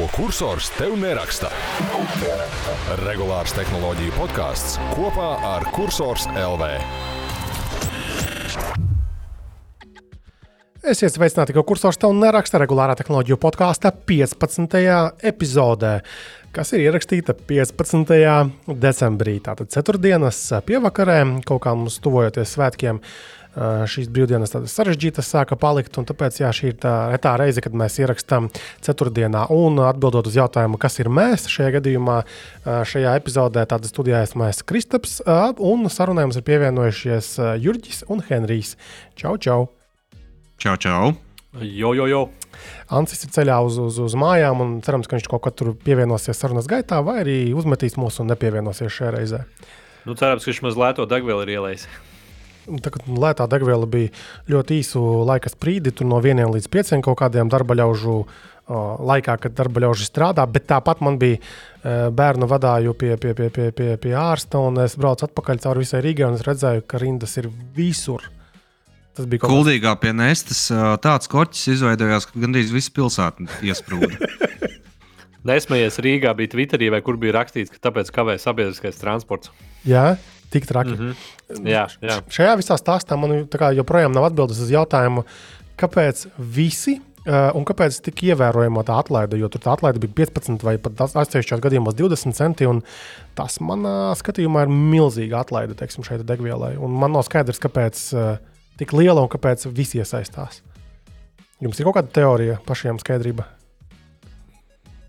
ko kursors tev neraksta. Regulārs tehnoloģiju podkāsts kopā ar Cursors LV. Esiet sveicināti, ka kursors tev neraksta regulārā tehnoloģiju podkāstā 15. epizodē, kas ir ierakstīta 15. decembrī. Tātad ceturtdienas pievakarē, kaut kā mums tuvojoties svētkiem, šīs brīvdienas tādas sarežģītas sāka palikt. Tāpēc jā, šī ir tā retā reize, kad mēs ierakstām ceturtdienā. Un atbildot uz jautājumu, kas ir mēs šajā gadījumā, šajā epizodē, tad studijā esmu es Kristaps, un sarunai mums ir pievienojušies Jurģis un Henrijs. Čau, čau! Čau, čau! Jo, jo, jo. Ancis ir ceļā uz, uz, uz mājām, un cerams, ka viņš kaut kad tur pievienosies sarunas gaitā, vai arī uzmetīs mūsu un nepievienosies šajā reizē. Nu, cerams, ka viņš mazliet to degvielu ir ielējis. Kā lētā degviela bija ļoti īsu laika sprīdi, tur no vieniem līdz pieciem kaut kādiem darba ļaužu laikā, kad darba ļauži strādā. Bet tāpat man bija bērnu vadāju pie, pie, pie, pie, pie, pie ārsta, un es braucu atpakaļ cauri visai Rīgai, un es redzēju, ka rindas ir visur. Tas bija kaut kas Kuldīgā pie Nestas. Tāds korķis izveidojās, ka gandrīz viss pilsēta iesprūda. Nesmējies Rīgā bija Twitterī, vai kur bija rakstīts, ka tāpēc kavē sabiedriskais transports. Jā, tik traki. Mm -hmm. jā, jā. Šajā visā stāstā man joprojām nav atbildes uz jautājumu, kāpēc visi Uh, un kāpēc tik ievērojama tā atlaide? Jo tur tā atlaide bija 15 vai pat atsevišķos gadījumos 20 centi. Tas manā skatījumā ir milzīga atlaide teiksim, šeit degvielai. Un man nav skaidrs, kāpēc uh, tik liela un kāpēc visi iesaistās. Jums ir kaut kāda teorija pašiem skaidrība?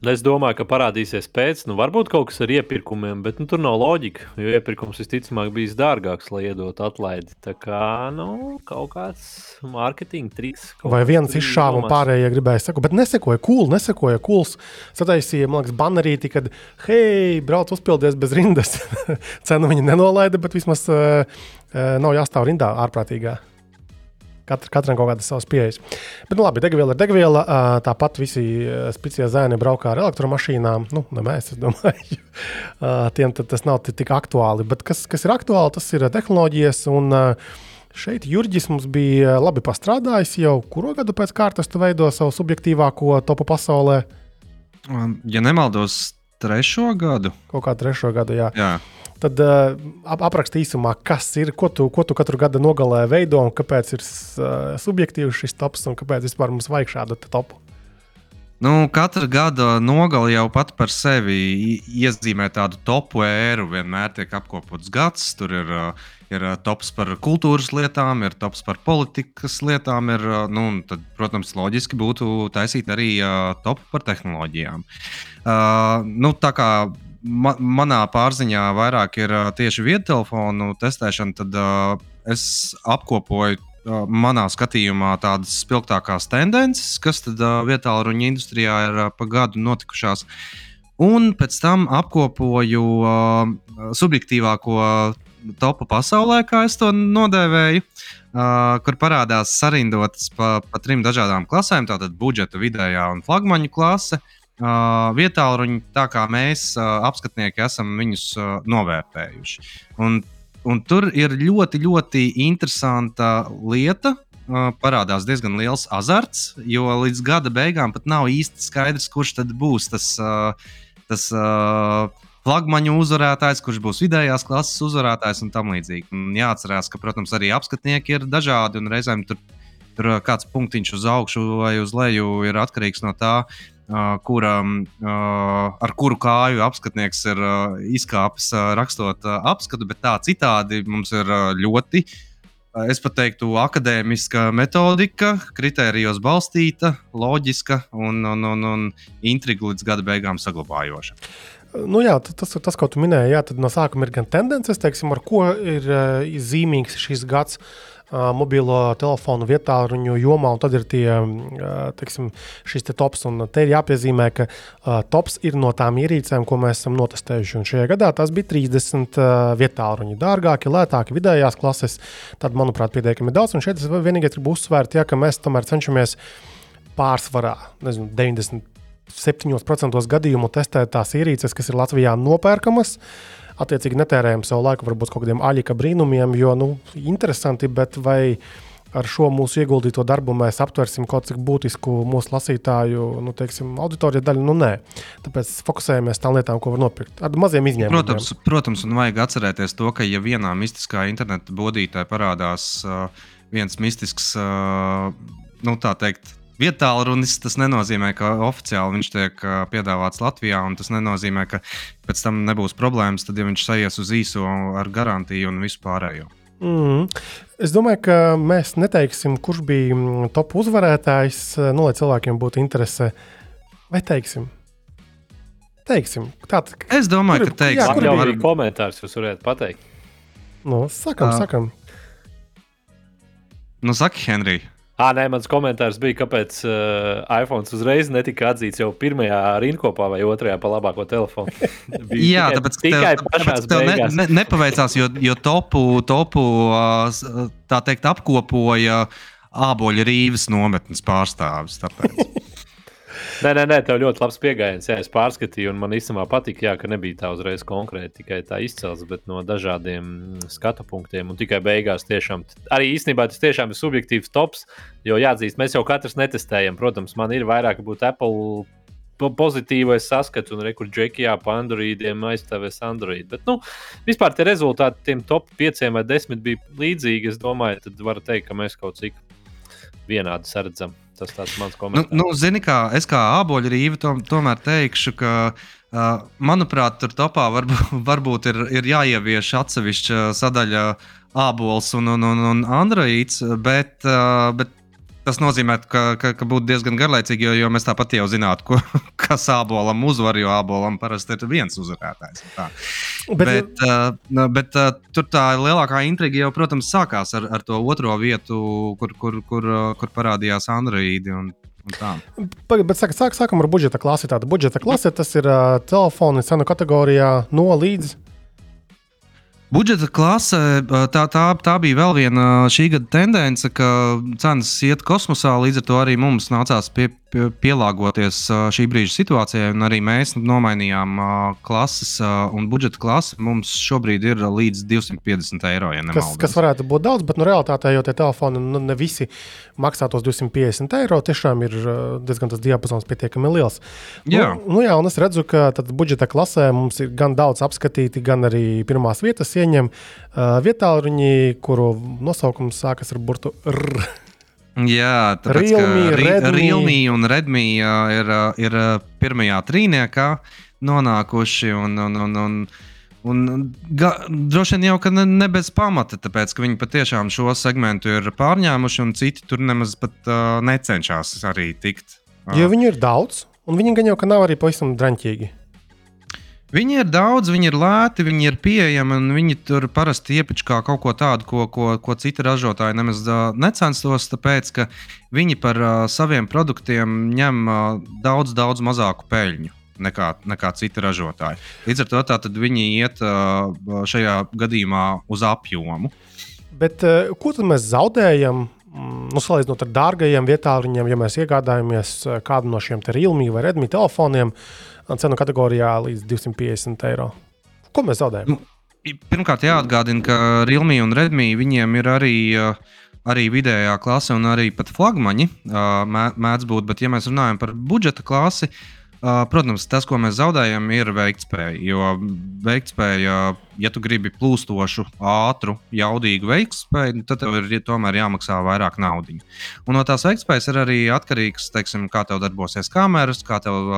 Es domāju, ka parādīsies pēc, nu, varbūt kaut kas ar iepirkumiem, bet nu, tur nav loģika. Jo iepirkums visticamāk bijis dārgāks, lai iedotu atlaidi. Tā kā nu, kaut kāds mārketinga triks. Vai viens izšāva un pārējie gribēja sekot, bet nesekoja, cool, nesekoja, cools. Sataisīja, man liekas, banerīti, kad, hei, brauc uzpildies bez rindas. Cenu viņi nenolaida, bet vismaz uh, uh, nav jāstāv rindā ārprātīgā. Katra, katram kaut kādas savas pieejas. Bet, nu, labi, degviela ir degviela. Tāpat visi spēcīgie zēni braukā ar elektromašīnām. Nu, ne mēs, es domāju. Tiem tas nav tik aktuāli. Bet kas, kas ir aktuāli, tas ir tehnoloģijas. Un, Šeit Jurģis mums bija labi pastrādājis jau kuru gadu pēc kārtas tu veido savu subjektīvāko topu pasaulē. Ja nemaldos, trešo gadu. Kaut kā trešo gadu, jā. jā. Tad uh, aprakst īsumā, kas ir, ko tu, ko tu katru gadu nogalē veido un kāpēc ir uh, subjektīvs šis tops un kāpēc vispār mums vajag šādu topu. Nu, katra gada nogale jau pat par sevi iezīmē tādu topu ēru. Vienmēr tiek apkopots gads. Tur ir, ir tops par kultūras lietām, ir tops par politikas lietām. Ir, nu, tad, protams, loģiski būtu taisīt arī topu par tehnoloģijām. Uh, nu, tā kā ma manā pārziņā vairāk ir uh, tieši viedtelefonu testēšana, tad uh, es apkopoju uh, manā skatījumā tādas spilgtākās tendences, kas tad uh, vietā ruņa industrijā ir uh, pa gadu notikušās. Un pēc tam apkopoju uh, subjektīvāko topu pasaulē, kā es to nodēvēju, uh, kur parādās sarindotas pa, pa trim dažādām klasēm. Tātad budžeta, vidējā un flagmaņu klase. Uh, uh, vietā, tā kā mēs, uh, apskatnieki, esam viņus uh, novērtējuši. Un, un tur ir ļoti, ļoti interesanta lieta. Uh, parādās diezgan liels azarts, jo līdz gada beigām pat nav īsti skaidrs, kurš tad būs tas, uh, tas uh, flagmaņu uzvarētājs, kurš būs vidējās klases uzvarētājs un tam līdzīgi. Un jāatcerās, ka, protams, arī apskatnieki ir dažādi un reizēm tur, tur kāds punktiņš uz augšu vai uz leju ir atkarīgs no tā, kura, ar kuru kāju apskatnieks ir izkāpis rakstot apskatu, bet tā citādi mums ir ļoti. Es pat teiktu, akadēmiska metodika, kritērijos balstīta, loģiska un, un, un, un intriga līdz gada beigām saglabājoša. Nu jā, tas ir tas, ko tu minēji. Jā, tad no sākuma ir gan tendences, teiksim, ar ko ir zīmīgs šis gads. Uh, mobilo telefonu vietā ruņu jomā, un tad ir tie, teiksim, šis te tops. Un te ir jāpiezīmē, ka tops ir no tām ierīcēm, ko mēs esam notestējuši. Un šajā gadā tas bija 30 uh, vietā ruņi. Dārgāki, lētāki, vidējās klases. Tad, manuprāt, pietiekami daudz. Un šeit es vienīgais gribu uzsvērt, ja, ka mēs tomēr cenšamies pārsvarā, nezinu, 90. 7% gadījumu testēt tās ierīces, kas ir Latvijā nopērkamas. Uh, attiecīgi netērējam savu laiku varbūt kaut kādiem aļika brīnumiem, jo, nu, interesanti, bet vai ar šo mūsu ieguldīto darbu mēs aptversim kaut cik būtisku mūsu lasītāju nu, teiksim, auditoriju daļu. Nu, nē. Tāpēc fokusējamies tām lietām, ko var nopirkt. Ar maziem izņēmumiem. Protams, protams, un vajag atcerēties to, ka ja vienā mistiskā interneta bodītē parādās uh, viens mistisks, uh, nu tā teikt, vietālu runis, tas nenozīmē, ka oficiāli viņš tiek piedāvāts Latvijā, un tas nenozīmē, ka pēc tam nebūs problēmas, tad ja viņš sajies uz īso ar garantiju un visu pārējo. Mm. Es domāju, ka mēs neteiksim, kurš bija top uzvarētājs, nu, lai cilvēkiem būtu interese. Vai teiksim? Teiksim. Tātad, es domāju, kur, ka teiksim, jā, kur jau arī komentārs jūs varētu pateikt. Nu, sakam, uh, sakam. Nu, saki, Henrij. Ah, nē, mans komentārs bija, kāpēc uh, iPhone uzreiz netika atzīts jau pirmajā rindkopā vai otrajā pa labāko telefonu. Jā, tikai, tāpēc tikai tev, tāpēc tev ne, ne, nepaveicās, jo, jo topu, topu tā teikt apkopoja āboļa rīves nometnes pārstāvis. Nē, nē, nē, tev ļoti labs pieejams. Es pārskatīju, un man īstenībā patika, jā, ka nebija tā uzreiz konkrēti tikai tā izcelsme, bet no dažādiem skatu punktiem. Un tikai beigās tiešām, arī īstenībā tas tiešām ir subjektīvs tops, jo jāatzīst, mēs jau katrs netestējam. Protams, man ir vairāk būt Apple pozitīvais saskats, un rekurors Džekijā pa Androidiem aizstāvēs Android. Bet, nu, vispār tie rezultāti tiem top 5 vai 10 bija līdzīgi. Es domāju, tad var teikt, ka mēs kaut cik vienādi sardzam. Tas tāds mans nu, komentārs. Nu, nu, zini, kā es kā āboļu rīva to, tomēr teikšu, ka, uh, manuprāt, tur topā varbūt, varbūt ir, ir jāievieš atsevišķa sadaļa ābols un, un, un, un androīds, bet, uh, bet Tas nozīmē, ka, ka, ka būtu diezgan garlaicīgi, jo, jo mēs tāpat jau zinātu, ko, kas ābolam uzvar, jo ābolam parasti ir viens uzvarētājs. Bet, bet, uh, bet uh, tur tā lielākā intriga jau, protams, sākās ar, ar to otro vietu, kur, kur, kur, kur parādījās Androidi. Un, Pagaidiet, bet sāk, sāk, sākam ar budžeta klasi. Tāda budžeta klase tas ir uh, telefoni cenu kategorijā no līdz Budžeta klase, tā, tā, tā bija vēl viena šī gada tendence, ka cenas iet kosmosā. Līdz ar to arī mums nācās pie, pielāgoties šī brīža situācijai, un arī mēs nomainījām klases un budžeta klasi. Mums šobrīd ir līdz 250 eiro. Ja kas, kas varētu būt daudz, bet nu, realitātē jau tie telefoni nu, ne visi maksā tos 250 eiro. Tiešām ir diezgan tas diapazons pietiekami liels. Nu, jā. Nu, nu, jā, un es redzu, ka budžeta klasē mums ir gan daudz apskatīti, gan arī pirmās vietas ieņem uh, vietāluņi, kuru nosaukums sākas ar burtu R. Jā, tāpēc Realme, Redmi. Realme un Redmi ir, ir pirmajā trīniekā nonākuši. Un, un, un, un, un ga, droši vien jau ne, ne bez pamata, tāpēc ka viņi patiešām šo segmentu ir pārņēmuši, un citi tur nemaz pat uh, necenšas arī tikt. Jo viņi ir daudz, un viņi gan jau ka nav arī pavisam draņķīgi. Viņi ir daudz, viņi ir lēti, viņi ir pieejami, un viņi tur parasti iepiņķi kā kaut ko tādu, ko, ko, ko citi ražotāji nemaz necenstos, tāpēc ka viņi par uh, saviem produktiem ņem uh, daudz, daudz mazāku peļņu. Nekā, nekā citi ražotāji. Līdz ar to viņi iet uh, šajā gadījumā uz apjomu. Bet, uh, ko tad mēs zaudējam? Mm, nu, salīdzinot ar dārgajiem vietāluņiem, ja mēs iegādājamies kādu no šiem Realme vai Redmi telefoniem, uh, cenu kategorijā līdz 250 eiro. Ko mēs zaudējam? Nu, pirmkārt, jāatgādina, ka Realme un Redmi viņiem ir arī. Arī vidējā klase un arī flagmaņi mēdz būt, bet, ja mēs runājam par budžeta klasi, protams, tas, ko mēs zaudējam, ir veiktspēja. Jo veiktspēja, ja tu gribi plūstošu, ātru, jaudīgu veiktspēju, tad tev ir tomēr jāmaksā vairāk naudas. Un no tās veiktspējas ir arī atkarīgs, teiksim, kā tev darbosies kameras, kā tev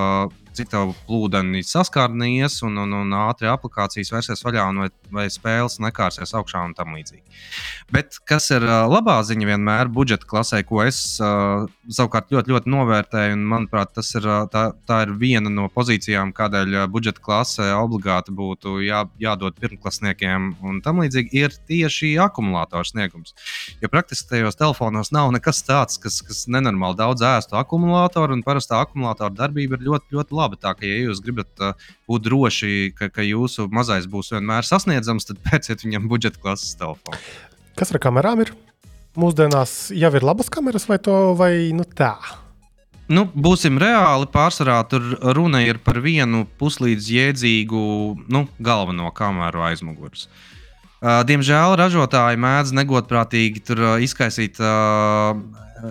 cik tev plūdeni saskārnījies, un, un, un ātri aplikācijas vērsies vaļā, vai, vai spēles nekārsies augšā un tam līdzīgi. Bet kas ir labā ziņa vienmēr budžeta klasē, ko es savukārt ļoti, ļoti novērtēju, un manuprāt, tas ir, tā, tā ir viena no pozīcijām, kādēļ budžeta klasē obligāti būtu jā, jādod pirmklasniekiem un tam līdzīgi, ir tieši akumulātora sniegums. Jo praktiski tajos telefonos nav nekas tāds, kas, kas nenormāli daudz ēstu akumulātoru, un parastā akumulātora darbība ir ļoti, ļoti laba laba. Tā ka, ja jūs gribat uh, būt droši, ka, ka jūsu mazais būs vienmēr sasniedzams, tad pēciet viņam budžeta klases telefonu. Kas ar kamerām ir? Mūsdienās jau ir labas kameras, vai, to, vai nu tā? Nu, būsim reāli. Pārsvarā tur runa ir par vienu puslīdz jēdzīgu nu, galveno kameru aizmugurus. Uh, diemžēl ražotāji mēdz negodprātīgi tur uh, izkaisīt uh,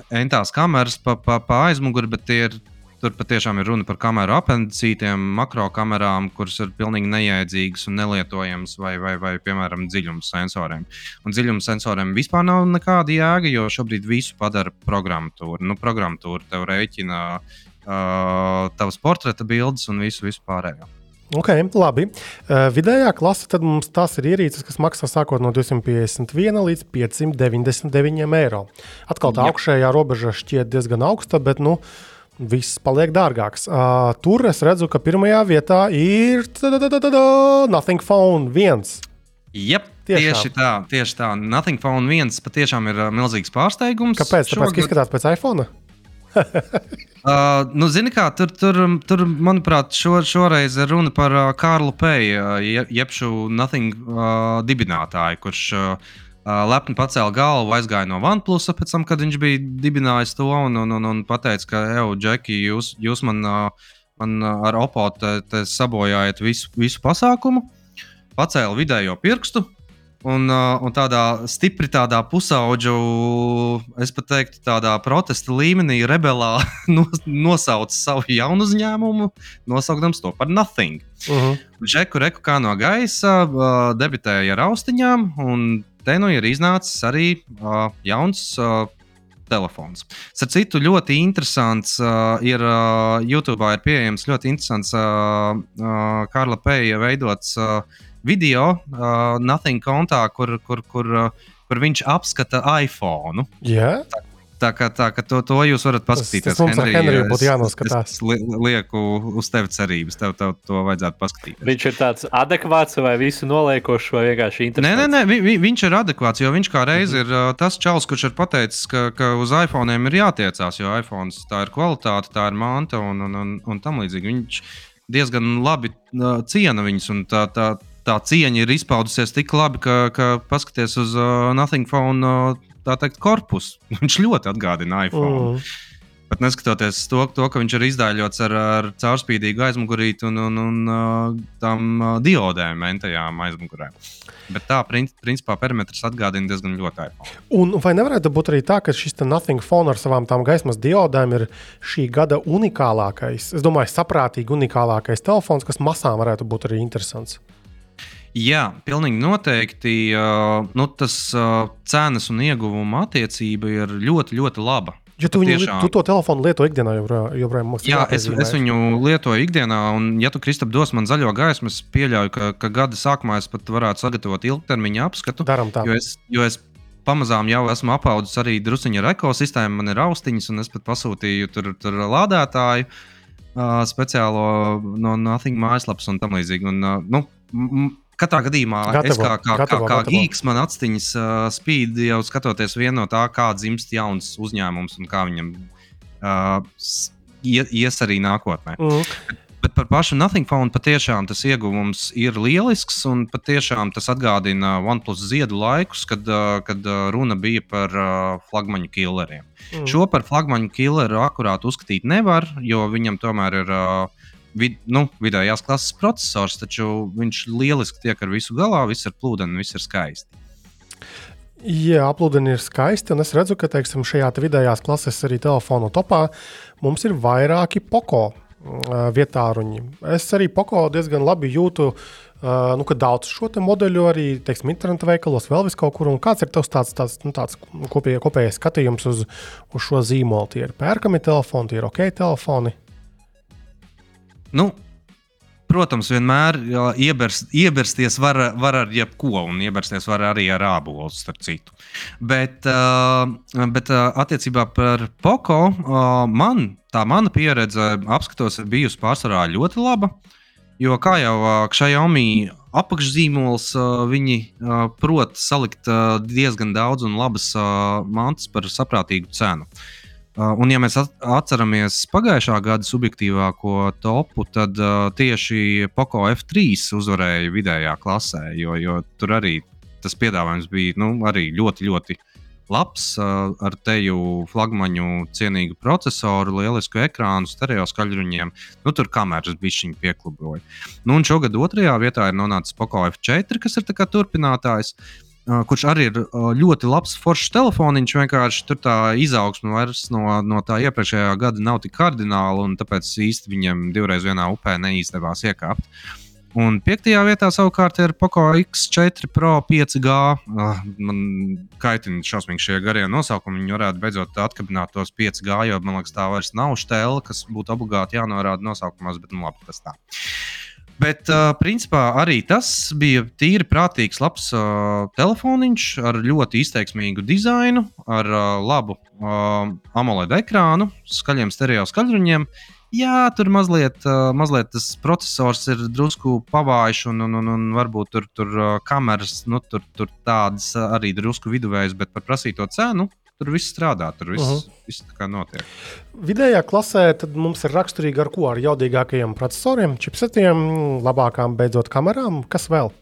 entās kameras pa, pa, pa aizmuguri, bet tie ir Tur patiešām ir runa par kameru apendicītiem, makro kamerām, kuras ir pilnīgi neiedzīgas un nelietojamas, vai, vai, vai piemēram, dziļuma sensoriem. Un dziļuma sensoriem vispār nav nekāda jēga, jo šobrīd visu padara programmatūra. Nu, programmatūra tev rēķina uh, tavas portreta bildes un visu, visu pārējo. Ok, labi. Uh, vidējā klase tad mums tās ir ierīces, kas maksā sākot no 251 līdz 599 eiro. Atkal tā augšējā robeža šķiet diezgan augsta, bet nu, uh, viss paliek dārgāks. Uh, tur es redzu, ka pirmajā vietā ir Nothing Phone 1. Yep, tieši tā, tieši tā. Nothing Phone 1 patiešām ir milzīgs pārsteigums. Kāpēc? Tāpēc, Šogad... ka izskatās pēc iPhone? uh, nu, zini, kā tur, tur, tur manuprāt, šo, šoreiz ir runa par uh, Kārlu Peju, uh, jeb šo Nothing uh, dibinātāju, kurš Uh, lepni pacēla galvu, aizgāja no OnePlus, pēc tam, kad viņš bija dibinājis to un, un, un, un teica, ka, Evo, Džeki, jūs, jūs man, man ar opotu sabojājat visu, visu pasākumu. Pacēla vidējo pirkstu, Un, un tādā stipri tādā pusauģu, es pat teiktu, tādā protesta līmenī, rebelā nosauca savu jaunu uzņēmumu, nosaukdams to par Nothing. Uh -huh. Džeku reku kā no gaisa, debitēja ar austiņām, un te nu ir iznācis arī uh, jauns uh, telefons. Starp citu, ļoti interesants uh, ir uh, YouTube, ir pieejams ļoti interesants uh, uh, Karla Peja veidots uh, video, uh, Nothing kontā, kur, kur, kur, uh, kur viņš apskata iPhone. Yeah. Tā, Tā kā, tā, kā to, to jūs varat paskatīties. Tas, tas mums Henry, ar Henriju būtu jānoskatās. Es, es lieku uz tevi cerības. Tev, tev to vajadzētu paskatīties. Viņš ir tāds adekvāts vai visu noliekošs vai vienkārši interesants? Nē, nē, nē vi, viņš ir adekvāts, jo viņš kā reiz mm -hmm. ir tas čels, kurš ir pateicis, ka, ka uz iPhone ir jātiecās, jo iPhone tā ir kvalitāte, tā ir manta un, un, un, un tam līdzīgi. Viņš diezgan labi ciena viņus un tā. tā Tā cieņa ir izpaudusies tik labi, ka, ka paskatieties uz uh, Nothing Phone uh, tā teikt, korpusu. Viņš ļoti atgādina iPhone. Mm. Pat neskatoties to, to, ka viņš ir izdāļots ar, ar caurspīdīgu aizmugurīti un, un, un uh, tām uh, diodēm, mentajām aizmugurēm. Bet tā, principā, perimetrs atgādina diezgan ļoti iPhone. Un vai nevarētu būt arī tā, ka šis Nothing Phone ar savām tām gaismas diodēm ir šī gada unikālākais, es domāju, saprātīgi unikālākais telefons, kas masām varētu būt arī interesants? Jā, pilnīgi noteikti. Nu, tas cenas un ieguvuma attiecība ir ļoti, ļoti laba. Jo tu, viņu, tiešām... tu to telefonu lieto ikdienā, joprojām Jā, es, es viņu lietoju ikdienā, un, ja tu, Kristap, dos man zaļo gaismu, es pieļauju, ka, ka gada sākumā es pat varētu sagatavot ilgtermiņa apskatu. Daram tā. Jo es, jo es pamazām jau esmu apaudzis arī druskuļi ar ekosistēmu, man ir austiņas, un es pat pasūtīju tur, tur lādētāju uh, speciālo no Nothing mājaslapas un tam līdzīgi. Un, uh, nu, Katrā gadījumā, gatavo, es kā, kā, gatavo, kā, kā gīgs, man astiņas uh, spīd jau skatoties no tā, kā dzimst jauns uzņēmums un kā viņam uh, ies arī nākotnē. Mm. Bet par pašu Nothing Phone patiešām tas ieguvums ir lielisks, un patiešām tas atgādina OnePlus ziedu laikus, kad, kad runa bija par flagmaņu killeriem. Mm. Šo par flagmaņu killeru akurāt uzskatīt nevar, jo viņam tomēr ir uh, vid, nu, vidējās klases processors, taču viņš lieliski tiek ar visu galā, viss ir plūdeni, viss ir skaisti. Jā, aplūdeni ir skaisti, un es redzu, ka teiksim, šajā te vidējās klases arī telefonu topā mums ir vairāki poko uh, vietāruņi. Es arī poko diezgan labi jūtu, nu, ka daudz šo modeļu arī teiksim, interneta veikalos, vēl vis kaut kur. Un kāds ir tavs tāds, tāds, nu, tāds kopējais, kopējais skatījums uz, uz šo zīmolu? Tie ir pērkami telefoni, tie ir ok telefoni. Nu, protams, vienmēr ieberst, iebersties var, var ar jebko, un iebersties var arī ar ābolu, starp citu. Bet, bet attiecībā par Poko, man tā mana pieredze apskatos ir bijusi pārsvarā ļoti laba. Jo, kā jau Xiaomi apakšzīmols, viņi prot salikt diezgan daudz un labas mantas par saprātīgu cenu. Uh, un, ja mēs atceramies pagājušā gada subjektīvāko topu, tad uh, tieši Poco F3 uzvarēja vidējā klasē, jo, jo tur arī tas piedāvājums bija nu, ļoti, ļoti labs, ar teju flagmaņu cienīgu procesoru, lielisku ekrānu, stereo skaļruņiem. Nu, tur kameras bišķiņi piekluboja. Nu, un šogad otrajā vietā ir nonācis Poco F4, kas ir turpinātājs. Uh, kurš arī ir uh, ļoti labs foršs telefoniņš. Vienkārši tur tā izaugsme vairs no, no tā iepriekšējā gada nav tik kardināla, un tāpēc īsti viņam divreiz vienā upē neizdevās iekāpt. Un piektajā vietā savukārt ir Poco X4 Pro 5G. Uh, man kaitina šausmīgi šie garie nosaukumi. Viņi varētu beidzot atkabināt tos 5G, jo man liekas, tā vairs nav stēle, kas būtu obligāti jānorāda nosaukumos, bet nu labi, tas tā. Bet, uh, principā, arī tas bija tīri prātīgs, labs uh, telefoniņš ar ļoti izteiksmīgu dizainu, ar uh, labu uh, AMOLED ekrānu, skaļiem stereo skaļruņiem. Jā, tur mazliet, uh, mazliet tas processors ir drusku pavājš, un, un, un, un varbūt tur, tur uh, kameras, nu, tur, tur tādas arī drusku viduvējas, bet par prasīto cenu Tur viss strādā, tur viss, uh -huh. viss tā kā notiek. Vidējā klasē mums ir raksturīgi ar ko? Ar jaudīgākajiem procesoriem, chipsetiem, labākām beidzot kamerām. Kas vēl?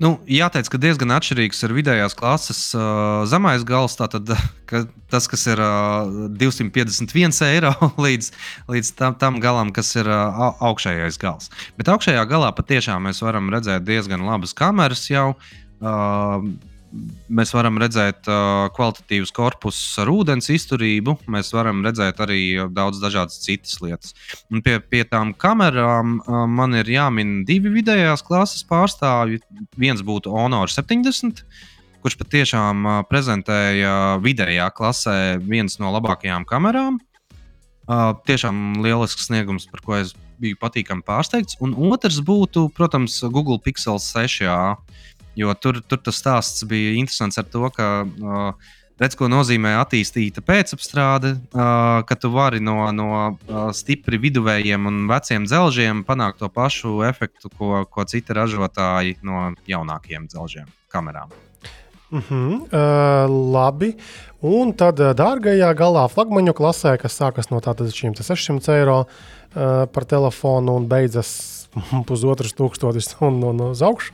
Nu, jāteic, ka diezgan atšķirīgs ir vidējās klases uh, zemais gals. Tātad, ka tas, kas ir uh, 251 eiro, līdz, līdz tam, tam galam, kas ir uh, augšējais gals. Bet augšējā galā patiešām mēs varam redzēt diezgan labas kameras jau. Uh, mēs varam redzēt uh, kvalitatīvus korpusus ar ūdens izturību. Mēs varam redzēt arī daudz dažādas citas lietas. Un pie, pie tām kamerām uh, man ir jāmin divi vidējās klases pārstāvji. Viens būtu Honor 70. Kurš patiešām uh, prezentēja vidējā klasē viens no labākajām kamerām. Uh, tiešām lielisks sniegums, par ko es biju patīkami pārsteigts. Un otrs būtu, protams, Google Pixel 6. Jo tur, tur tas stāsts bija interesants ar to, ka uh, redz, ko nozīmē attīstīta pēcapstrāde, uh, ka tu vari no, no uh, stipri viduvējiem un veciem dzelžiem panākt to pašu efektu, ko, ko citi ražotāji no jaunākiem dzelžiem, kamerām. Uh -huh, uh, labi. Un tad uh, dārgajā galā flagmaņu klasē, kas sākas no tātad šiem 600 eiro uh, par telefonu un beidzas pusotras tūkstotis un, un uz augšu.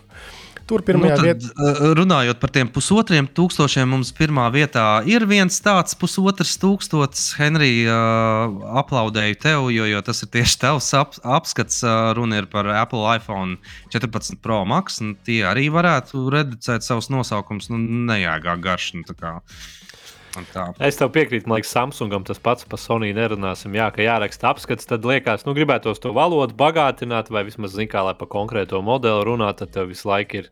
Tur pirmajā nu, tad, vietā. Eh, runājot par tiem pusotriem tūkstošiem, mums pirmā vietā ir viens tāds pusotrs tūkstotis. Henrija, uh, aplaudēju tev, jo, jo tas ir tieši tavs ap, apskats. Uh, runa ir par Apple iPhone 14 Pro Max. Tie arī varētu reducēt savus nosaukumus. Nu, nejāgā garš. Nu, Es tev piekrītu, man liekas, Samsungam tas pats par Sony nerunāsim. Jā, ka jāraksta apskats, tad liekas, nu, gribētos to valodu bagātināt, vai vismaz, zin kā, lai par konkrēto modeli runātu, tad tev visu laiku ir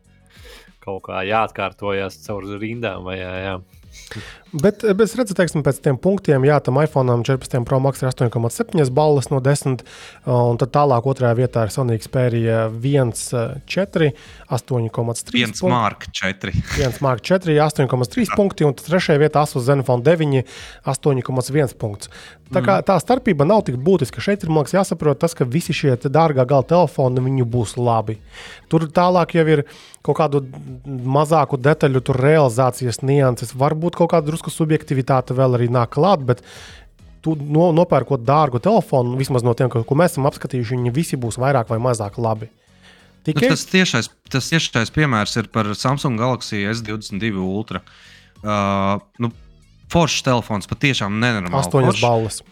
kaut kā jāatkārtojas caur rindām. Vai, jā, jā. Bet, bet es redzu, teiksim, pēc tiem punktiem, jā, tam iPhone 14 Pro Max ir 8,7 balvas no 10, un tad tālāk otrajā vietā ir Sony Xperia 1,4, 8,3. 1 Mark 4. 1 Mark 4, 8,3 punkti, un trešajā vietā Asus Zenfone 9, 8,1 punkts. Tā, kā, tā starpība nav tik būtiska. Šeit ir liekas, jāsaprot, tas, ka visi šie dārgā gala telefoni būs labi. Tur tālāk jau ir kaut kādu mazāku detaļu, tur realizācijas nianses, varbūt kaut kāda drusku subjektivitāte vēl arī nāk klāt. Bet tu no, nopērkot dārgu telefonu, vismaz no tiem, ko, mēs esam apskatījuši, viņi visi būs vairāk vai mazāk labi. Tikai... Nu, tas, tiešais, tas tiešais piemērs ir par Samsung Galaxy S22 Ultra. Uh, nu, foršs telefons, patiešām nenormāls. Astoņas balvas.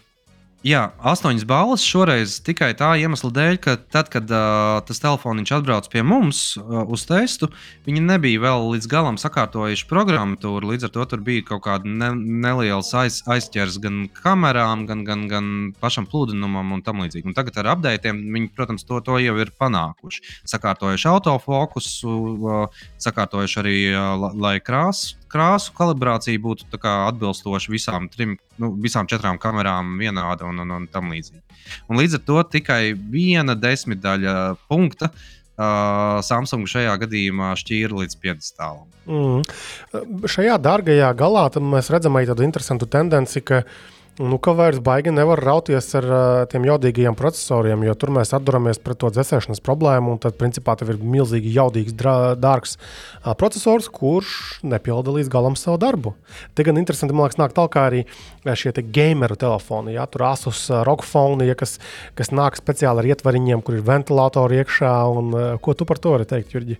Jā, astoņas balvas šoreiz tikai tā iemesla dēļ, ka tad, kad uh, tas telefons atbrauc pie mums uh, uz testu, viņi nebija vēl līdz galam sakārtojuši programmatūru. Līdz ar to tur bija kaut kāda ne, neliela aiz, aizķers gan kamerām, gan, gan, gan pašam plūdinumam un tam līdzīgi. Un tagad ar updatiem viņi, protams, to, to jau ir panākuši. Sakārtojuši autofokusu, uh, sakārtojuši arī, uh, lai krāsu krāsu kalibrācija būtu atbilstoša visām, trim, nu, visām četrām kamerām, vienāda un, un, un tam līdzīgi. Un līdz ar to tikai viena desmitdaļa punkta uh, Samsung šajā gadījumā šķīra līdz 50 tālam. Mm. Šajā dārgajā galā mēs redzam arī tādu interesantu tendenci, ka uh, Nu, ka vairs baigi nevar rauties ar uh, tiem jaudīgajiem procesoriem, jo tur mēs atduramies pret to dzēsēšanas problēmu. Tad, principā, tev ir milzīgi jaudīgs, dārgs uh, processors, kurš nepilda līdz galam savu darbu. Te gan interesanti, man liekas, nāk tālāk arī šie te gameru telefoni. Ja? Tur asus uh, rokfoni, ja, kas, kas nāk speciāli ar ietvariņiem, kur ir ventilatori iekšā. Un, uh, ko tu par to vari teikt, Jurģi?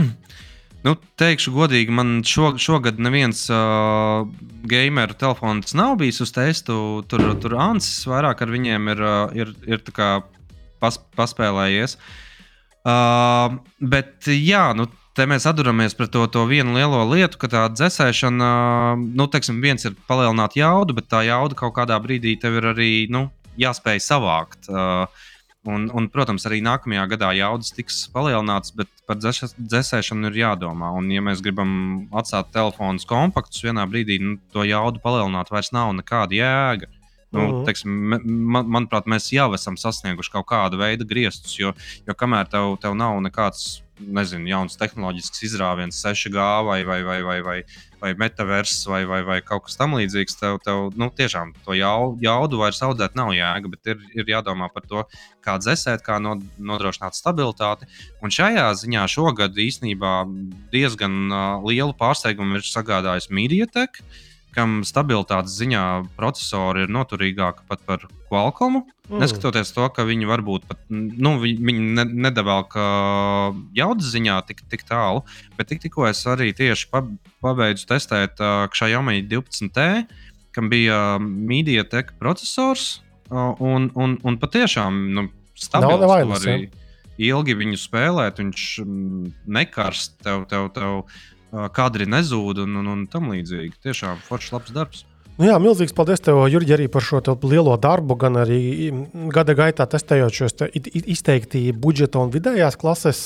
Nu, teikšu godīgi, man šo, šogad neviens uh, gameru telefons nav bijis uz testu. Tur, tur Ansis vairāk ar viņiem ir, uh, ir, ir pas, paspēlējies. Uh, bet jā, nu, te mēs atduramies pret to, to vienu lielo lietu, ka tā dzēsēšana, nu, teiksim, viens ir palielināt jaudu, bet tā jauda kaut kādā brīdī tev ir arī nu, jāspēj savākt. Uh, Un, un, protams, arī nākamajā gadā jaudas tiks palielināts, bet par dzēsēšanu ir jādomā. Un, ja mēs gribam atstāt telefonus kompaktus, vienā brīdī nu, to jaudu palielināt vairs nav nekāda jēga. Nu, mhm. -huh. teiksim, man, manuprāt, mēs jau esam sasnieguši kaut kādu veidu griestus, jo, jo kamēr tev, tev nav nekāds nezinu, jauns tehnoloģisks izrāviens, 6G vai, vai, vai, vai, vai, vai metaverss vai, vai, vai kaut kas tamlīdzīgs, tev, tev nu, tiešām to jau, jaudu vairs audzēt nav jēga, bet ir, ir jādomā par to, kā dzēsēt, kā nodrošināt stabilitāti. Un šajā ziņā šogad īstenībā diezgan uh, lielu pārsteigumu ir sagādājis Mediatek. Uh, kam stabilitātes ziņā procesori ir noturīgāki pat par Qualcomm. Mm. Neskatoties to, ka viņi varbūt pat nu, viņi ne, nedevēl jaudas ziņā tik, tik tālu, bet tik, tikko es arī tieši pabeidzu testēt uh, Xiaomi 12T, kam bija MediaTek processors, uh, un, un, un patiešām nu, stabils. Nav nevainas, arī ilgi viņu spēlēt, viņš nekarst tev. tev, tev kadri nezūd un, un, un tam līdzīgi. Tiešām foršs labs darbs. Nu jā, milzīgs paldies tev, Jurģi, arī par šo lielo darbu, gan arī gada gaitā testējot šos te izteikti budžeta un vidējās klases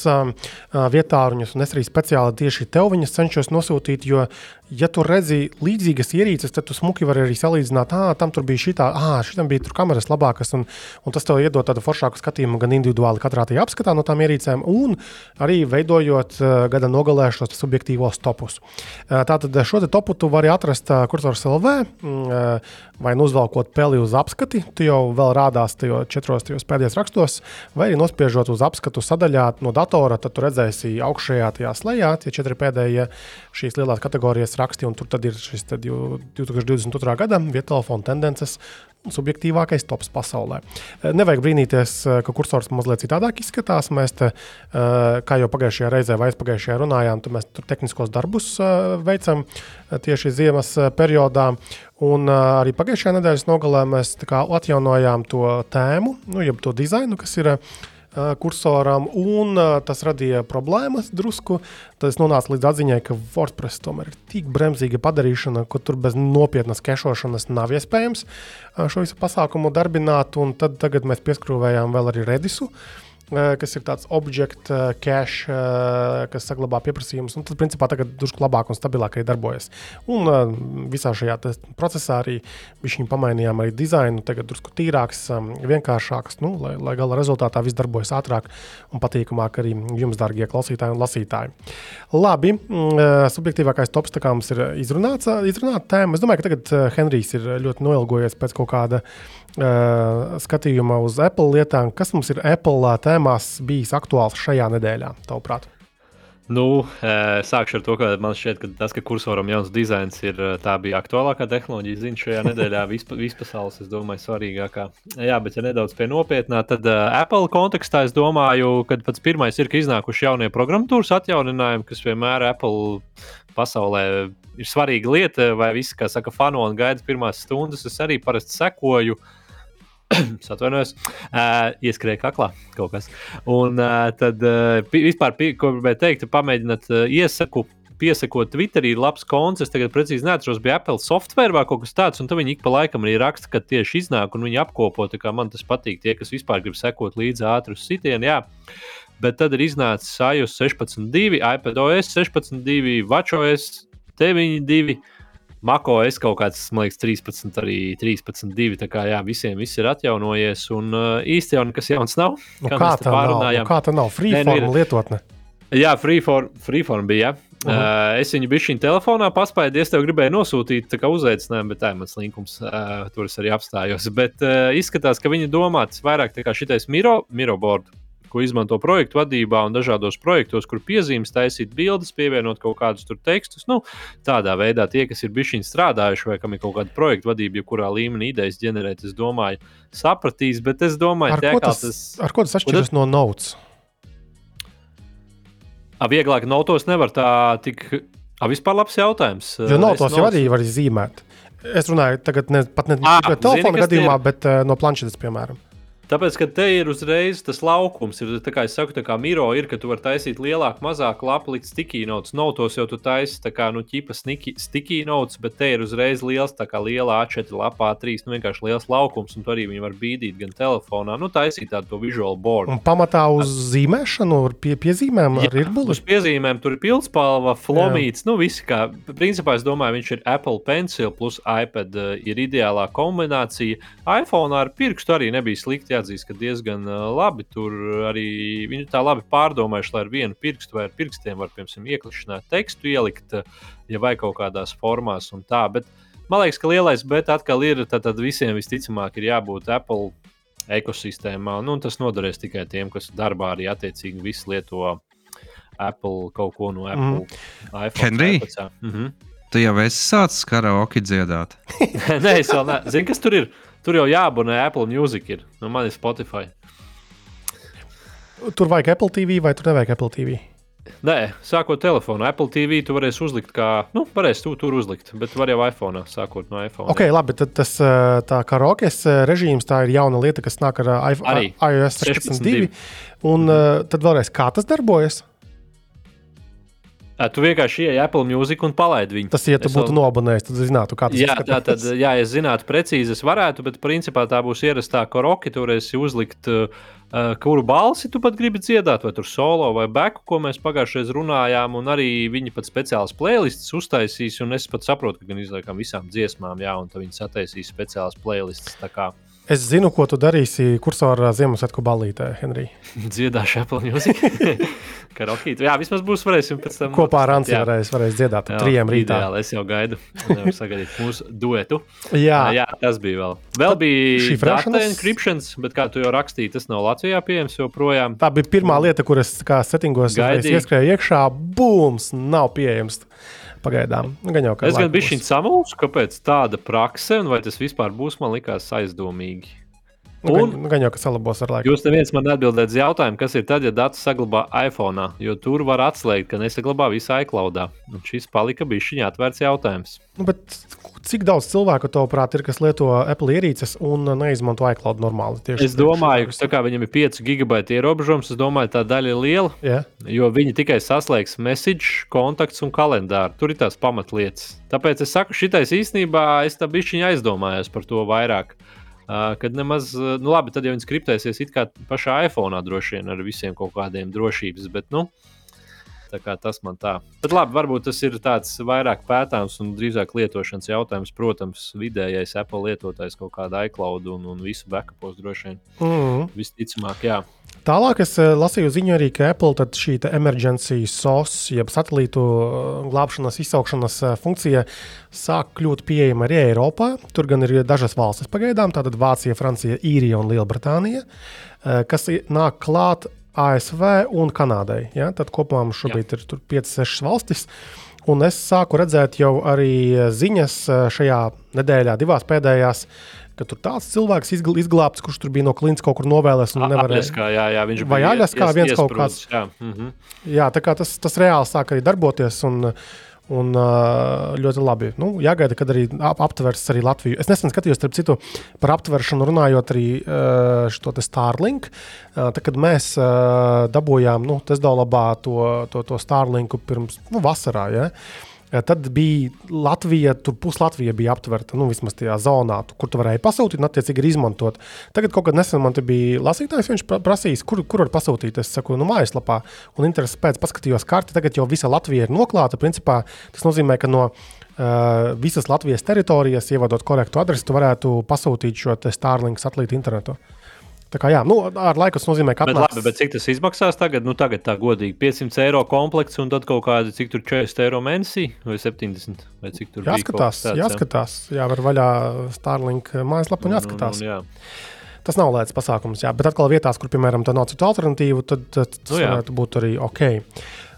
vietāruņus. Un es arī speciāli tieši tev viņus cenšos nosūtīt, jo ja tu redzi līdzīgas ierīces, tad tu smuki vari arī salīdzināt, ah, tam tur bija šī tā, ah, šitam bija tur kameras labākas, un, un tas tev iedod tādu foršāku skatījumu gan individuāli katrā tajā apskatā no tām ierīcēm, un arī veidojot uh, gada nogalē šos subjektīvos topus. Uh, tātad šo te topu tu vari atrast uh, kursors LV, uh, vai nu uzvelkot peli uz apskati, tu jau vēl rādās tajos četros tajos pēdējos rakstos, vai arī nospiežot uz apskatu sadaļā no datora, tad tu redzēsi augšējā tajā slēgā tie četri pēdējie šīs lielās kategorijas raksti, un tur ir šis 2022. gada vietā telefona tendences. Subjektīvākais tops pasaulē. Eh, nevajag brīnīties, eh, ka kursors mazliet citādāk izskatās. Mēs, te, eh, kā jau pagājušajā reizē vai aizpagājušajā runājām, mēs tur tehniskos darbus veicam tieši ziemas periodā. Un arī pagājušajā nedēļas nogalē mēs atjaunojām to tēmu, nu, jeb to dizainu, kas ir kursoram, un tas radīja problēmas drusku. Tad es nonācu līdz atziņai, ka WordPress tomēr ir tik bremzīga padarīšana, ka tur bez nopietnas kešošanas nav iespējams šo visu pasākumu darbināt. Tad tagad mēs pieskrūvējām vēl arī Redisu. Uh, kas ir tāds object eh, cache, eh, kas saglabā pieprasījumus. Tad, principā, tagad drusku labāk un stabilāk arī darbojas. Un visā šajā procesā arī viņi pamainījām arī dizainu. Tagad drusku tīrāks, vienkāršāks, nu, lai, lai gala rezultātā viss darbojas ātrāk un patīkamāk arī jums, darbie klausītāji un lasītāji. Labi, mm, subjektīvākais tops mums ir izrunāts, izrunāta tēma. Es domāju, ka tagad Henrijs ir ļoti noilgojies pēc kaut kāda uh, skatījuma uz Apple lietām. Kas mums ir Apple tēmās bijis aktuāls šajā nedēļā, tavuprāt? Nu, sākšu ar to, ka man šķiet, ka tas, ka kursoram jauns dizains ir tā bija aktuālākā tehnoloģija ziņa šajā nedēļā, vispa, vispasaules, es domāju, svarīgākā. Jā, bet ja nedaudz pie nopietnā, tad uh, Apple kontekstā es domāju, ka pats pirmais ir, ka iznākuši jaunie programmatūras atjauninājumi, kas vienmēr Apple pasaulē ir svarīga lieta, vai visi, kā saka, fanu un gaida pirmās stundas, es arī parasti sekoju. Uh, atvainojos, uh, ieskrēja kaklā kaut kas. Un uh, tad uh, vispār, ko gribēju teikt, pamēģināt uh, iesaku. Piesakot, Twitterī ir labs konts. Es tagad precīzi neatceros, bija Apple software vai kaut kas tāds, un viņi ik pa laikam arī raksta, ka tieši iznāk, un viņi apkopo. Man tas patīk, tie, kas vispār grib sekot līdzi sitienu. Jā. Bet tad ir iznācis iOS 16.2, iPadOS 16.2, WatchOS 9.2. Mako es kaut kāds, man liekas, 13, arī 13, 2. Tā kā jā, visiem viss ir atjaunojies. Un uh, īsti jau nekas jauns nav. Nu, kā, kā tā nav? Nu, kā tā nav? Freeform Nē, nu, lietotne. Jā, freeform, freeform bija. Ja. Uh -huh. uh, es viņu biju šī telefonā paspēju, es tev gribēju nosūtīt uzaicinājumu, bet tā ir mans linkums. Uh, tur es arī apstājos. Bet uh, izskatās, ka viņi domāts vairāk kā šitais Miro, Miro board ko izmanto projektu vadībā un dažādos projektos, kur piezīmes, taisīt bildes, pievienot kaut kādus tekstus. Nu, tādā veidā tie, kas ir bijuši strādājuši vai kam ir kaut kāda projekta vadība, jebkurā līmenī idejas ģenerēt, es domāju, sapratīs. Bet es domāju, ar, tie, ko tas, tas, ar ko tas atšķiras no notes? A, vieglāk notos nevar tā tik. A, vispār labs jautājums. Jo notos jau arī var zīmēt. Es runāju tagad ne, pat ne tikai telefona gadījumā, bet uh, no planšetes, piemēram. Tāpēc, ka te ir uzreiz tas laukums, ir tā kā es saku, tā kā miro ir, ka tu vari taisīt lielāku, mazāku lapu, likt sticky notes. Notos jau tu taisi tā kā, nu, ķipa sticky notes, bet te ir uzreiz liels, tā kā liela A4 lapā, A3, nu, vienkārši liels laukums, un tu arī viņu var bīdīt gan telefonā, nu, taisīt tādu to visual board. Un pamatā uz zīmēšanu, pie, piezīmēm Jā, ir buļbuļs. Uz piezīmēm tur ir pilspalva, flomīts, Jā. nu, visi kā, principā es domāju, viņš ir Apple Pencil plus iPad uh, ir ideālā kombinācija. iPhone ar pirkstu arī nebija slikti jāatzīst, ka diezgan labi tur arī viņi tā labi pārdomājuši, lai ar vienu pirkstu vai ar pirkstiem var, piemēram, ieklišanā tekstu ielikt, ja vai kaut kādās formās un tā. Bet man liekas, ka lielais bet atkal ir, tad, tad visiem visticamāk ir jābūt Apple ekosistēmā, nu, un tas noderēs tikai tiem, kas darbā arī attiecīgi visu lieto Apple kaut ko no Apple. Mm. iPhone, Henry, mm -hmm. tu jau esi sācis karaoke dziedāt? Nē, es vēl neesmu. Zini, kas tur ir? Tur jau jāabonē Apple Music. Ir. Nu, man ir Spotify. Tur vajag Apple TV vai tur nevajag Apple TV? Nē, sākot telefonu, Apple TV tu varēsi uzlikt, kā, nu, varēsi tu tur uzlikt, bet var jau iPhone, sākot no iPhone. Ok, jā. labi, tad tas tā kā rokes režīms, tā ir jauna lieta, kas nāk ar iPhone, iOS 16.2. Un mm. tad vēlreiz, kā tas darbojas? Tu vienkārši ieej Apple Music un palaidi viņu. Tas, ja tu es būtu vēl... nobonējis, tad zinātu, kā tas jā, tā tad, jā, ja zinātu precīzi, es varētu, bet principā tā būs ierastā koroki. Tur es uzlikt, uh, kuru balsi tu pat gribi dziedāt, vai tur solo vai beku, ko mēs pagājušajā runājām. Un arī viņi pat speciālas playlists uztaisīs, un es pat saprotu, ka gan izliekam visām dziesmām, jā, un viņi sataisīs speciālas playlists. Es zinu, ko tu darīsi kursorā Ziemassvētku ballītē, Henrij. Dziedāšu Apple Music. Karokīt. Jā, vismaz būs varēsim pēc tam. Kopā ar Anci varēs, varēs dziedāt jā, trijiem rītā. Ideāli, es jau gaidu. Nevaru sagaidīt mūsu duetu. jā. jā, tas bija vēl. Vēl bija data encryptions, bet kā tu jau rakstīji, tas nav Latvijā pieejams joprojām. Tā bija pirmā lieta, kuras kā settingos ieskrēja iekšā, bums, nav pieejams. Pagaidām, nu, gan jau kā. Es gan biju šī samulsu, kāpēc tāda prakse, un vai tas vispār būs, man likās aizdomīgi. Nu, un, gan, gan jau, ka salabos ar laiku. Jūs neviens man neatbildēt uz jautājumu, kas ir tad, ja datus saglabā iPhone, jo tur var atslēgt, ka nesaglabā visu iCloud. Un šis palika bija šī atvērts jautājums. Nu, cik daudz cilvēku, tavuprāt, ir, kas lieto Apple ierīces un neizmanto iCloud normāli? Tieši es domāju, ka viņam ir 5 gigabaita ierobežojums. Es domāju, tā daļa ir liela. Yeah. Jo viņi tikai saslēgs message, kontakts un kalendāru. Tur ir tās pamatlietas. Tāpēc es saku, šitais īstenībā es tā bišķiņa aizdomājos par to vairāk. Uh, kad nemaz, nu labi, tad jau viņi skriptēsies it kā pašā iPhone droši vien ar visiem kaut kādiem drošības, bet, nu, tas man tā. Bet labi, varbūt tas ir tāds vairāk pētāms un drīzāk lietošanas jautājums. Protams, vidējais Apple lietotājs kaut kāda iCloud un, un visu backupos droši vien. Mm -hmm. Visticamāk, jā. Tālāk es eh, lasīju ziņu arī, ka Apple šī emergency SOS, jeb satelītu eh, glābšanas, izsaukšanas eh, funkcija sāk kļūt pieejama arī Eiropā. Tur gan ir dažas valstis pagaidām, tātad Vācija, Francija, Īrija un Lielbritānija, kas nāk klāt ASV un Kanādai. Ja? Tad kopumā mums šobrīd Jā. ir 5-6 valstis. Un es sāku redzēt jau arī ziņas šajā nedēļā, divās pēdējās, ka tur tāds cilvēks izglābts, kurš tur bija no klints kaut kur novēlēs. Aļaskā, jā, jā, viņš vai Aļaskā viens kaut kāds. Jā, mm -hmm. jā tā kā tas, tas reāli sāk arī darboties. Un, Un ļoti labi. Nu, jāgaida, kad arī aptvers arī Latviju. Es nesen skatījos, starp citu, par aptveršanu runājot arī šo Starlink. Tad, kad mēs dabūjām nu, Tesla to, to, to Starlinku pirms nu, vasarā. Ja? Tad bija Latvija, tur puslatvija bija aptverta, nu, vismaz tajā zonā, kur tu varēji pasūtīt un, attiecīgi, arī izmantot. Tagad kaut kad nesen man te bija lasītājs, viņš prasīs, kur, kur var pasūtīt. Es saku, nu, mājaslapā, un intereses pēc paskatījos karti. Tagad jau visa Latvija ir noklāta. Principā tas nozīmē, ka no uh, visas Latvijas teritorijas, ievadot korektu adresi, tu varētu pasūtīt šo Starlink satelītu internetu. Tā kā jā, nu, ar laiku tas nozīmē, ka. Bet, labi, bet cik tas izmaksās tagad? Nu, tagad tā godīgi 500 eiro komplekts un tad kaut kādi, cik tur 40 eiro mēnesī vai 70 vai cik tur jāskatās. Tāds, jāskatās, jā, var vaļā Starlink mājaslapu un jāskatās. Un, un, jā. Tas nav lēts pasākums, jā, bet atkal vietās, kur, piemēram, tā nav citu alternatīvu, tad, tad tas nu, jā. varētu būt arī ok.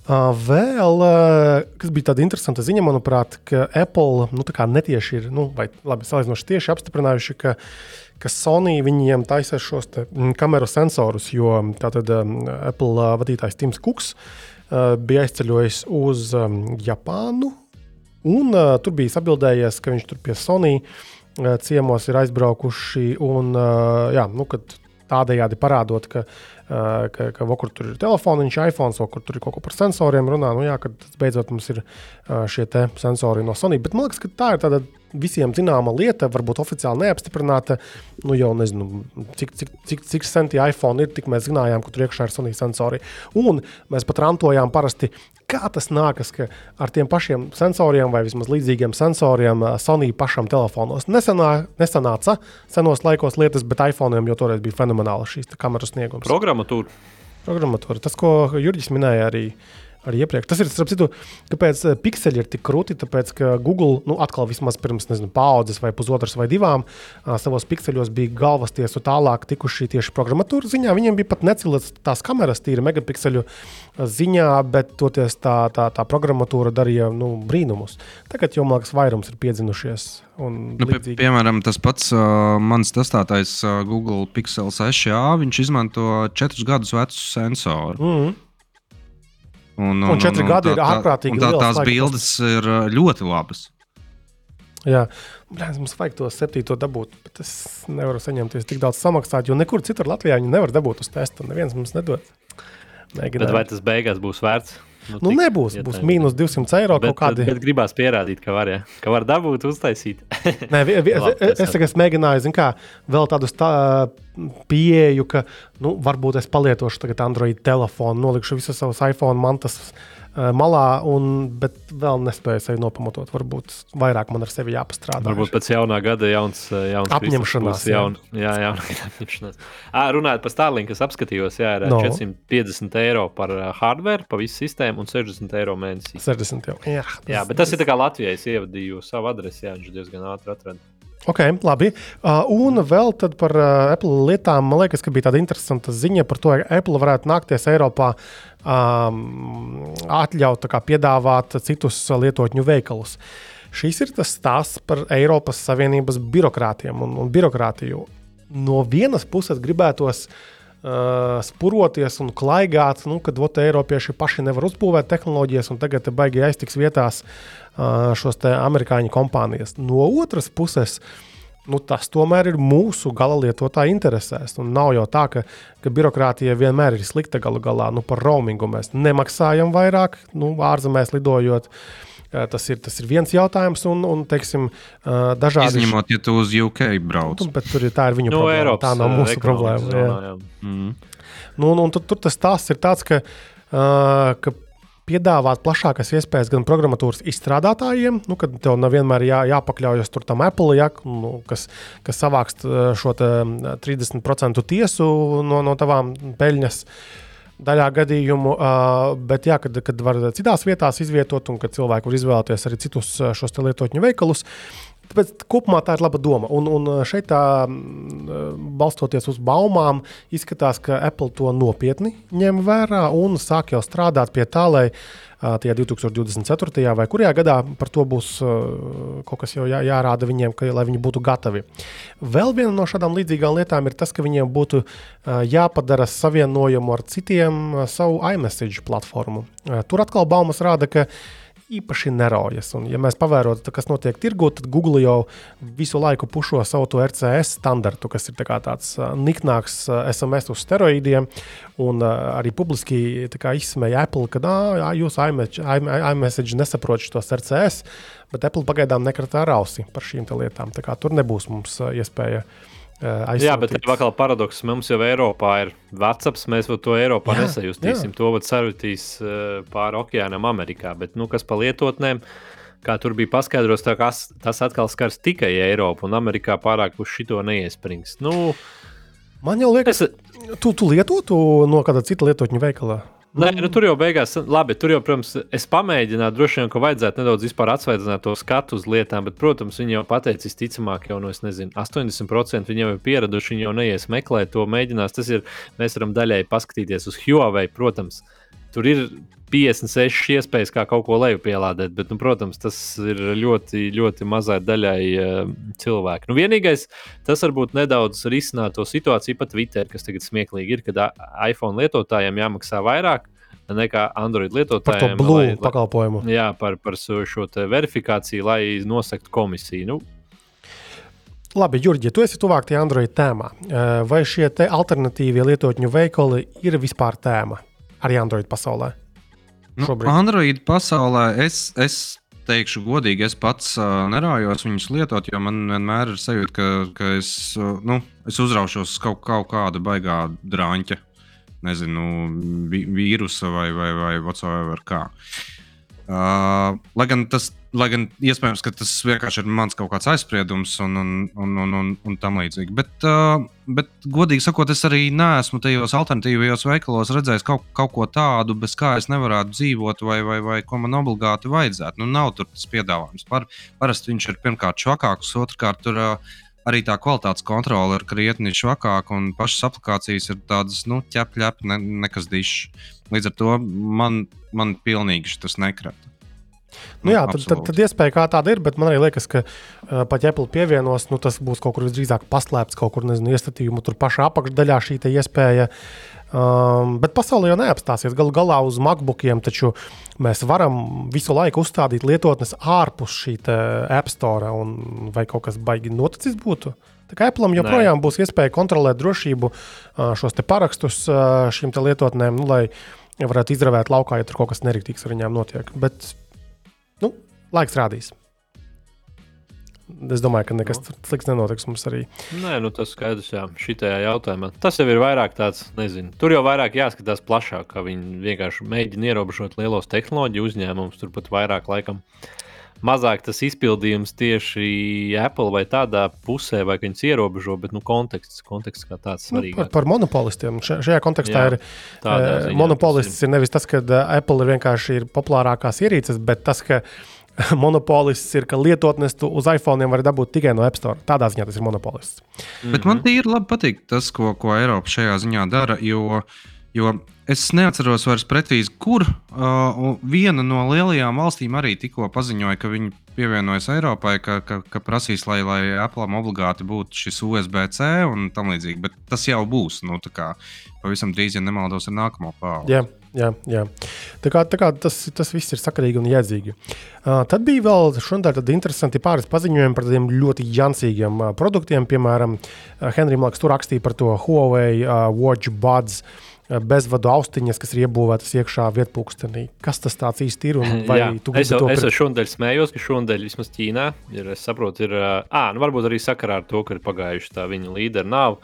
Uh, vēl, uh, kas bija tāda interesanta ziņa, manuprāt, ka Apple nu, netieši ir, nu, vai labi, salīdzinoši tieši apstiprinājuši, ka uh, ka Sony viņiem taisa šos mm, kameru sensorus, jo tātad um, Apple vadītājs Tims Kuks bija aizceļojis uz Japānu. Un tur bija atbildējies, ka viņš tur pie Sony ciemos ir aizbraukuši. Un, jā, nu, tādējādi parādot, ka, ka, ka vokur tur ir telefoniņš, iPhone, vai kur tur ir kaut ko par sensoriem runā. Nu, jā, kad beidzot mums ir šie sensori no Sony. Bet man liekas, ka tā ir tāda visiem zināma lieta, varbūt oficiāli neapstiprināta. Nu, jau nezinu, cik, cik, cik, cik senti iPhone ir, tik mēs zinājām, ka tur iekšā ir Sony sensori. Un mēs pat rantojām parasti, kā tas nākas, ka ar tiem pašiem sensoriem vai vismaz līdzīgiem sensoriem Sony pašam telefonos nesanā, nesanāca senos laikos lietas, bet iPhone jau toreiz bija fenomenāla šīs kameras sniegums. Programmatūra. Programmatūra. Tas, ko Jurģis minēja arī. Uh, arī iepriekš. Tas ir citu, kāpēc eh, pikseli ir tik krūti. Tāpēc, ka Google, nu, atkal vismaz pirms nezinu, paudzes vai pusotras vai divām, savos pikseļos bija galvas tiesu tālāk tikuši tieši programmatūras ziņā. Viņiem bija pat necilēts tās kameras, tīri megapikseļu ziņā, bet toties tā, tā, tā programmatūra darīja nu, brīnumus. Tagad jau, man liekas, vairums ir piedzinušies. Nu, pie, piemēram, tas pats uh, mans testētais uh, Google Pixel 6a, viņš izmanto četrus gadus vecu sensoru. Mm -hmm. Un, un, un četri un, gadi tā, ir ārprātīgi. Tā, tās bildes ir ļoti labas. Jā, Brāns, mums vajag to septīto dabūt, bet es nevaru saņemties tik daudz samaksāt, jo nekur citur Latvijā viņi nevar dabūt uz testu. Neviens mums nedod. Mēģināt. Bet vai tas beigās būs vērts? Nu, nu, nebūs, būs mīnus 200 eiro bet, kaut kādi. Bet gribās pierādīt, ka var, ja? ka var dabūt, uztaisīt. Nē, vi, vi, Labi, es, es, es mēģināju, zinu, kā vēl tādu tā, pieeju, ka nu, varbūt es palietošu tagad Android telefonu, nolikšu visus savus iPhone mantas malā, un, bet vēl nespēju sevi nopamatot. Varbūt vairāk man ar sevi jāpastrādā. Varbūt pēc jaunā gada jauns, eh, jauns apņemšanās. Jaun, jā, jā, apņemšanās. À, runājot par Starlink, es apskatījos, jā, ir no. 450 eiro par hardware, pa visu sistēmu un 60 eiro mēnesī. 60 jau. Jā, jā bet tas ir tā kā Latvijai. Es ievadīju savu adresi, jā, viņš diezgan ātri atrada. Ok, labi. Uh, un vēl par uh, Apple lietām, man liekas, ka bija tāda interesanta ziņa par to, ka Apple varētu nākties Eiropā um, atļaut piedāvāt citus lietotņu veikalus. Šis ir tas stāsts par Eiropas Savienības birokrātiem un, un birokrātiju. No vienas puses gribētos uh, spuroties un klaigāt, nu, kad ot, Eiropieši paši nevar uzbūvēt tehnoloģijas, un tagad baigi aiztiks vietās uh, šos amerikāņu kompānijas. No otras puses, nu, tas tomēr ir mūsu gala lietotāju interesēs. Un nav jau tā, ka, ka birokrātija vienmēr ir slikta galu galā. Nu, par roamingu mēs nemaksājam vairāk, nu, ārzemēs lidojot. Tas ir, tas ir viens jautājums, un, un teiksim, dažādi. Izņemot, ja tu uz UK brauc. Nu, bet tur ir, tā ir viņu no, problēma. Eiropas, tā nav mūsu problēma. Jā. Jā. Jā. Mm. Nu, un, un tur, tur tas stāsts ir tāds, ka, uh, ka piedāvāt plašākas iespējas gan programmatūras izstrādātājiem, nu, kad tev nav vienmēr jā, jāpakļaujas tam Apple, ja, nu, kas, kas savāks šo 30% tiesu no, no tavām peļņas. Daļā gadījumu, uh, bet jā, kad, kad var citās vietās izvietot, un kad cilvēki var izvēlēties arī citus šos lietotņu veikalus, Tāpēc kopumā tā ir laba doma. Un, un šeit, tā, balstoties uz baumām, izskatās, ka Apple to nopietni ņem vērā un sāk jau strādāt pie tā, lai tie 2024. vai kurā gadā par to būs kaut kas jau jā, jārāda viņiem, ka, lai viņi būtu gatavi. Vēl viena no šādām līdzīgām lietām ir tas, ka viņiem būtu jāpadara savienojumu ar citiem savu iMessage platformu. Tur atkal baumas rāda, ka īpaši neraujas. Un, ja mēs pavērotu, kas notiek tirgū, tad Google jau visu laiku pušo savu to RCS standartu, kas ir tā tāds niknāks SMS uz steroīdiem. Un arī publiski izsmēja Apple, ka jūs iMessage nesaprotat šos RCS, bet Apple pagaidām nekratā rausi par šīm lietām. Tur nebūs mums iespēja uh, aizsūtīt. Jā, bet atkal paradoks. Mums jau Eiropā ir WhatsApp, mēs to Eiropā jā, nesajustīsim. Jā. To var sarūtīs pāri okeānam Amerikā. Bet, nu, kas pa lietotnēm, kā tur bija paskaidrots, kas, tas atkal skars tikai Eiropu, un Amerikā pārāk uz šito neiesprings. Nu, Man jau liekas, es... tu, tu lietotu no kāda cita lietotņa veikala. Nē, nu, tur jau beigās, labi, tur jau, protams, es pamēģināju, droši vien, ka vajadzētu nedaudz atsveidzināt to skatu uz lietām, bet, protams, viņi jau pateica, visticamāk, jau no, es nezinu, 80% viņi jau ir pieraduši, viņi jau neies meklēt to, mēģinās. Tas ir, mēs varam daļai paskatīties uz Huawei, protams, tur ir 56 iespējas, kā kaut ko leju pielādēt, bet, nu, protams, tas ir ļoti, ļoti mazai daļai uh, cilvēku. Nu, vienīgais, tas varbūt nedaudz risinātu to situāciju pat Twitter, kas tagad smieklīgi ir, kad iPhone lietotājiem jāmaksā vairāk. nekā Android lietotājiem. Par to lai, pakalpojumu. Jā, par, par šo verifikāciju, lai nosaktu komisiju. Nu, Labi, Jurģi, tu esi tuvāk tie Android tēmā. Vai šie alternatīvie lietotņu veikali ir vispār tēma arī Android pasaulē? Nu, Šobrīd? Android pasaulē es, es teikšu, godīgi, es pats uh, nerājos viņus lietot, jo man vienmēr ir sajūta, ka, ka es, uh, nu, es uzraušos kaut, kaut kāda baigā drāņķa, nezinu, vīrusa vai, vai, vai whatsoever. Kā. Uh, lai gan tas Lai gan iespējams, ka tas vienkārši ir mans kaut kāds aizspriedums un, un, un, un, un, un tam līdzīgi. Bet, uh, bet, godīgi sakot, es arī neesmu tajos alternatīvajos veikalos redzējis kaut, kaut ko tādu, bez kā es nevarētu dzīvot, vai, vai, vai ko man obligāti vajadzētu. Nu, nav tur tas piedāvājums. Par, parasti viņš ir pirmkārt švakāks, otrkārt tur. Uh, arī tā kvalitātes kontrole ir krietni švakāka, un pašas aplikācijas ir tādas, nu, ķepļap, ne, nekas dišs. Līdz ar to man, man pilnīgi tas nekrata. Nu, jā, tad, tad, tad iespēja kā tāda ir, bet man arī liekas, ka uh, pat Apple pievienos, nu, tas būs kaut kur visdrīzāk paslēpts, kaut kur nezinu, iestatījuma tur pašā apakšdaļā šī iespēja. Um, bet pasaulē jau neapstāsies. Galu galā uz MacBookiem taču mēs varam visu laiku uzstādīt lietotnes ārpus šī App Store, un vai kaut kas baigi noticis būtu. Tā kā Apple joprojām Nē. būs iespēja kontrolēt drošību, šos parakstus šīm lietotnēm, nu, lai varētu izravēt laukā, ja tur kaut kas nerīktīgs ar viņiem notiek. Bet Nu, laiks rādīs. Es domāju, ka nekas no. Nu. slikts nenotiks mums arī. Nē, nu tas skaidrs, jā, šitajā jautājumā. Tas jau ir vairāk tāds, nezinu, tur jau vairāk jāskatās plašāk, kā viņi vienkārši mēģina ierobežot lielos tehnoloģiju uzņēmumus, turpat vairāk laikam. Mazāk tas izpildījums tieši Apple vai tādā pusē, vai viņas ierobežo, bet nu, konteksts, konteksts kā tāds svarīgs. Nu, par, par monopolistiem. Šajā kontekstā Jā, ir uh, monopolists ir. ir nevis tas, ka uh, Apple ir vienkārši ir populārākās ierīces, bet tas, ka monopolists ir, ka lietotnes tu uz iPhone var dabūt tikai no App Store. Tādā ziņā tas ir monopolists. Mm -hmm. Bet man mhm. tīri labi patīk tas, ko, ko Eiropa šajā ziņā dara, jo, jo es neatceros vairs precīzi, kur uh, viena no lielajām valstīm arī tikko paziņoja, ka viņi pievienojas Eiropai, ka, ka, ka prasīs, lai, lai Apple obligāti būtu šis USB-C un tam līdzīgi. Bet tas jau būs. Nu, pavisam drīz, ja nemaldos, ar nākamo paudzi. Yeah. Jā, jā. Tā kā, tā kā tas, tas viss ir sakarīgi un jēdzīgi. Uh, tad bija vēl šodien interesanti pāris paziņojumi par tādiem ļoti jancīgiem uh, produktiem. Piemēram, uh, Henrijs Laks tur rakstīja par to Huawei uh, Watch Buds. Uh, bezvadu austiņas, kas ir iebūvētas iekšā vietpunktenī. Kas tas īsti ir? es jau es šodien smējos, ka šodien vismaz Ķīnā ir, es saprotu, ir, à, nu varbūt arī sakarā ar to, ka ir pagājuši tā viņa līdera nav.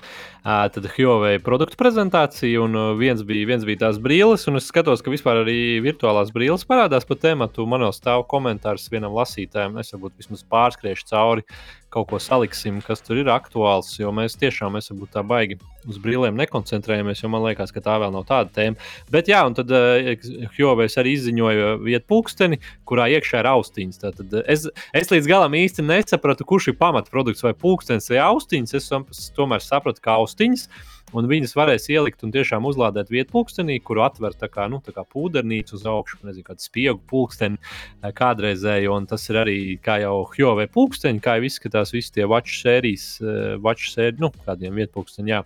Tad Huawei produktu prezentācija, un viens bija, viens bija tās brīles, un es skatos, ka vispār arī virtuālās brīles parādās pa tēmatu. Man jau stāv komentārs vienam lasītājam, es varbūt vismaz pārskriešu cauri, kaut ko saliksim, kas tur ir aktuāls. Jo mēs tiešām varbūt tā baigi uz brīviem nekoncentrējamies, jo man liekas, ka tā vēl nav tāda tēma. Bet jā, un tad uh, Hjovējs arī izziņoja vietu pulksteni, kurā iekšā ir austiņas. Tad es, es līdz galam īsti nesapratu, kurš ir pamatprodukts vai pulkstenis vai austiņas. Es tomēr sapratu, kā austiņas un viņas varēs ielikt un tiešām uzlādēt vietu pulkstenī, kuru atver tā kā, nu, tā kā pūdernīca uz augšu, nezinu, kādu spiegu pulksteni eh, kādreizēju, un tas ir arī, kā jau Hjovē pulksteņi, kā jau izskatās visi tie watch sērijas, eh, watch sērijas, nu, kādiem vietu pulksteņiem, jā.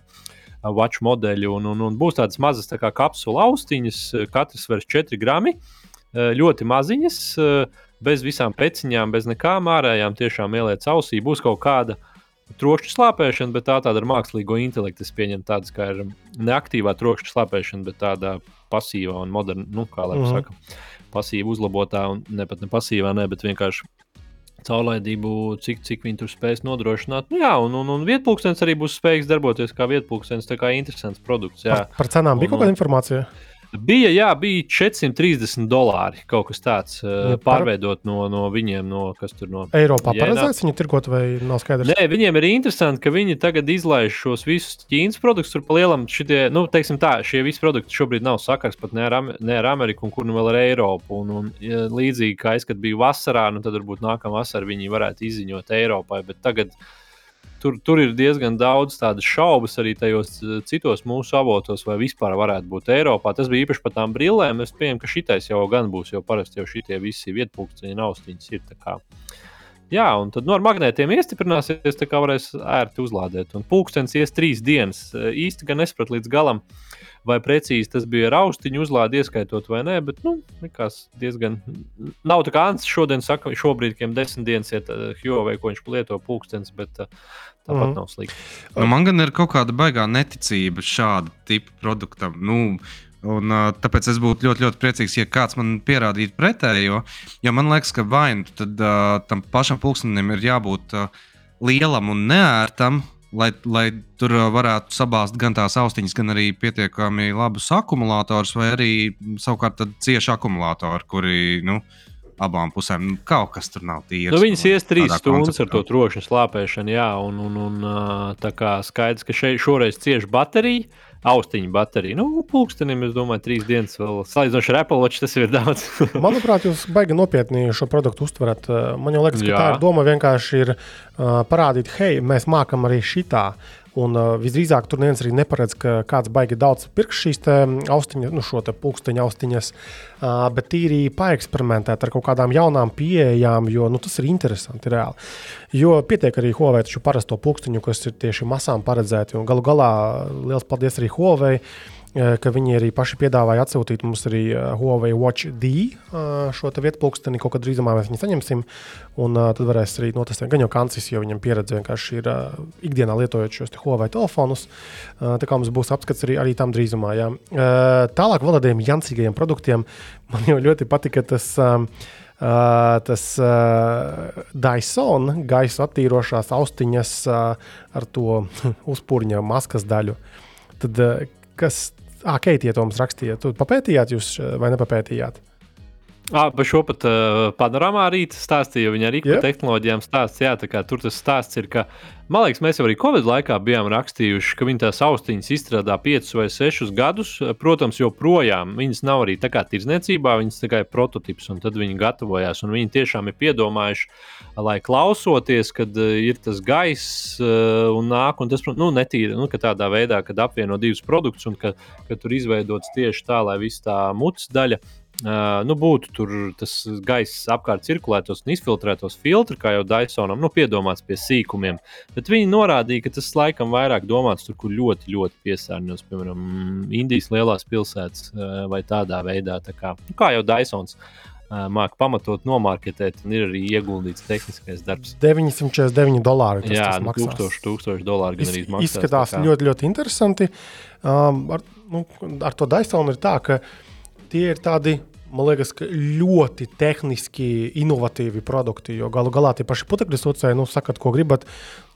Watch modeļi, un, un, un būs tādas mazas tā kā kapsula austiņas, katrs svers 4 grami, ļoti maziņas, bez visām peciņām, bez nekām ārējām, tiešām ieliec ausī. Būs kaut kāda trokšņa slāpēšana, bet tā tāda ar mākslīgo intelektu. Es pieņemu tādas kā ir neaktīvā trokšņa slāpēšana, bet tāda pasīvā un moderna, nu, kā lai mm -hmm. saka, pasīva uzlabotā un ne pat ne pasīvā, ne, bet vienkārši caurlaidību, cik, cik viņi tur spēs nodrošināt. Nu, jā, un, un, un vietpūkstens arī būs spējīgs darboties kā vietpūkstens, tā kā interesants produkts. Jā. Par, par cenām bija kaut kāda informācija? Bija, jā, bija 430 dolāri. Kaut kas tāds ja, par... pārveidot no, no viņiem, no kas tur no Eiropā. Paredzēts viņu tirgot vai nav skaidrs? Nē, viņiem ir interesanti, ka viņi tagad izlaiž šos visus Ķīnas produktus. Tur palielam šitie, nu, teiksim tā, šie visi produkti šobrīd nav sakars pat ne ar, ne ar Ameriku, un kur nu vēl ar Eiropu. Un, un ja, līdzīgi kā es, kad biju vasarā, nu, tad varbūt nākamā vasarā viņi varētu izziņot Eiropai. Bet tagad tur, tur ir diezgan daudz tādas šaubas arī tajos eh, citos mūsu avotos, vai vispār varētu būt Eiropā. Tas bija īpaši par tām brillēm. Es pieņemu, ka šitais jau gan būs, jo parasti jau šitie visi vietpunkti un austiņas. Jā, un tad nu, magnētiem iestiprināsies, tā kā varēs ērti uzlādēt. Un pulkstenis ies trīs dienas. Īsti gan nesapratu līdz galam, vai precīzi tas bija ar austiņu uzlādi ieskaitot vai nē, bet, nu, likās diezgan. Nav tā kā Ants šodien saka, šobrīd, kad desmit dienas iet Huawei, ko viņš lieto pulkstenis, bet tāpat mm. nav slikti. Nu, man gan ir kaut kāda baigā neticība šāda tipa produktam. Nu, Un, uh, tāpēc es būtu ļoti, ļoti priecīgs, ja kāds man pierādītu pretējo. Jo man liekas, ka vai nu tad, uh, tam pašam pulkstenim ir jābūt uh, lielam un neērtam, lai, lai tur varētu sabāzt gan tās austiņas, gan arī pietiekami labus akumulatorus, vai arī savukārt cieši akumulatori, kuri. Nu, abām pusēm. Nu, kaut kas tur nav tīrs. Nu, viņas ies trīs stundas ar to trokšņa slāpēšanu, jā, un, un, un tā kā skaidrs, ka šeit šoreiz cieši baterija austiņu bateriju. Nu, pulkstenim, es domāju, trīs dienas vēl salīdzinoši ar Apple Watch tas ir daudz. Manuprāt, jūs baigi nopietni šo produktu uztverat. Man liekas, ka Jā. tā doma vienkārši ir uh, parādīt, hei, mēs mākam arī šitā. Un uh, visdrīzāk tur neviens arī neparedz, ka kāds baigi daudz pirks šīs austiņas, nu, šo pulksteņa austiņas, uh, bet tīri paeksperimentēt ar kaut kādām jaunām pieejām, jo nu, tas ir interesanti reāli. Jo pietiek arī Huawei parasto pulksteņu, kas ir tieši masām paredzēti. Galu galā liels paldies arī Huawei ka viņi arī paši piedāvāja atsūtīt mums arī eh, Huawei Watch D eh, šo vietpulksteni. Kaut kad drīzumā mēs viņu saņemsim, un tad varēs arī notestēt. Gan jau Kancis, jo viņam pieredze vienkārši ir ikdienā lietojot šos Huawei telefonus. Tā kā mums būs apskats arī, arī tam drīzumā. Jā. Tālāk vēl tādiem jancīgajiem produktiem man jau ļoti patika tas. Uh, tas uh, Dyson gaisa attīrošās austiņas uh, ar to uzpūriņa maskas daļu. Tad, uh, kas Ah, Keitija to mums rakstīja. Jūs papētījāt, jūs vai nepapētījāt? Ah, par šo pat uh, panoramā arī stāstīja. Viņa arī yep. par tehnoloģijām stāstīja. Tur tas stāsts ir, ka, man liekas, mēs jau arī Covid laikā bijām rakstījuši, ka viņi tās austiņas izstrādā 5 vai 6 gadus. Protams, joprojām viņas nav arī tā kā tirdzniecībā, viņas tikai prototyps, un tad viņi gatavojās. Viņi tiešām ir piedomājuši, lai klausoties, kad ir tas gaiss uh, un nāk, un tas, nu, netīri, nu, tādā veidā, kad apvieno divus produktus un ka, ka tur izveidots tieši tā, lai viss tā mutes daļa nu, būtu tur tas gaiss apkārt cirkulētos un izfiltrētos filtri, kā jau Dysonam, nu, piedomāts pie sīkumiem. Bet viņi norādīja, ka tas laikam vairāk domāts tur, kur ļoti, ļoti piesārņots, piemēram, Indijas lielās pilsētas vai tādā veidā. Tā kā, nu, kā jau Dysons uh, māca pamatot, nomārketēt, un ir arī ieguldīts tehniskais darbs. 949 dolāri. Tas, Jā, tas nu, 1000, 1000 dolāri gan arī maksā. Izskatās ļoti, ļoti interesanti. Um, ar, nu, ar to Dysonu ir tā, ka tie ir tādi man liekas, ļoti tehniski inovatīvi produkti. Jo galu galā tie paši putekļi sūcēji, nu, sakat, ko gribat,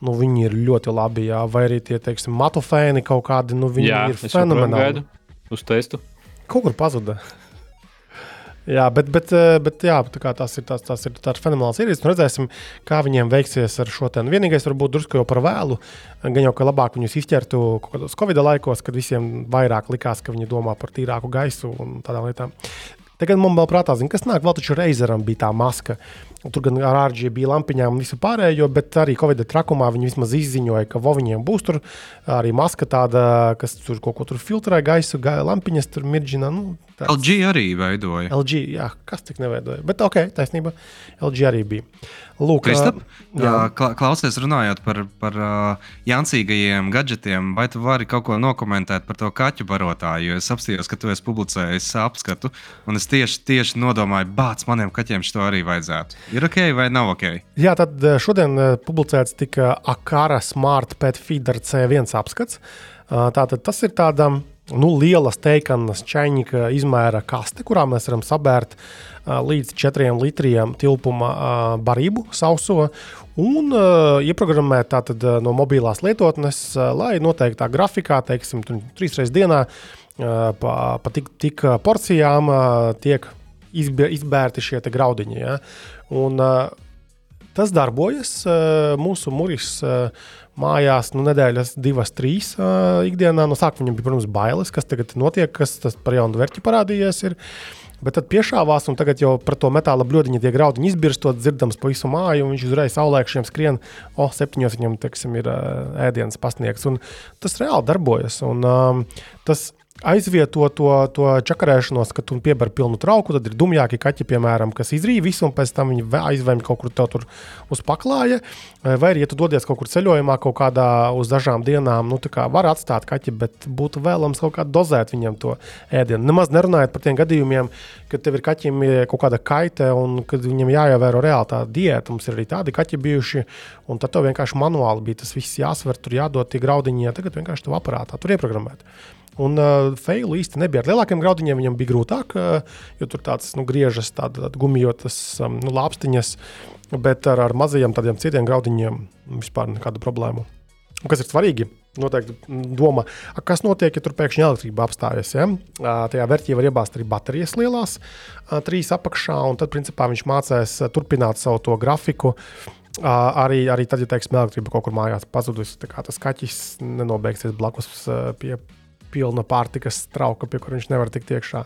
nu, viņi ir ļoti labi. Jā. Vai arī tie, teiksim, matofēni kaut kādi, nu, viņi jā, ir fenomenāli. Uz testu. Kaut kur pazuda. Jā, bet, bet, eh, bet jā, tas ir tāds, tas ir tāds fenomenāls ierīcis. Redzēsim, kā viņiem veiksies ar šo te. Nu, vienīgais, varbūt drusku jau par vēlu. Gan jau, ka labāk viņus izķertu kaut kādos Covid laikos, kad visiem vairāk likās, ka viņi domā par tīrāku gaisu un tādām lietām. Tagad man vēl prātā, zin, kas nāk, vēl taču Reizeram bija tā maska. Tur gan ar RGB bija lampiņām un visu pārējo, bet arī Covid trakumā viņi vismaz izziņoja, ka viņiem būs tur arī maska tāda, kas tur kaut ko tur filtrē gaisu, gai, lampiņas tur mirģina. Nu, tāds. LG arī veidoja. LG, jā, kas tik neveidoja. Bet ok, taisnība, LG arī bija. Lūk, Kristap, klausies, runājot par, par uh, jancīgajiem gadgetiem, vai tu vari kaut ko nokomentēt par to kaķu barotāju? Jo es apstājos, ka tu esi publicējis apskatu, un es tieši, tieši nodomāju, bāc, maniem kaķiem šo arī vajadzētu. Ir ok vai nav ok? Jā, tad šodien publicēts tika Akara Smart Pet Feeder C1 apskats. Tātad tas ir tādam nu, liela steikanas čaņķa izmēra kaste, kurā mēs varam sabērt uh, līdz 4 litriem tilpuma uh, barību sauso. Un uh, ieprogrammēt tātad uh, no mobilās lietotnes, uh, lai noteiktā grafikā, teiksim, trīs reizes dienā, uh, pa, pa tik, tik porcijām uh, tiek izbērti šie graudiņi. Ja? Un, uh, tas darbojas. Mūsu muris uh, mājās nu, nedēļas, divas, trīs uh, ikdienā. No sākuma viņam bija, protams, bailes, kas tagad notiek, kas tas par jaunu vērķi parādījies. Ir. Bet tad piešāvās, un tagad jau par to metāla bludiņu tie graudiņi izbirstot, dzirdams pa visu māju, un viņš uzreiz saulēkšiem skrien, o, oh, septiņos viņam, teiksim, ir uh, ēdienas pasniegts. Un tas reāli darbojas. Un, um, tas aizvieto to, to čakarēšanos, kad tu piebari pilnu trauku. Tad ir dumjāki kaķi, piemēram, kas izrīja visu, un pēc tam viņi aizvēm kaut kur tur uz paklāja. Vai arī, ja tu dodies kaut kur ceļojumā, kaut kādā uz dažām dienām, nu, var atstāt kaķi, bet būtu vēlams kaut kā dozēt viņam to ēdienu. Nemaz nerunājot par tiem gadījumiem, kad tev ir kaķim kaut kāda kaite un kad viņam jāievēro reāli tā diēta. Mums ir arī tādi kaķi bijuši, un tad tev vienkārši manuāli bija tas viss jāsver, tur jādod tie graudiņi, ja tagad vienkārši tev aparātā tur ieprogrammēt. Un uh, feilu īsti nebija. Ar lielākiem graudiņiem viņam bija grūtāk, uh, jo tur tāds nu, griežas, tādas tād gumijotas um, nu, lāpstiņas, bet ar, ar mazajiem tādiem citiem graudiņiem vispār nekādu problēmu. Un kas ir svarīgi? Noteikti domā, kas notiek, ja tur pēkšņi elektrība apstājas. Ja? Tajā vērtī var iebāzt arī baterijas lielās, trīs apakšā, un tad principā viņš mācīs uh, turpināt savu to grafiku. Arī, arī tad, ja teiksim, elektrība kaut kur mājās pazudusi, tad tas kaķis nenobeigsies blakus pie pilna pārtikas trauka, pie kur viņš nevar tikt iekšā.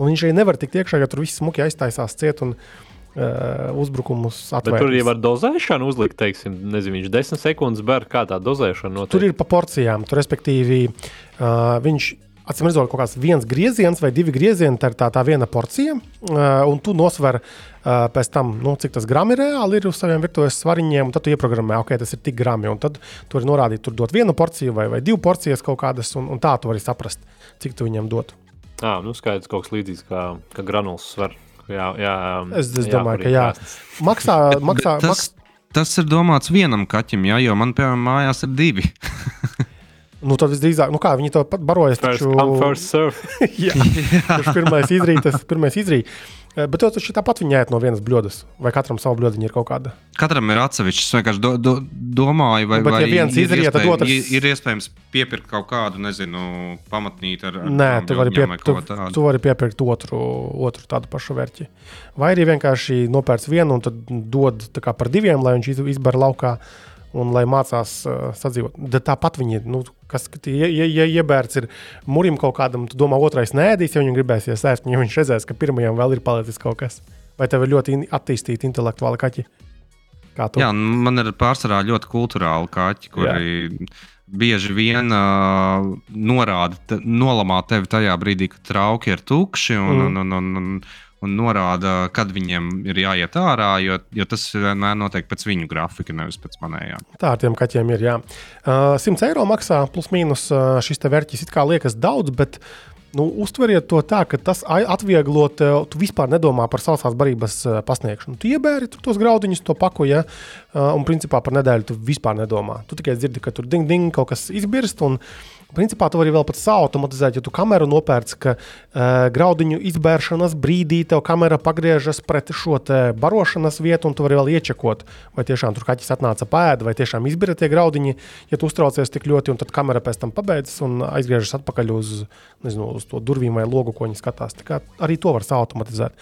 Un viņš arī nevar tikt iekšā, jo tur viss smuki aiztaisās ciet un uh, uzbrukumus atvērt. Tur jau var dozēšanu uzlikt, teiksim, nezinu, viņš 10 sekundes ber, kā tā dozēšana notiek. Tur ir pa porcijām, tur respektīvi uh, viņš Atcīm redzot, kaut kāds viens grieziens vai divi griezieni, tā ir tā, tā viena porcija, uh, un tu nosver uh, pēc tam, nu, cik tas grami reāli ir uz saviem virtuves svariņiem, un tad tu ieprogrammē, ok, tas ir tik grami, un tad tu vari norādīt, tur dot vienu porciju vai, vai divu porcijas kaut kādas, un, un tā tu vari saprast, cik tu viņam dot. Jā, nu skaidrs, kaut kas līdzīgs kā, kā granulas svar. Jā, jā, es, es domāju, ka jā. Maksā, maksā, tas, maks... tas ir domāts vienam kaķim, jā, jo man, piemēram, mājās ir divi. Nu, tad visdrīzāk, nu kā viņi to pat barojas. First taču... come, first serve. jā, kurš pirmais izrīt, tas pirmais izrīt. Eh, bet tas taču tāpat viņi ēd no vienas bļodas. Vai katram savu bļodiņu ir kaut kāda? Katram ir atsevišķs. Es vienkārši do, do, domāju, vai, nu, bet, vai ja viens izriet, tad otrs ir, ir iespējams piepirkt kaut kādu, nezinu, pamatnīti ar. ar Nē, tu vari, piep, tu, tu vari piepirkt otru, otru tādu pašu vērķi. Vai arī vienkārši nopērts vienu un tad dod par diviem, lai viņš izbar laukā. Un lai mācās uh, sadzīvot. Bet tāpat viņi, nu, kas, ja, ja, ja iebērts ir murim kaut kādam, tu domā, otrais nēdīs, ja viņam gribēsies ēst, ja viņš redzēs, ka pirmajam vēl ir palicis kaut kas. Vai tev ir ļoti attīstīti intelektuāli kaķi? Jā, man ir pārsvarā ļoti kultūrāli kaķi, kuri Jā. bieži vien uh, norāda, te, nolamā tevi tajā brīdī, kad trauki ir tukši. Un, mm. un, un, un, un, un norāda, kad viņiem ir jāiet ārā, jo, jo tas vienmēr notiek pēc viņu grafika, nevis pēc manējā. Tā ar tiem kaķiem ir. Jā. Uh, 100 eiro maksā plus mīnus uh, šis vērķis. It kā liekas daudz, bet nu, uztveriet to tā, ka tas atvieglo tev, tu vispār nedomā par sausās barības pasniegšanu. Tu iebēri tu tos graudiņus, to pakoja, un principā par nedēļu tu vispār nedomā. Tu tikai dzirdi, ka tur ding, ding, kaut kas izbirst. Un, Principā tu vari vēl pat automatizēt, ja tu kameru nopērci, ka uh, graudiņu izbēršanas brīdī tev kamera pagriežas pret šo barošanas vietu, un tu vari vēl iečekot, vai tiešām tur kaķis atnāca pēda, vai tiešām izbira tie graudiņi, ja tu uztraucies tik ļoti, un tad kamera pēc tam pabeidzas un aizgriežas atpakaļ uz, nezinu, uz to durvīm vai logu, ko viņi skatās. Arī to var automatizēt.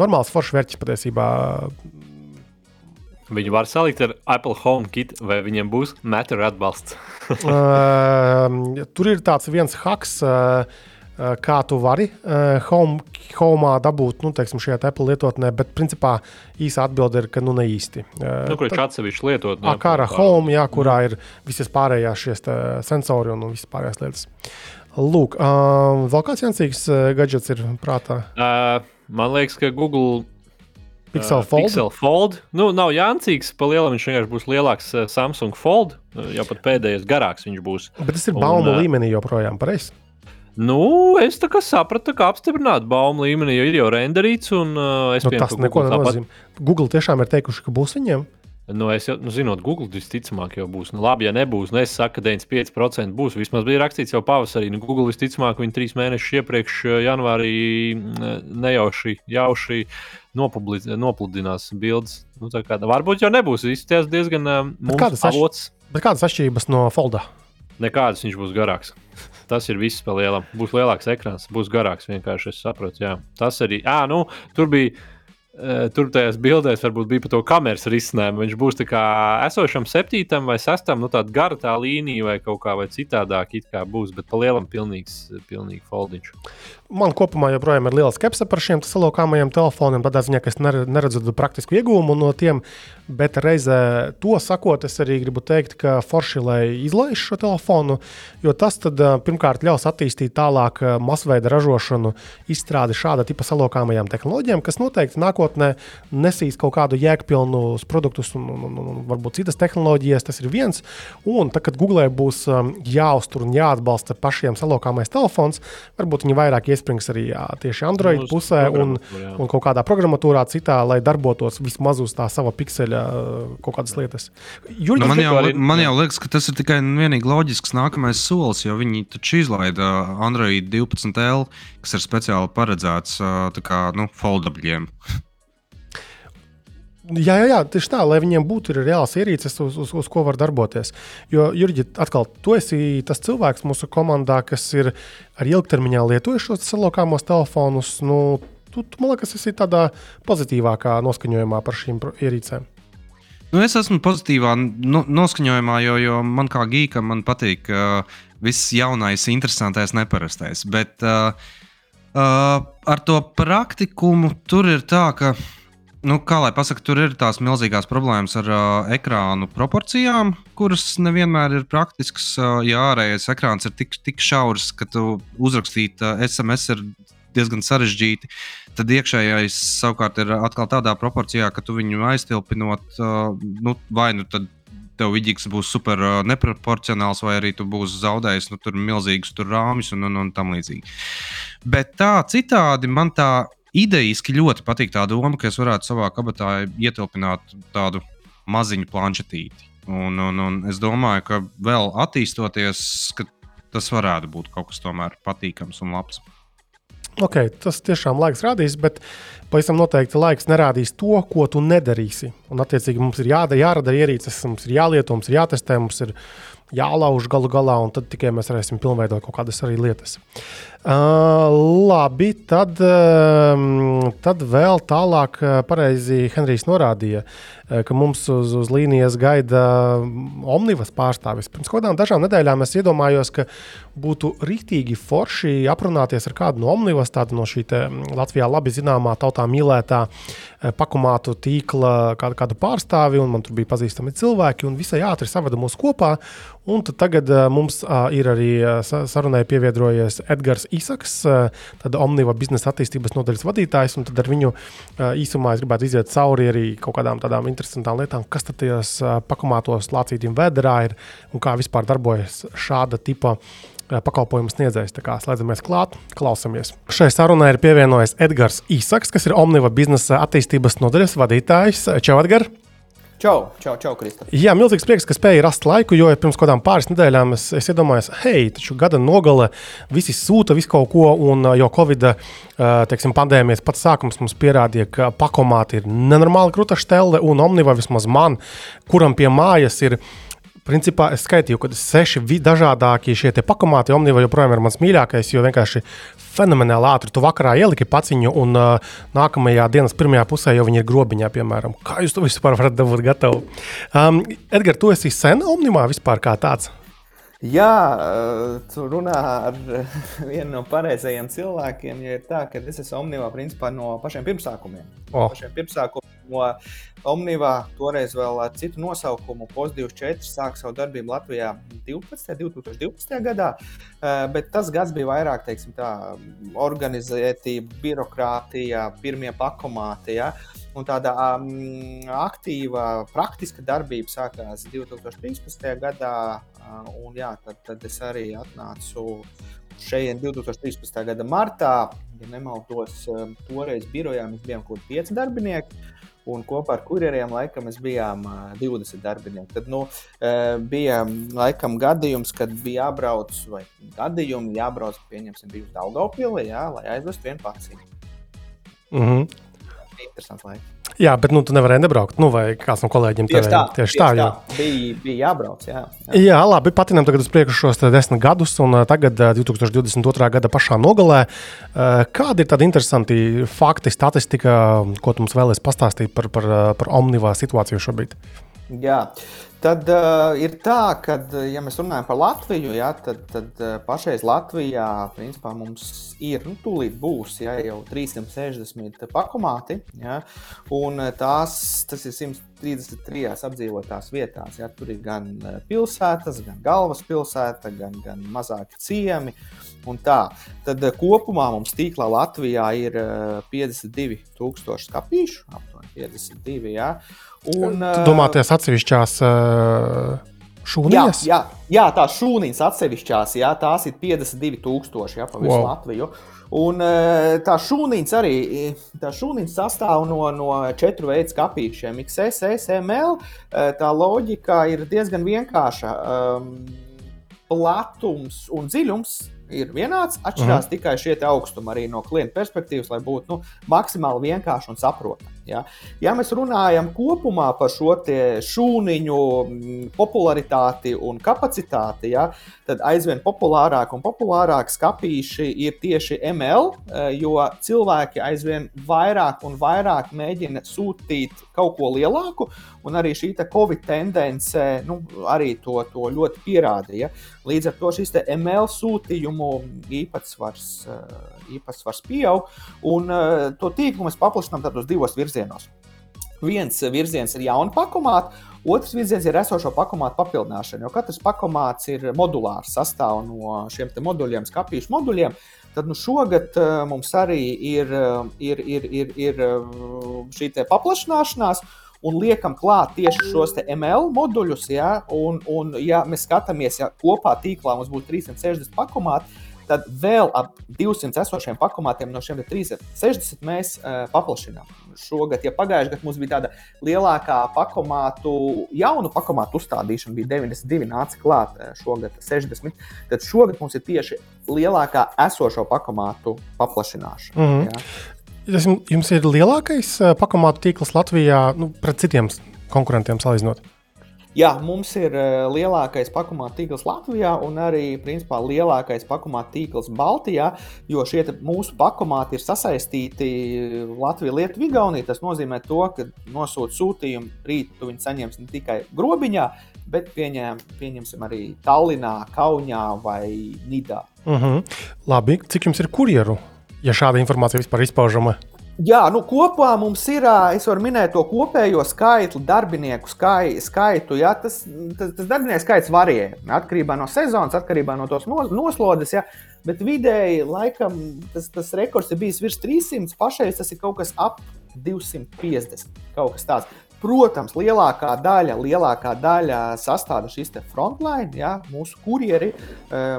Normāls foršs vērķis patiesībā Viņi var salikt ar Apple Home kit, vai viņiem būs Matter atbalsts? uh, tur ir tāds viens haks. Uh, kā tu vari uh, home, home dabūt nu, teiksim, šajā Apple lietotnē, bet principā īsa atbilde ir, ka nu ne īsti. Nu, kurš atsevišķi lietotnē? Jā, kā ar home, jā, kurā ir visas pārējās šīs sensori un, un visas pārējās lietas. Lūk, uh, vēl kāds jancīgs gadgets ir prātā? Uh, man liekas, ka Google Pixel Fold. Pixel Fold. Nu, nav jāncīgs, pa lielam viņš vienkārši būs lielāks Samsung Fold. Jau pat pēdējais garāks viņš būs. Bet tas ir baumu un, līmenī joprojām pareizi. Nu, es tā kā sapratu, ka apstiprināt baumu līmenī jau ir jau renderīts. Un, uh, es nu, tas neko nenozīmē. Google tiešām ir teikuši, ka būs viņiem. Nu, es jau, nu, zinot, Google visticamāk jau būs. Nu, labi, ja nebūs, nu, es saku, ka 95% būs. Vismaz bija rakstīts jau pavasarī. Nu, Google visticamāk, viņi trīs mēnešus iepriekš, janvārī, nejauši, jauši nopludinās bildes. Nu, kā, varbūt jau nebūs. Izskatās diezgan uh, kādas avots. Bet kādas atšķirības no folda? Nekādas viņš būs garāks. Tas ir viss par lielam. Būs lielāks ekrāns, būs garāks. Vienkārši es saprotu, jā. Tas arī. À, nu, tur bija Eh, tur tajās bildēs varbūt bija par to kameras risinājumu. Viņš būs tā kā esošam septītam vai sestam, nu tāda gara tā līnija vai kaut kā vai citādāk it kā būs, bet pa lielam pilnīgs, pilnīgi foldiņš. Man kopumā joprojām ir liela skepse par šiem salokāmajiem telefoniem. Tādā ziņā, ka es neredzu praktisku iegūmu no tiem, bet reizē to sakot, es arī gribu teikt, ka forši, lai izlaiž šo telefonu, jo tas tad, pirmkārt ļaus attīstīt tālāk masveida ražošanu, izstrādi šāda tipa salokāmajām tehnoloģijām, kas noteikti nākotnē nesīs kaut kādu jēgpilnus produktus un, un, un, un varbūt citas tehnoloģijas. Tas ir viens. Un tad, kad Google būs jāuztur un jāatbalsta pašiem salokāmais telefons, varbūt viņi vairāk iesprings arī jā, tieši Android Uz pusē un, un kaut kādā programmatūrā citā, lai darbotos vismaz uz tā sava pikseļa kaut kādas lietas. Jurģis, nu, man, jau, arī... man jau liekas, ka tas ir tikai un vienīgi loģisks nākamais solis, jo viņi taču izlaida Android 12L, kas ir speciāli paredzēts kā, nu, foldabļiem. Jā, jā, jā, tieši tā, lai viņiem būtu reāls ierīces, uz, uz, uz ko var darboties. Jo, Jurgi, atkal, tu esi tas cilvēks mūsu komandā, kas ir ar ilgtermiņā lietojis šos salokāmos telefonus. Nu, tu, tu, man liekas, esi tādā pozitīvākā noskaņojumā par šīm ierīcēm. Nu, es esmu pozitīvā no, noskaņojumā, jo, jo man kā gīkam patīk uh, viss jaunais, interesantais, neparastais. Bet uh, uh, ar to praktikumu tur ir tā, ka nu, kā lai pasakā, tur ir tās milzīgās problēmas ar uh, ekrānu proporcijām, kuras nevienmēr ir praktiskas. Uh, ja ārējais ekrāns ir tik, tik šaurs, ka tu uzrakstīt uh, SMS ir diezgan sarežģīti, tad iekšējais savukārt ir atkal tādā proporcijā, ka tu viņu aiztilpinot, uh, nu, vai nu tad tev vidīgs būs super uh, neproporcionāls, vai arī tu būsi zaudējis nu, milzīgus rāmjus un, un, un tam līdzīgi. Bet tā citādi man tā Idejiski ļoti patīk tā doma, ka es varētu savā kabatā ietilpināt tādu maziņu planšetīti. Un, un, un es domāju, ka vēl attīstoties, ka tas varētu būt kaut kas tomēr patīkams un labs. Okay, tas tiešām laiks rādīs, bet pavisam noteikti laiks nerādīs to, ko tu nedarīsi. Un, attiecīgi, mums ir jādara, jārada ierīces, mums ir jālieto, mums ir jātestē, mums ir jālauž galu galā, un tad tikai mēs varēsim pilnveidot kaut kādas arī lietas. Uh, labi, tad, uh, tad vēl tālāk, uh, pareizi Henrijs norādīja, uh, ka mums uz, uz līnijas gaida Omnivas pārstāvis. Pirms kādām dažām nedēļām es iedomājos, ka būtu rīktīgi forši aprunāties ar kādu no Omnivas, tādu no šī Latvijā labi zināmā, tautā mīlētā pakumātu tīkla kādu, kādu pārstāvi, un man tur bija pazīstami cilvēki, un visai ātri savada mūs kopā. Un tagad uh, mums uh, ir arī uh, sarunai pievienojies Edgars Isaks, uh, Omniva biznesa attīstības nodaļas vadītājs. Tad ar viņu uh, īsumā es gribētu iziet cauri arī kaut kādām tādām interesantām lietām, kas tad tajos uh, pakumātos lācītiem vēderā ir un kā vispār darbojas šāda tipa pakalpojumu sniedzējs. Slēdzamies klāt, klausamies. Šai sarunai ir pievienojies Edgars Īsaks, kas ir Omniva biznesa attīstības nodaļas vadītājs. Čau, Edgars! Čau, čau, čau Kristofers. Jā, milzīgs prieks, ka spēja rast laiku, jo pirms kādām pāris nedēļām es, es iedomājos, hei, taču gada nogale, visi sūta visu kaut ko, un jau Covid teiksim, pandēmijas pats sākums mums pierādīja, ka pakomāti ir nenormāli krūta štelle, un Omniva vismaz man, kuram pie mājas ir principā es skaitīju, ka seši dažādākie šie pakomāti Omniva joprojām ir mans mīļākais, jo vienkārši fenomenāli ātri. Tu vakarā ieliki paciņu, un uh, nākamajā dienas pirmajā pusē jau viņi ir grobiņā, piemēram. Kā jūs to vispār varat dabūt gatavu? Um, Edgars, tu esi sen Omnivā vispār kā tāds? Jā, tu runā ar vienu no pareizajiem cilvēkiem. Ja ir tā, ka es esmu Omnivā principā no pašiem pirmsākumiem. Oh. Pašiem pirmsākumiem no Omnivā, toreiz vēl ar citu nosaukumu, POS24 sāka savu darbību Latvijā 12. 2012. gadā. Eh, bet tas gads bija vairāk teiksim, tā, organizētība, birokrātija, pirmie pakomāti. Ja? Un tāda um, aktīva, praktiska darbība sākās 2013. gadā. Uh, un, jā, tad, tad es arī atnācu šeit 2013. gada martā. Ja nemaldos, um, toreiz birojā mēs bijām kaut kādi pieci darbinieki un kopā ar kurjeriem laikam mēs bijām 20 darbinieki. Tad nu, bija laikam gadījums, kad bija jābrauc, vai gadījumi jābrauc, pieņemsim, bija uz Daugaupili, jā, lai aizvestu vienu pacientu. Mm -hmm. Interesants laiks. Jā, bet nu, tu nevarēji nebraukt. Nu, vai kāds no kolēģiem tieši tā, tieši tā, tā. Bija, bija jābrauc. Jā, jā. jā labi. Patinām tagad uz priekšu šos desmit gadus, un tagad 2022. gada pašā nogalē. Kādi ir tādi interesanti fakti, statistika, ko tu mums vēlēsi pastāstīt par, par, par omnivā situāciju šobrīd? Jā, Tad uh, ir tā, ka, ja mēs runājam par Latviju, ja, tad, tad uh, pašreiz Latvijā principā, mums ir, nu, tūlīt būs ja, jau 360 pakomāti, ja, un tās, tas ir 133 apdzīvotās vietās. Ja, tur ir gan pilsētas, gan galvaspilsēta, gan, gan mazāki ciemi. Tad kopumā mums tīklā Latvijā ir 52,000 skāpīšu, aptuveni 52. Ja, Un, tu domā, tās atsevišķās šūniņas? Jā, jā, jā tās šūniņas atsevišķās, jā, tās ir 52,000 ja, pa visu wow. Latviju. Un tā šūniņas arī tā šūniņas sastāv no, no četru veidu skāpīšiem. XS, SML. Tā loģika ir diezgan vienkārša. Platums un dziļums ir vienāds. Atšķirās uh -huh. tikai šie augstumi arī no klienta perspektīvas, lai būtu nu, maksimāli vienkārši un saprotami. Ja? ja mēs runājam kopumā par šo šūniņu mm, popularitāti un kapacitāti, ja, tad aizvien populārāk un populārāk skāpīši ir tieši ML, eh, jo cilvēki aizvien vairāk un vairāk mēģina sūtīt kaut ko lielāku, un arī šī Covid tendence nu, arī to, to ļoti pierādīja. Līdz ar to šis ML sūtījumu īpatsvars, eh, īpatsvars pieaug, un eh, to tīklu mēs paplašinām tādos divos virzienos. Viens virziens ir jauna pakomāta, otrs virziens ir esošo pakomātu papildināšana. Jo katrs pakomāts ir modulārs, sastāv no šiem moduļiem, skāpīšu moduļiem. Tad nu, šogad uh, mums arī ir, ir, ir, ir, ir šī paplašināšanās, un liekam klāt tieši šos ML moduļus. Ja, un, un, ja mēs skatāmies, ja kopā tīklā mums būtu 360 pakomāti, tad vēl ap 200 esošiem pakomātiem no šiem 360 mēs uh, paplašinām. Šogad, ja pagājušajā gadā mums bija tāda lielākā pakomātu, jaunu pakomātu uzstādīšana, bija 92, nāca klāt šogad 60, tad šogad mums ir tieši lielākā esošo pakomātu paplašināšana. Mm -hmm. ja. Jums ir lielākais eh, pakomātu tīkls Latvijā nu, pret citiem konkurentiem salīdzinot? Jā, mums ir uh, lielākais pakomātu tīkls Latvijā un arī principā, lielākais pakomātu tīkls Baltijā, jo šie mūsu pakomāti ir sasaistīti Latvijā, Lietuvā, Igaunijā. Tas nozīmē, to, ka nosūtīt sūtījumu rīt, tu viņu saņemsi ne tikai grobiņā, bet pieņem, pieņemsim arī Tallinā, Kaunijā vai Nidā. Mhm. -huh. Labi, cik jums ir kurjeru? ja šāda informācija vispār izpaužama? Jā, nu kopā mums ir, es varu minēt to kopējo skaitu, darbinieku skai, skaitu. Jā, tas, tas, tas darbinieku skaits varē atkarībā no sezonas, atkarībā no tos noslodes. Jā, bet vidēji, laikam, tas, tas rekords ir bijis virs 300, pašais tas ir kaut kas ap 250. Kaut kas tāds. Protams, lielākā daļa, lielākā daļa sastāv šis frontline, ja, mūsu kurjeri,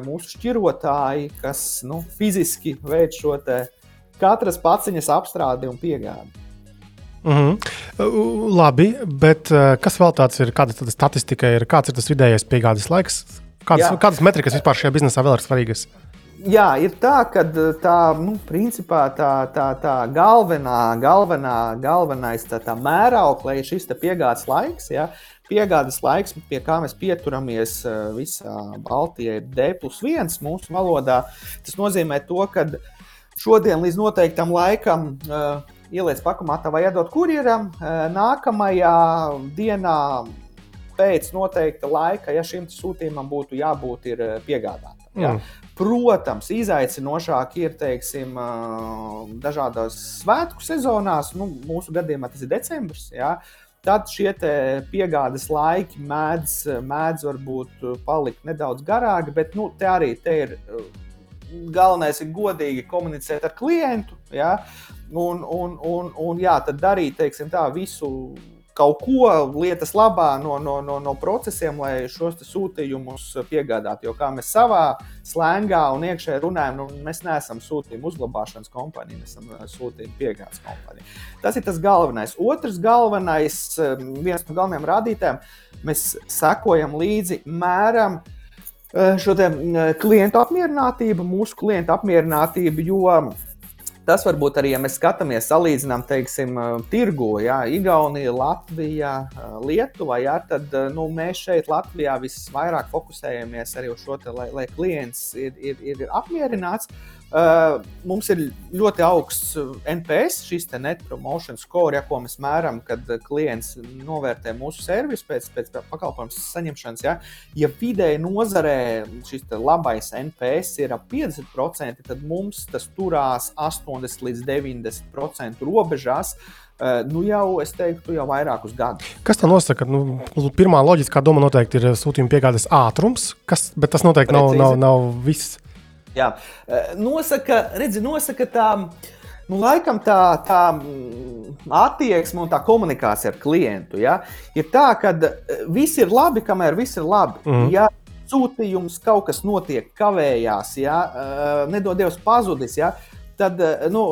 mūsu šķirotāji, kas nu, fiziski veic šo katras paciņas apstrādi un piegādi. Mm -hmm. Labi, bet kas vēl tāds ir? Kāda ir statistika? Ir, kāds ir tas vidējais piegādes laiks? Kādas, Jā. kādas metrikas vispār šajā biznesā vēl ir svarīgas? jā, ir tā, ka tā, nu, principā tā, tā, tā galvenā, galvenā, galvenais tā, tā mēraukla ir šis piegādes laiks. Ja? Piegādes laiks, pie kā mēs pieturamies visā Baltijā, ir D plus 1 mūsu valodā. Tas nozīmē to, ka šodien līdz noteiktam laikam uh, ieliec pakomatā vai iedot kurjeram, uh, nākamajā dienā pēc noteikta laika, ja šim sūtījumam būtu jābūt piegādātam. Ja? Mm. Protams, izaicinošāk ir teiksim, dažādās svētku sezonās, nu, mūsu gadījumā tas ir decembris. Ja? Tad šie piegādes laiki mēdz, mēdz varbūt palikt nedaudz garāki, bet nu, te arī te ir galvenais ir godīgi komunicēt ar klientu. Ja? Un, un, un, un jā, tad darīt teiksim, tā, visu kaut ko lietas labā no, no, no, no procesiem, lai šos sūtījumus piegādātu. Jo kā mēs savā slēngā un iekšēji runājam, nu, mēs neesam sūtījuma uzglabāšanas kompānija, mēs esam uh, sūtījuma piegādes kompānija. Tas ir tas galvenais. Otrs galvenais, um, viens no galvenajiem rādītājiem, mēs sekojam līdzi mēram šo uh, klientu apmierinātību, mūsu klientu apmierinātību, jo Tas varbūt arī, ja mēs skatāmies, salīdzinām, teiksim, tirgu, ja Igaunija, Latvija, Lietuva, ja, tad nu, mēs šeit Latvijā visvairāk fokusējamies arī uz šo, te, lai, lai klients ir, ir, ir apmierināts. Uh, mums ir ļoti augsts NPS, šis net promotion score, ja, ko mēs mēram, kad klients novērtē mūsu servisu pēc, pēc pakalpojumu saņemšanas. Ja, ja vidēji nozarē šis labais NPS ir ap 50%, tad mums tas turās 80 līdz 90% robežās. Uh, nu jau, es teiktu, jau vairākus gadus. Kas tā nosaka? Nu, pirmā loģiskā doma noteikti ir sūtījuma piegādes ātrums, kas, bet tas noteikti Precīzi. nav, nav, nav viss. Jā. Eh, nosaka, redzi, nosaka tā, nu, laikam tā, tā mm, attieksme un tā komunikācija ar klientu. Ja? Ir tā, ka eh, viss ir labi, kamēr viss ir labi. Mm. Ja sūtījums kaut kas notiek, kavējās, ja? Eh, nedodies pazudis. Ja? Tad, eh, nu,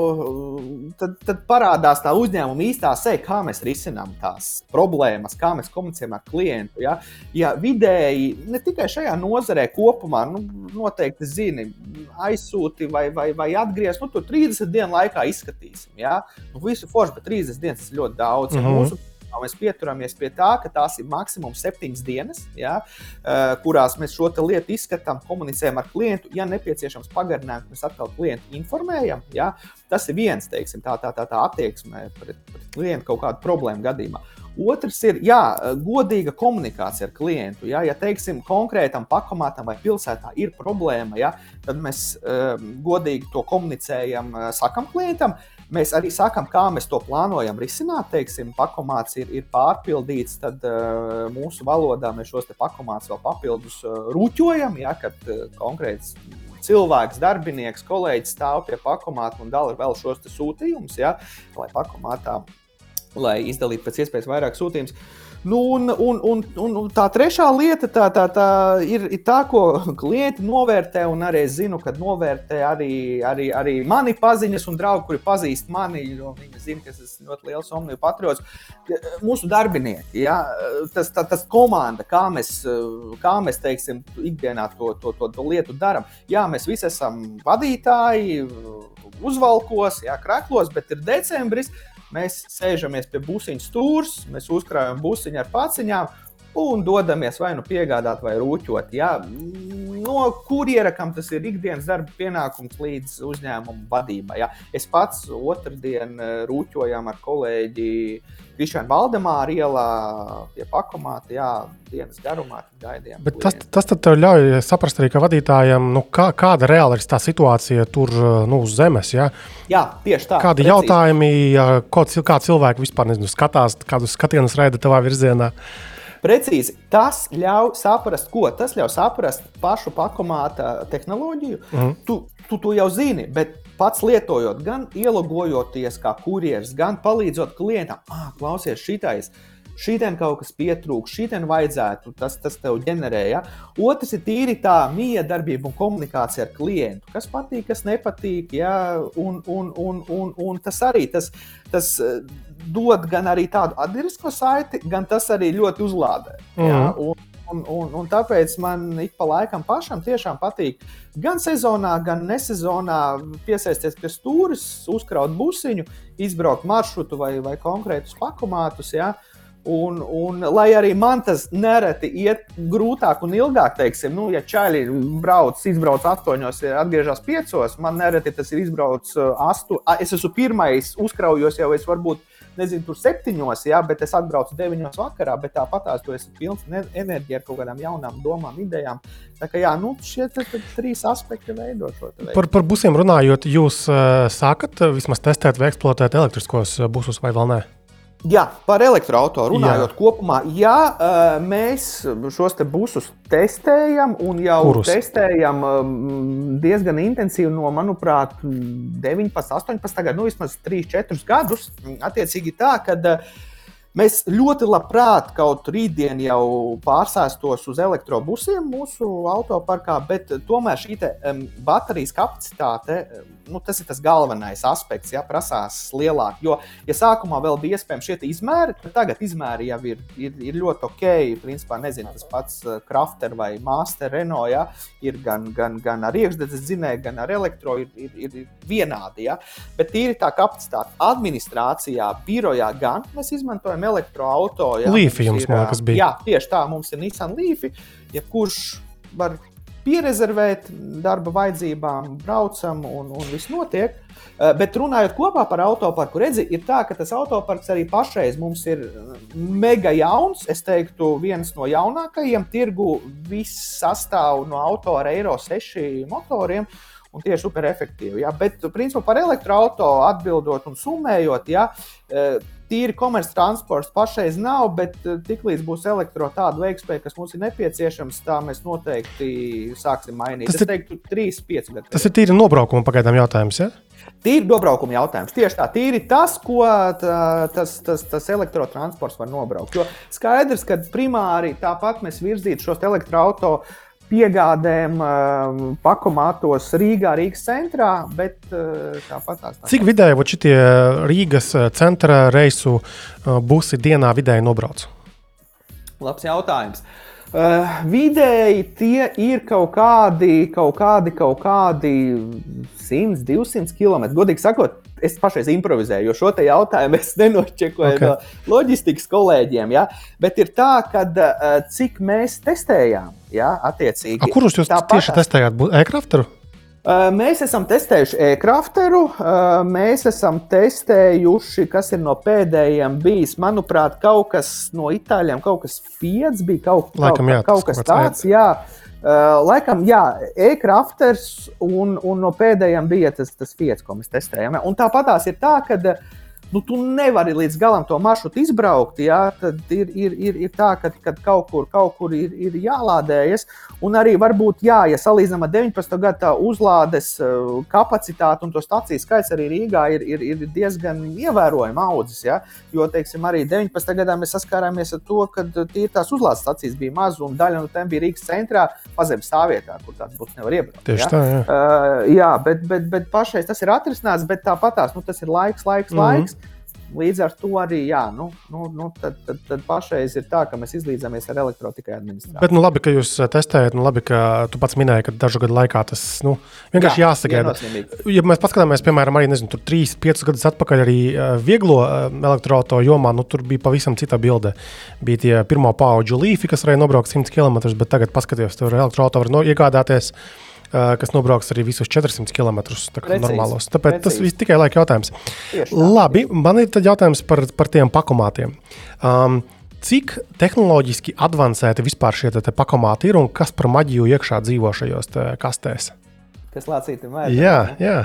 tad, tad parādās tā uzņēmuma īstā seja, kā mēs risinām tās problēmas, kā mēs komunicējam ar klientu. Ja, ja vidēji, ne tikai šajā nozarē, kopumā, nu, noteikti zini, aizsūti vai, vai, vai atgriezt, nu, tur 30 dienu laikā izskatīsim. Ja? Nu, visu foršu, bet 30 dienas ir ļoti daudz. Mm -hmm. Mūsu Mēs pieturamies pie tā, ka tās ir maksimums septiņas dienas, ja, uh, kurās mēs šo lietu izskatām, komunicējam ar klientu. Ja nepieciešams pagarinājums, mēs atkal klientu informējam. Ja. Tas ir viens teiksim, tā, tā, tā, tā attieksme pret, pret klientu kaut kādu problēmu gadījumā. Otrs ir jā, godīga komunikācija ar klientu. Jā. Ja teiksim, konkrētam pakomātam vai pilsētā ir problēma, jā, tad mēs um, godīgi to komunicējam, sakam klientam. Mēs arī sakām, kā mēs to plānojam risināt. Teiksim, pakomāts ir, ir pārpildīts, tad uh, mūsu valodā mēs šos pakomātus vēl papildus uh, rūķojam, ja, kad uh, konkrēts cilvēks, darbinieks, kolēģis stāv pie pakomāta un dala vēl šos sūtījumus, ja, lai pakomātā, lai izdalītu pēc iespējas vairāk sūtījumus. Uh, Nu, un, un, un, un tā trešā lieta tā, tā, tā ir, ir tā, ko klienti novērtē. Arī es zinu, ka novērtē arī, arī, arī mani paziņas un draugi, kuri pazīst mani. Viņi zina, ka es esmu ļoti liels omniju patriots. Mūsu darbinieki, ja, tas, tā, tas komanda, kā mēs, kā mēs teiksim, ikdienā to, to, to, to lietu darām. Jā, mēs visi esam vadītāji, uzvalkos, jā, kreklos, bet ir decembris. Mēs sēžamies pie busiņu stūres, mēs uzkrājam busiņu ar paciņām un dodamies vai nu piegādāt, vai rūķot. Ja? No kurjera, kam tas ir ikdienas darba pienākums, līdz uzņēmuma vadībai. Ja? Es pats otrdien eh, rūķojām ar kolēģi Krišānu Valdemāru ielā pie pakomāta, jā, dienas garumā gaidījām. Bet tas, tas tev ļauj saprast arī, ka vadītājiem, nu, kā, kāda reāli ir tā situācija tur nu, uz zemes. Ja? Jā, tieši tā. Kādi precīzi. jautājumi, ko, kā cilvēki vispār nezinu, skatās, kādus skatienus raida tavā virzienā? Precīzi, tas ļauj saprast, ko tas ļauj saprast pašu pakomāta tehnoloģiju. Mm. Tu, tu to jau zini, bet pats lietojot, gan ielogojoties kā kurjeris, gan palīdzot klientam, ah, klausies, šitais. Šitien kaut kas pietrūkst, šitien vajadzētu, tas, tas tev ģenerē. Ja? Otrs ir tīri tā miedarbība un komunikācija ar klientu. Kas patīk, kas nepatīk. Ja? Un, un, un, un, un tas arī tas, tas dod gan arī tādu adresku saiti, gan tas arī ļoti uzlādē. Mm. Ja? Mhm. Un, Un, un, un tāpēc man ik pa laikam pašam tiešām patīk gan sezonā, gan nesezonā piesaisties pie stūres, uzkraut busiņu, izbraukt maršrutu vai, vai konkrētus pakomātus. Ja? Un, un, lai arī man tas nereti iet grūtāk un ilgāk, teiksim, nu, ja čaļi brauc, izbrauc astoņos, atgriežas piecos, man nereti tas ir izbraucis astu. Es esmu pirmais, uzkraujos jau es varbūt nezinu, tur septiņos, jā, bet es atbraucu deviņos vakarā, bet tāpat tās tu esi pilns enerģija ar kaut kādām jaunām domām, idejām. Tā kā jā, nu, šie trīs aspekti veido šo te. Par, par busiem runājot, jūs uh, sākat vismaz testēt vai eksploatēt elektriskos busus vai vēl ne? Jā, par elektroautorātu runājot jā. kopumā, jā, mēs šos te busus testējam un jau Kurus? testējam diezgan intensīvi no, manuprāt, 19, 18 gadu, nu vismaz 3, 4 gadus. Attiecīgi tā, ka Mēs ļoti labprāt kaut rītdien jau pārsēstos uz elektrobusiem mūsu autoparkā, bet tomēr šī te, um, baterijas kapacitāte, nu, tas ir tas galvenais aspekts, ja prasās lielāk. Jo, ja sākumā vēl bija iespējams šie izmēri, tad tagad izmēri jau ir, ir, ir ļoti ok. Principā nezinu, tas pats Crafter vai Master Renault ja, ir gan, gan, gan ar iekšdedzes dzinēju, gan ar elektro ir, ir, ir vienādi. Ja. Bet tīri tā kapacitāte administrācijā, birojā gan mēs izmantojam elektroautorātu. Ja, Līfi jums, man liekas, bija. Jā, tieši tā, mums ir Nissan Līfi. Jebkurš var pierezervēt darba vajadzībām, braucam un, un viss notiek. Bet runājot kopā par autoparku, redzi, ir tā, ka tas autoparks arī pašreiz mums ir mega jauns. Es teiktu, viens no jaunākajiem tirgu. Viss sastāv no auto ar Eiro 6 motoriem. Un tieši super efektīvi. Ja? Bet, principā, par elektroautorātu atbildot un summējot, ja, tīri komerciāls transports pašreiz nav, bet eh, tiklīdz būs elektro tāda veiktspēja, kas mums ir nepieciešams, tā mēs noteikti sāksim mainīt. Tas es teiktu, 3-5 gadu. Tas ir tīri nobraukuma pagaidām jautājums. Ja? Tīri nobraukuma jautājums. Tieši tā, tīri tas, ko tā, tas, tas, tas elektrotransports var nobraukt. Jo skaidrs, ka primāri tāpat mēs virzītu šos elektroautorātus piegādēm uh, pakomātos Rīgā, Rīgas centrā, bet uh, tāpat tās. Tā. Cik vidēji šitie Rīgas centra reisu busi dienā vidēji nobrauc? Labs jautājums. Uh, vidēji tie ir kaut kādi, kaut kādi, kaut kādi 100, 200 km. Godīgi sakot, es pašais improvizēju, jo šo jautājumu es nenočekoju okay. no loģistikas kolēģiem. Ja? Bet ir tā, ka uh, cik mēs testējām, ja, attiecīgi. A, kurus jūs tieši testējāt? E-krafteru? Mēs esam testējuši e-krafteru, uh, mēs esam testējuši, kas ir no pēdējiem bijis. Manuprāt, kaut kas no itāļiem, kaut kas fiats bija, kaut, Laikam, kaut, jā, kaut kas tāds. Jā. Laikam, jā, e-krafters un, un no pēdējiem bija tas, tas fiets, ko mēs testējām. Un tāpat tās ir tā, ka nu, tu nevari līdz galam to maršrutu izbraukt. Jā, tad ir, ir, ir, ir tā, ka kaut kur, kaut kur ir, ir jālādējas. Un arī varbūt, jā, ja salīdzinām ar 19. gada uzlādes uh, kapacitāti un to stāciju skaits arī Rīgā ir, ir, ir diezgan ievērojami audzis. Jā, jo, teiksim, arī 19. gadā mēs saskārāmies ar to, ka tās uzlādes stācijas bija maz un daļa no tām bija Rīgas centrā, pazemes stāvvietā, kur tāds būtu nevar iebraukt. Tieši jā? tā, jā. Uh, jā, bet, bet, bet pašais tas ir atrisināts, bet tāpat tās, nu, tas ir laiks, laiks, mm -hmm. laiks. Līdz ar to arī jā, nu, nu, nu, tad, tad, tad pašreiz ir tā, ka mēs izlīdzamies ar elektrotikai administrāciju. Bet, nu, labi, ka jūs eh, testējat, nu, labi, ka tu pats minēji, ka dažu gadu laikā tas nu, vienkārši jā, jāsagaida. Ja mēs paskatāmies, piemēram, arī nezinu, 3, 5 gadus atpakaļ arī uh, vieglo uh, elektroautorātu jomā, nu, tur bija pavisam cita bilde. Bija tie pirmā pauģu līfi, kas varēja nobraukt 100 km, bet tagad paskatieties, tur elektroautorātu var no, iegādāties. Kas nobrauks arī visus 400 km normālos. Tāpēc precīzi. tas viss tikai laika jautājums. Labi, man ir jautājums par, par tiem pakomātiem. Um, cik tehnoloģiski avansēti vispār šie pakomāti ir un kas par maģiju iekšā dzīvo šajos kastēs? Kas lācīti mēģina? Jā, jā.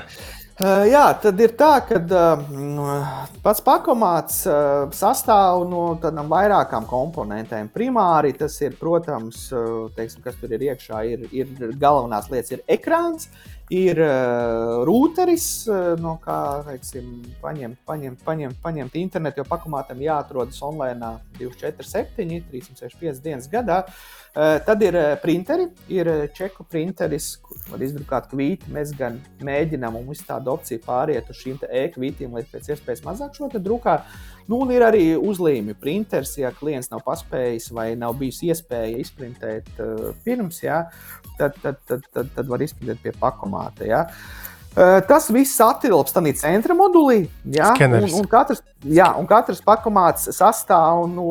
Uh, jā, tad ir tā, ka uh, pats pakomāts uh, sastāv no tādām vairākām komponentēm. Primāri tas ir, protams, teiksim, kas tur ir iekšā, ir, ir galvenās lietas, ir ekrāns, ir uh, rūteris, uh, no kā teiksim, paņemt, paņemt, paņemt, paņemt internetu, jo pakomātam jāatrodas online 247, 365 dienas gadā. Uh, Eh, tad ir eh, printeri, ir eh, čeku printeris, kurš var izdrukāt kvīti. Mēs gan mēģinām un visu tādu opciju pāriet uz šīm e-kvītīm, lai pēc iespējas mazāk šo drukā. Nu, un ir arī uzlīmju printers, ja klients nav paspējis vai nav bijis iespēja izprintēt uh, pirms, ja, tad, tad, tad, tad, tad var izprintēt pie pakomāta. Ja. Uh, tas viss attilpst tādā centra modulī. Ja? Un, un, katrs, jā, un katrs pakomāts sastāv no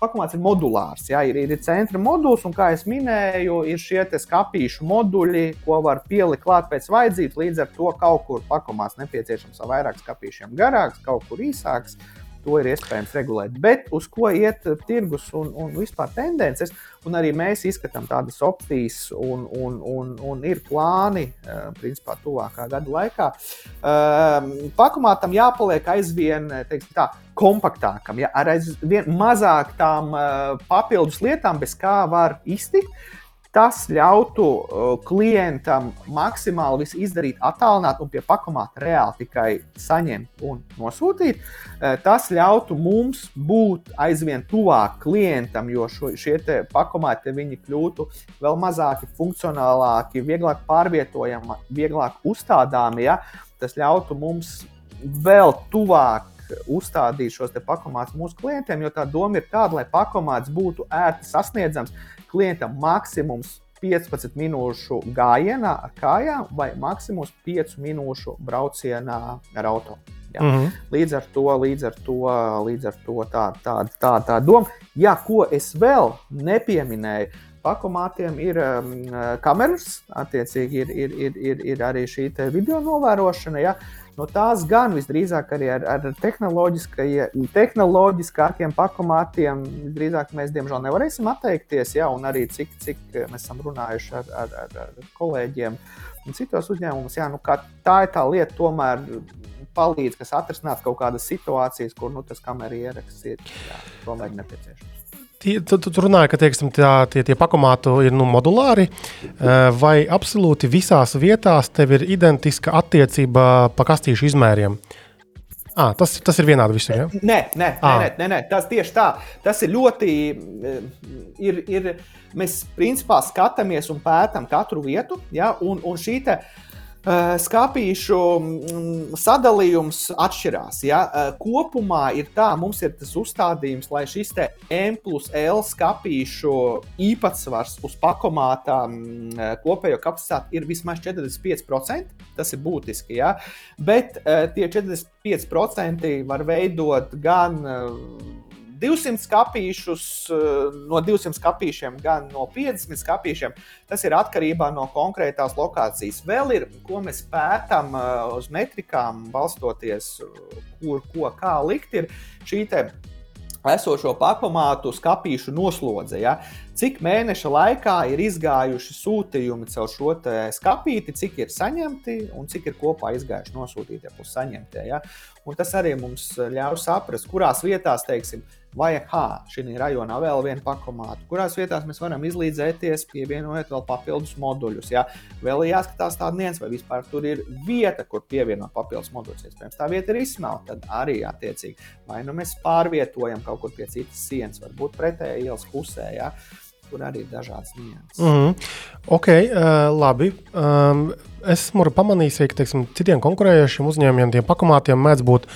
pakomāts ir modulārs. Ja? Ir, ir centra moduls, un kā jau minēju, ir šie skāpīšu moduļi, ko var pielikt klāt pēc vajadzības. Līdz ar to kaut kur pakomāts nepieciešams vairāk skāpīšiem garāks, kaut kur īsāks to ir iespējams regulēt. Bet uz ko iet tirgus un, un vispār tendences, un arī mēs izskatām tādas opcijas, un, un, un, un ir plāni, eh, principā, tuvākā gada laikā. Um, pakumātam jāpaliek aizvien teiksim, tā, kompaktākam, ja, ar aizvien mazāk tām papildus lietām, bez kā var iztikt. Tas ļautu uh, klientam maksimāli visu izdarīt, attālināt un pie pakomāta reāli tikai saņemt un nosūtīt. Uh, tas ļautu mums būt aizvien tuvāk klientam, jo šo, šie pakomāti kļūtu vēl mazāki, funkcionālāki, vieglāk pārvietojami, vieglāk uzstādāmi. Ja? Tas ļautu mums vēl tuvāk uzstādīt šos pakomātus mūsu klientiem, jo tā doma ir tāda, lai pakomāts būtu ērti sasniedzams klientam maksimums 15 minūšu gājienā ar kājām vai maksimums 5 minūšu braucienā ar auto. Ja. Mm -hmm. Līdz ar to, līdz ar to, līdz ar to tāda tā, tā, tā doma. Jā, ko es vēl nepieminēju, pakomātiem ir um, kameras, attiecīgi ir, ir, ir, ir, ir arī šī video novērošana. Ja. No tās gan visdrīzāk arī ar, ar tehnoloģiskākiem pakomātiem, visdrīzāk mēs diemžēl nevarēsim atteikties. Ja, un arī cik, cik mēs esam runājuši ar, ar, ar, ar kolēģiem un citos uzņēmumos, ja, nu, tā ir tā lieta, tomēr palīdz, kas atrisinās kaut kādas situācijas, kur nu, tas kameras ieraksts ir jā, tomēr nepieciešams. Tu, tu, tu runāji, ka teiksim, tā, tie, tie pakomāti ir nu, modulāri, eh, vai absolūti visās vietās tev ir identiska attiecība pa kastīšu izmēriem? À, tas, tas ir vienādi visur. Ja? Nē, nē, nē, nē, nē, tas tieši tā. Tas ir ļoti. Eh, ir, ir, mēs principā skatāmies un pētām katru vietu, ja, un, un šī te, uh, skāpīšu mm, sadalījums atšķirās. Ja? Eh, kopumā ir tā, mums ir tas uzstādījums, lai šis M plus L skāpīšu īpatsvars uz pakomāta mm, eh, kopējo kapacitāti ir vismaz 45%. Tas ir būtiski. Ja? Bet tie 45% var veidot gan 200 skāpīšus, eh, no 200 skāpīšiem, gan no 50 skāpīšiem. Tas ir atkarībā no konkrētās lokācijas. Vēl ir, ko mēs pētām eh, uz metrikām, balstoties, kur ko kā likt, ir šī esošo pakomātu skāpīšu noslodze. Ja? Cik mēneša laikā ir izgājuši sūtījumi caur šo skāpīti, cik ir saņemti un cik ir kopā izgājuši nosūtītie plus saņemtie. Ja? Un tas arī mums ļauj saprast, kurās vietās, teiksim, Vai kā šī rajonā vēl viena pakomāta, kurās vietās mēs varam izlīdzēties, pievienojot vēl papildus moduļus. Ja? Vēl ir jāskatās tāda nianses, vai vispār tur ir vieta, kur pievienot papildus moduļus. Iespējams, tā vieta ir izsmelta, tad arī attiecīgi. Vai nu mēs pārvietojam kaut kur pie citas sienas, varbūt pretēji ielas pusē. Ja? Tur arī ir dažādas nianses. Mm -hmm. Ok, uh, labi. Um, esmu pamanījis, ka teiksim, citiem konkurējošiem uzņēmumiem, tiem pakomātiem mēdz būt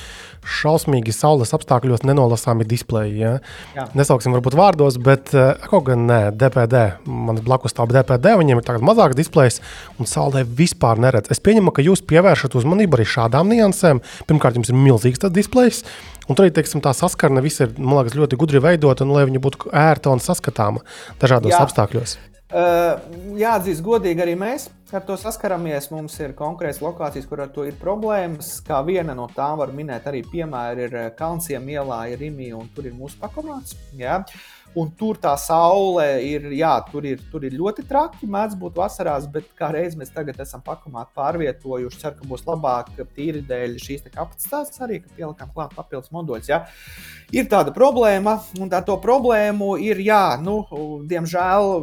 šausmīgi saules apstākļos nenolasāmi displeji. Ja? Jā. Nesauksim varbūt vārdos, bet uh, kaut gan nē, DPD. Man blakus stāv DPD, viņiem ir tāds mazāks displejs un saulē vispār neredz. Es pieņemu, ka jūs pievēršat uzmanību arī šādām niansēm. Pirmkārt, jums ir milzīgs tas displejs. Un tur arī teiksim, tā saskarne viss ir liekas, ļoti gudri veidota, un lai viņa būtu ērta un saskatāma dažādos Jā. apstākļos. Uh, jāatzīst, godīgi arī mēs ar to saskaramies. Mums ir konkrēts lokācijas, kur ar to ir problēmas. Kā viena no tām var minēt arī piemēri ir Kalnsiem ielā, ir Rīgā, un tur ir mūsu pakomāts. Ja? Un tur tā saule ir, jā, tur ir, tur ir ļoti traki. Mēdz būt vasarās, bet kā reiz mēs tagad esam pakomāti pārvietojuši. Ceru, ka būs labāk tīri dēļ šīs kapacitātes arī, ka pielikām klāt papildus moduļus. Ja? Ir tāda problēma, un tā to problēmu ir, jā, nu, diemžēl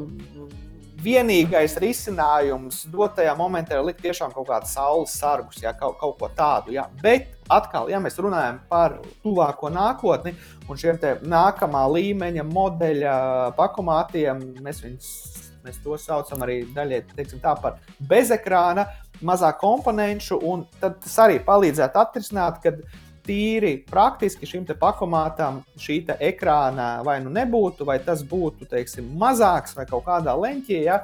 vienīgais risinājums dotajā momentā ir likt tiešām kaut kādu saules sargus, ja, kaut, kaut ko tādu. Ja. Bet atkal, ja mēs runājam par tuvāko nākotni un šiem nākamā līmeņa modeļa pakomātiem, mēs viņus. Mēs to saucam arī daļai tā, par bezekrāna, mazāk komponentu, un tas arī palīdzētu atrisināt, kad tīri praktiski šim pakomātam šī ekrāna vai nu nebūtu, vai tas būtu teiksim, mazāks vai kaut kādā leņķī. Ja?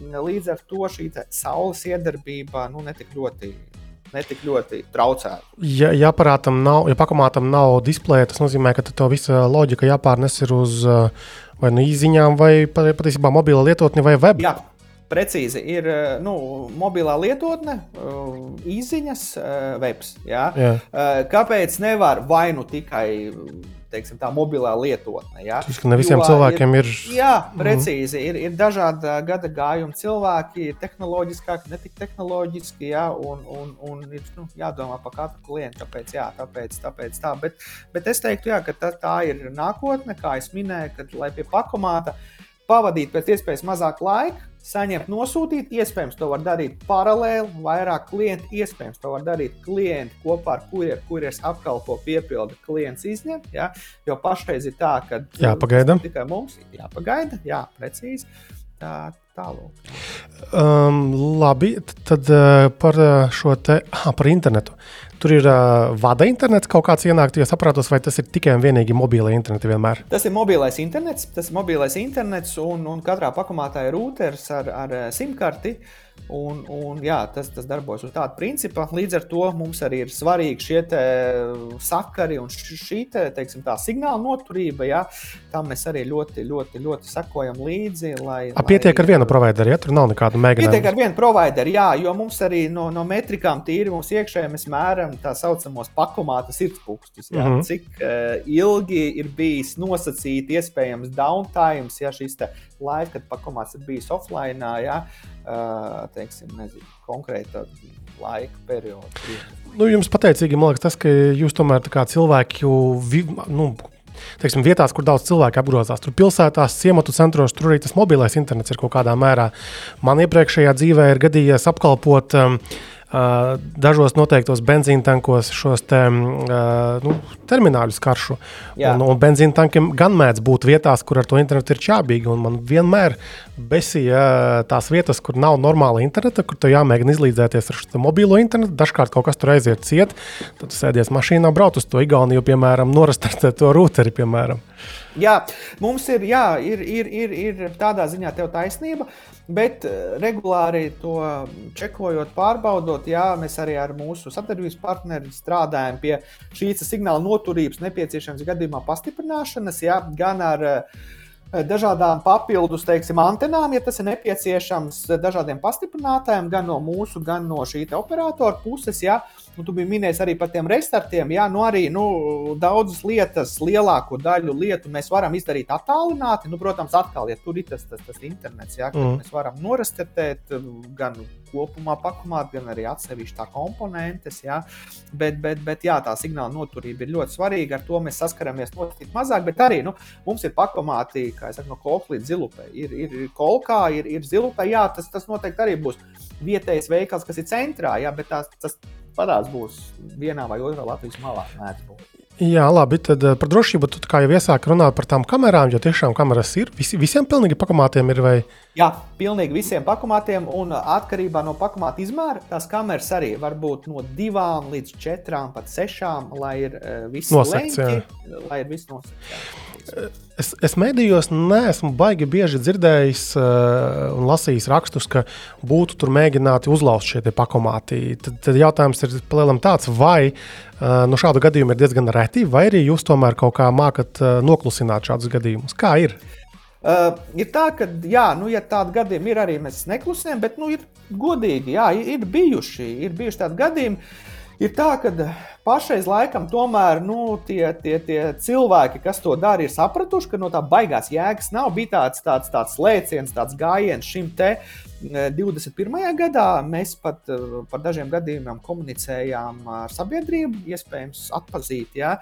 Līdz ar to šī saules iedarbība nu, netik ļoti. Netik ļoti traucētu. Ja, ja aparātam nav, ja pakomātam nav displeja, tas nozīmē, ka to visa loģika jāpārnes uz vai nu īsiņām, vai patiesībā mobila lietotni vai web. Jā, Precīzi ir eh, nu, mobilā lietotne, izziņas, eh, eh, webs. Ja? Jā. Kāpēc nevar vai nu tikai teiksim, tā mobilā lietotne. Ja? Tas ne visiem jo, cilvēkiem ir. Jā, mhm. precīzi. Ir, ir dažādi gada gājumi cilvēki, ir tehnoloģiskāki, ne tik tehnoloģiski, ja? un, un, un ir nu, jādomā par katru klientu. Tāpēc, jā, tāpēc, tāpēc tā. Bet, bet es teiktu, jā, ka tā, tā ir nākotne, kā es minēju, kad lai pie pakomāta pavadīt pēc iespējas mazāk laika, saņemt, nosūtīt. Iespējams, to var darīt paralēli, vairāk klientu. Iespējams, to var darīt klienti kopā ar kuriem kurjers apkalpo piepildu, klients izņem. Ja? Jo pašreiz ir tā, ka jāpagaida. tikai mums ir jāpagaida, jā, precīzi. Tā, tālāk. Um, labi, tad uh, par šo te ah, par internetu. Tur ir uh, vada internets kaut kāds ienāktajos aparātos, vai tas ir tikai un vienīgi mobilai interneti vienmēr? Tas ir mobilais internets, tas ir mobilais internets, un, un katrā pakomātā ir routers ar, ar simkarti. Uh, Un, un, jā, tas, tas darbojas uz tādu principu. Līdz ar to mums arī ir svarīgi šie sakari un šī te, teiksim, signāla noturība. Jā. Tam mēs arī ļoti, ļoti, ļoti sekojam līdzi. Lai, A, pietiek lai, ar vienu provideru, ja tur nav nekāda mēģinājuma. Pietiek ar vienu provideru, jā, jo mums arī no, no metrikām tīri mums iekšēji mēs mēram tā saucamos pakomāta sirdspūkstus. Mm -hmm. Cik uh, ilgi ir bijis nosacīti iespējams downtime, ja šis laiks, kad pakomāts ir bijis offline. Jā, teiksim, nezinu, konkrēta laika perioda. Nu, jums pateicīgi, man liekas, tas, ka jūs tomēr cilvēki, nu, teiksim, vietās, kur daudz cilvēku apgrozās, tur pilsētās, ciematu centros, tur arī tas mobilais internets ir kaut kādā mērā. Man iepriekšējā dzīvē ir gadījies apkalpot. Um, dažos noteiktos benzīna tankos šos te, nu, termināļus karšu. Jā. Un, un benzīna tankiem gan mēdz būt vietās, kur ar to internetu ir čābīgi. Man vienmēr besīja tās vietas, kur nav normāla interneta, kur tev jāmēģina izlīdzēties ar šo mobilo internetu. Dažkārt kaut kas tur aiziet ciet, tad sēdies mašīnā, brauc uz to Igauniju, piemēram, norastēt to rūteri, piemēram. Jā, mums ir, jā, ir, ir, ir, ir tādā ziņā tev taisnība, bet eh, regulāri to čekojot, pārbaudot, jā, mēs arī ar mūsu sadarbības partneri strādājam pie šīs signāla noturības nepieciešams gadījumā pastiprināšanas, jā, gan ar uh, dažādām papildus teiksim, antenām, ja tas ir nepieciešams, dažādiem pastiprinātājiem, gan no mūsu, gan no šī operatora puses. Ja. Nu, tu biji minējis arī par tiem restartiem. Jā, nu arī nu, daudzas lietas, lielāko daļu lietu mēs varam izdarīt attālināti. Nu, protams, atkal, ja tur ir tas, tas, tas internets, jā, mm. mēs varam norastēt gan kopumā pakomāt, gan arī atsevišķi tā komponentes. Jā. Bet, bet, bet jā, tā signāla noturība ir ļoti svarīga. Ar to mēs saskaramies noteikti mazāk, bet arī nu, mums ir pakomāti, kā jau no kolka līdz zilupē. Ir, ir, ir kolkā, ir, ir zilupē, jā, tas, tas noteikti arī būs vietējais veikals, kas ir centrā, jā, bet tās, tas parāds būs vienā vai otrā Latvijas malā. Jā, labi. Tad eh, par drošību tu kā jau iesāki runāt par tām kamerām, jo tiešām kameras ir. Visi, visiem pilnīgi pakomātiem ir vai? Jā, pilnīgi visiem pakomātiem. Un atkarībā no pakomāta izmēra, tās kameras arī var būt no divām līdz četrām, pat sešām, lai ir uh, viss nosacīts. Lai ir viss nosacīts. Es, es mēdījos neesmu baigi bieži dzirdējis uh, un lasījis rakstus, ka būtu tur mēģināti uzlauzt šie pakomāti. Tad, tad jautājums ir palielam tāds, vai nu šādu gadījumu ir diezgan reti, vai arī jūs tomēr kaut kā mākat noklusināt šādus gadījumus? Kā ir? Uh, ir tā, ka, jā, nu, ja tādi gadījumi ir, arī mēs neklusējam, bet, nu, ir godīgi, jā, ir, bijuši, ir bijuši tādi gadījumi. Ir tā, ka pašreiz laikam tomēr nu, tie, tie, tie cilvēki, kas to dara, ir sapratuši, ka no tā baigās jēgas nav. Bija tāds, tāds, tāds lēciens, tāds gājiens šim te 21. E, gadā. Mēs pat par dažiem gadījumiem komunicējām ar sabiedrību, iespējams, atpazīt. Ja?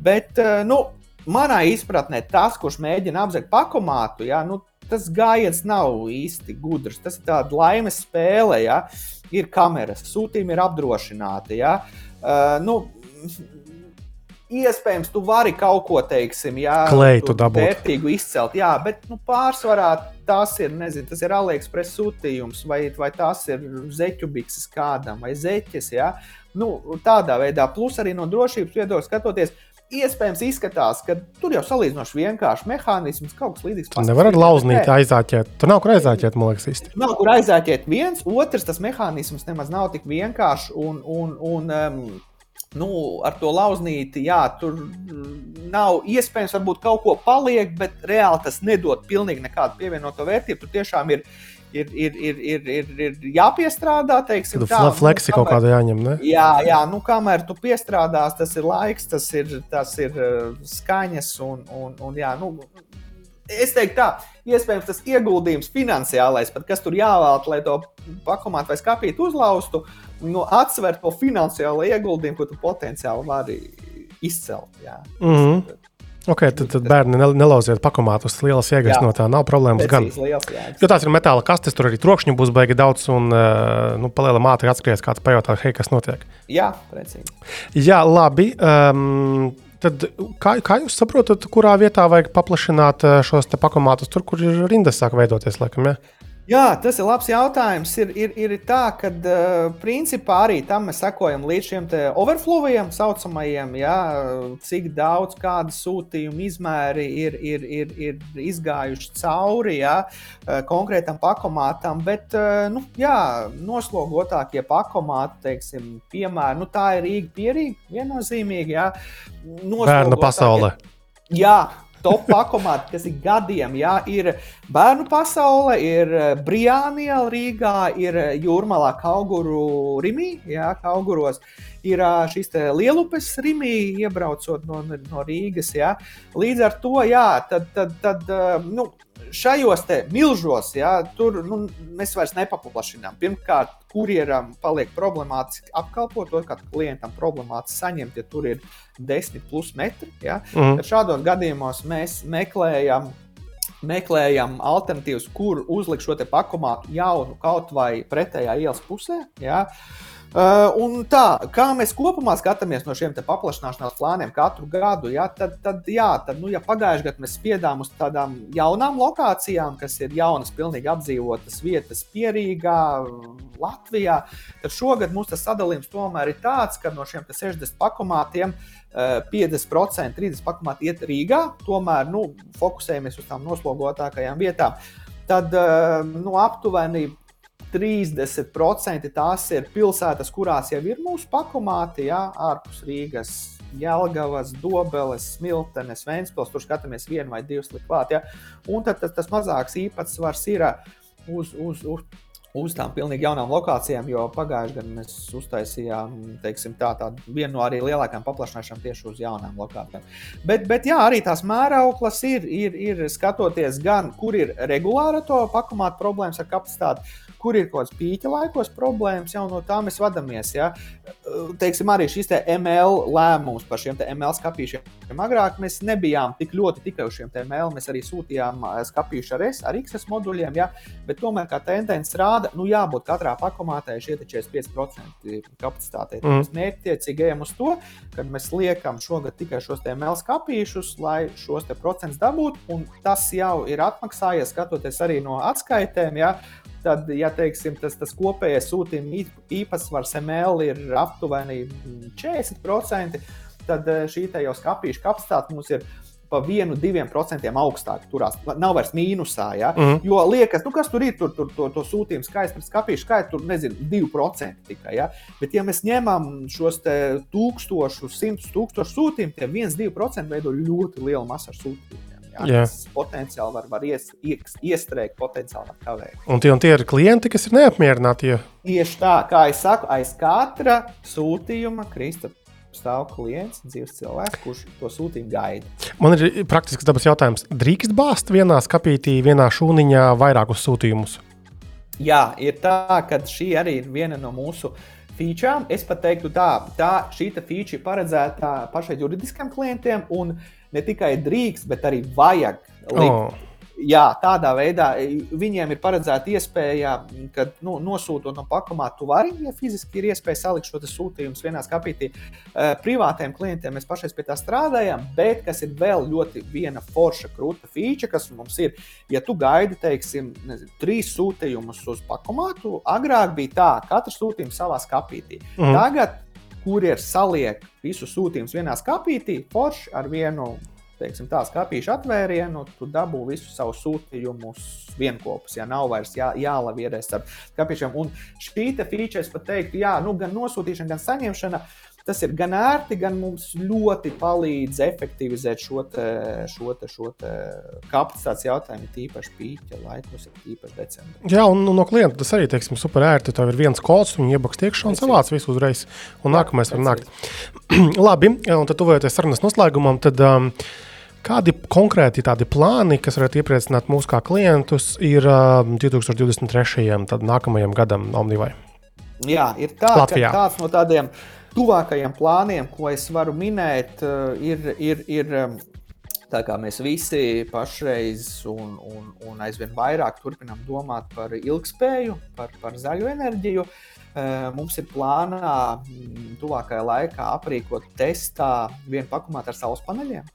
Bet, nu, manā izpratnē, tas, kurš mēģina apzakt pakomātu, ja? nu, tas gājiens nav īsti gudrs. Tas ir tāds laimes spēle. Ja? Ir kameras, sūtījumi ir apdrošināti. Ja? Uh, nu, Iespējams, tu vari kaut ko, teiksim, jā, klētu dabūt. Vērtīgu izcelt, jā, bet nu, pārsvarā tas ir, nezinu, tas ir AliExpress sūtījums, vai, vai tas ir zeķu bikses kādam, vai zeķes, jā. Nu, tādā veidā, plus arī no drošības viedokļa skatoties, iespējams izskatās, ka tur jau salīdzinoši vienkārši mehānisms, kaut kas līdzīgs. Tur nevar ar lauznīti aizāķēt. Tur nav kur aizāķēt, man liekas, īsti. Nav kur aizāķēt viens, otrs tas mehānisms nemaz nav tik vienkāršs. Un, un, un, um, Nu, ar to lauznīti, jā, tur nav iespējams, varbūt kaut ko paliek, bet reāli tas nedod pilnīgi nekādu pievienoto vērtību. Tur tiešām ir ir, ir, ir, ir, ir, ir jāpiestrādā. Teiksim, tā ir fleksi nu, kaut kāda jāņem. Ne? Jā, jā nu, kamēr tu piestrādās, tas ir laiks, tas ir, tas ir uh, skaņas. Un, un, un, jā, nu, es teiktu, tā, iespējams, tas ieguldījums finansiālais, pat kas tur jāvēlta, lai to pakomātu vai skāpītu uzlaustu, nu, atsver to finansiālo ieguldījumu, ko tu potenciāli vari izcelt. Jā. Mm -hmm. Okay, tad, tad bērni nelauziet pakomātus. Lielas jēgas Jā. no tā nav problēmas. Gan. Jo tās ir metāla kastes, tur arī trokšņi būs baigi daudz. Un, uh, nu, palielam ātri atskries, kāds pajautā, hei, kas notiek. Jā, precīzi. Jā, labi. Um, Tad, kā, kā jūs saprotat, kurā vietā vajag paplašināt uh, šos pakomātus? Tur, kur ir rindas sāk veidoties, laikam, ja? Jā, tas ir labs jautājums. Ir, ir, ir tā, ka uh, principā arī tam mēs sekojam līdz šiem overflowiem, saucamajiem, jā, cik daudz kāda sūtījuma izmēri ir, ir, ir, ir izgājuši cauri jā, konkrētam pakomātam. Bet uh, nu, jā, noslogotākie pakomāti, teiksim, piemēram, nu, tā ir Rīga pierīga viennozīmīgi. Jā, Bērnu pasaulē. Jā, top pakomāti, kas ir gadiem. Jā, ir bērnu pasaule, ir eh, Briānija Rīgā, ir eh, Jūrmalā Kauguru Rimī, jā, Kauguros. Ir eh, šīs lielupes Rimī, iebraucot no, no Rīgas. Jā. Līdz ar to, jā, tad, tad, tad nu, šajos milžos, jā, tur nu, mēs vairs nepaplašinām. Pirmkārt, kurjeram paliek problemātiski apkalpot, otrkārt, klientam problemātiski saņemt, ja tur ir 10 plus metri. Jā. Mm. Tad šādos gadījumos mēs meklējam. Meklējam alternatīvas, kur uzlikt šo pakomātu jaunu kaut vai pretējā ielas pusē. Jā. Uh, Uh, un tā, kā mēs kopumā skatāmies no šiem paplašināšanās plāniem katru gadu, ja, tad, tad, jā, tad nu, ja pagājušajā gadā mēs spiedām uz tādām jaunām lokācijām, kas ir jaunas, pilnīgi apdzīvotas vietas, Pierīgā, Latvijā, tad šogad mums tas sadalījums tomēr ir tāds, ka no šiem 60 pakomātiem 50%, 30% pakomāti iet Rīgā, tomēr nu, fokusējamies uz tām noslogotākajām vietām. Tad nu, aptuveni 30% tās ir pilsētas, kurās jau ir mūsu pakomāti, jā, ārpus Rīgas. Jelgavas, Dobeles, Smiltenes, Vēnspils, tur skatāmies vienu vai divus klāt. Ja? Un tad tas, tas mazāks īpatsvars ir uz, uz, uz uz tām pilnīgi jaunām lokācijām, jo pagājušajā gadā mēs uztaisījām teiksim, tā, vienu no arī lielākajām paplašināšanām tieši uz jaunām lokācijām. Bet, bet jā, arī tās mērauklas ir, ir, ir skatoties gan, kur ir regulāra to pakomāta problēmas ar kapacitāti, kur ir kaut kāds pīķa laikos problēmas, jau no tā mēs vadāmies. Ja? Teiksim, arī šis te ML lēmums par šiem ML skāpīšiem. Agrāk mēs nebijām tik ļoti tikai uz šiem ML, mēs arī sūtījām skāpīšu ar, S, ar XS moduļiem, ja? bet tomēr kā tendence rāda, nu jābūt katrā pakomātē šie 45% kapacitātei. Mm. Mēs mērķtiecīgi ejam uz to, ka mēs liekam šogad tikai šos ML skāpīšus, lai šos procentus dabūtu, un tas jau ir atmaksājies, skatoties arī no atskaitēm. Ja? tad, ja teiksim, tas, tas kopējais sūtījuma īpatsvars ML ir aptuveni 40%, tad eh, šī jau skāpīša kapacitāte mums ir pa 1-2% augstāk. Turās nav vairs mīnusā. Ja? Mm. -hmm. Jo liekas, nu, kas tur ir, tur, tur to, to sūtījumu skaits pret skāpīšu skaitu, tur nezinu, 2% tikai. Ja? Bet, ja mēs ņemam šos tūkstošus, simtus tūkstošu sūtījumus, tie 1-2% veido ļoti lielu masu sūtījumu. Jā, jā. Tas potenciāli var, var ies, ies, iestrēgt, potenciāli kavēt. Un tie, un tie ir klienti, kas ir neapmierināti. Ja... Tieši tā, kā es saku, aiz katra sūtījuma Krista stāv klients, dzīves cilvēks, kurš to sūtījumu gaida. Man ir praktisks dabas jautājums. Drīkst bāzt vienā skapītī, vienā šūniņā vairākus sūtījumus? Jā, ir tā, ka šī arī ir viena no mūsu featurām. Es pat teiktu, tā, tā šī feature ir paredzēta pašai juridiskiem klientiem. Un, ne tikai drīkst, bet arī vajag likt. Oh. Jā, tādā veidā viņiem ir paredzēta iespēja, ka nu, nosūtot no pakomā, tu vari, ja fiziski ir iespēja salikt šo sūtījumu vienā skapītī. Uh, privātiem klientiem mēs pašai pie tā strādājam, bet kas ir vēl ļoti viena forša, krūta feature, kas mums ir, ja tu gaidi, teiksim, nezinu, trīs sūtījumus uz pakomātu, agrāk bija tā, katrs sūtījums savā skapītī. Mm. Tagad kurjeris saliek visus sūtījumus vienā skāpītī, forši ar vienu teiksim, tā skāpīšu atvērienu, tu dabū visus savus sūtījumus vienopus. Ja nav vairs jā, jālavierēs ar skāpīšiem. Un šī feature, es pat teiktu, jā, nu, gan nosūtīšana, gan saņemšana. Tas ir gan ērti, gan mums ļoti palīdz efektivizēt šo, te, šo, te, šo te kapacitātes jautājumu, tīpaši pīķa laikos, tīpaši decembrī. Jā, un no klienta tas arī teiksim, super ērti. Tev ir viens kods, viņi iebaks iekšā un savāc visu uzreiz, un nākamais var nākt. Labi, un tad tuvojoties sarunas noslēgumam, tad. Um, Kādi konkrēti tādi plāni, kas varētu iepriecināt mūsu kā klientus, ir uh, 2023. un nākamajam gadam Omnivai? Jā, ir tā, Latvijā. ka tāds no tādiem tuvākajiem plāniem, ko es varu minēt, ir, ir, ir Tā kā mēs visi pašreiz un, un, un aizvien vairāk turpinām domāt par ilgspēju, par, par zaļu enerģiju, mums ir plānā tuvākajā laikā aprīkot testā vienu pakumātu ar saules paneļiem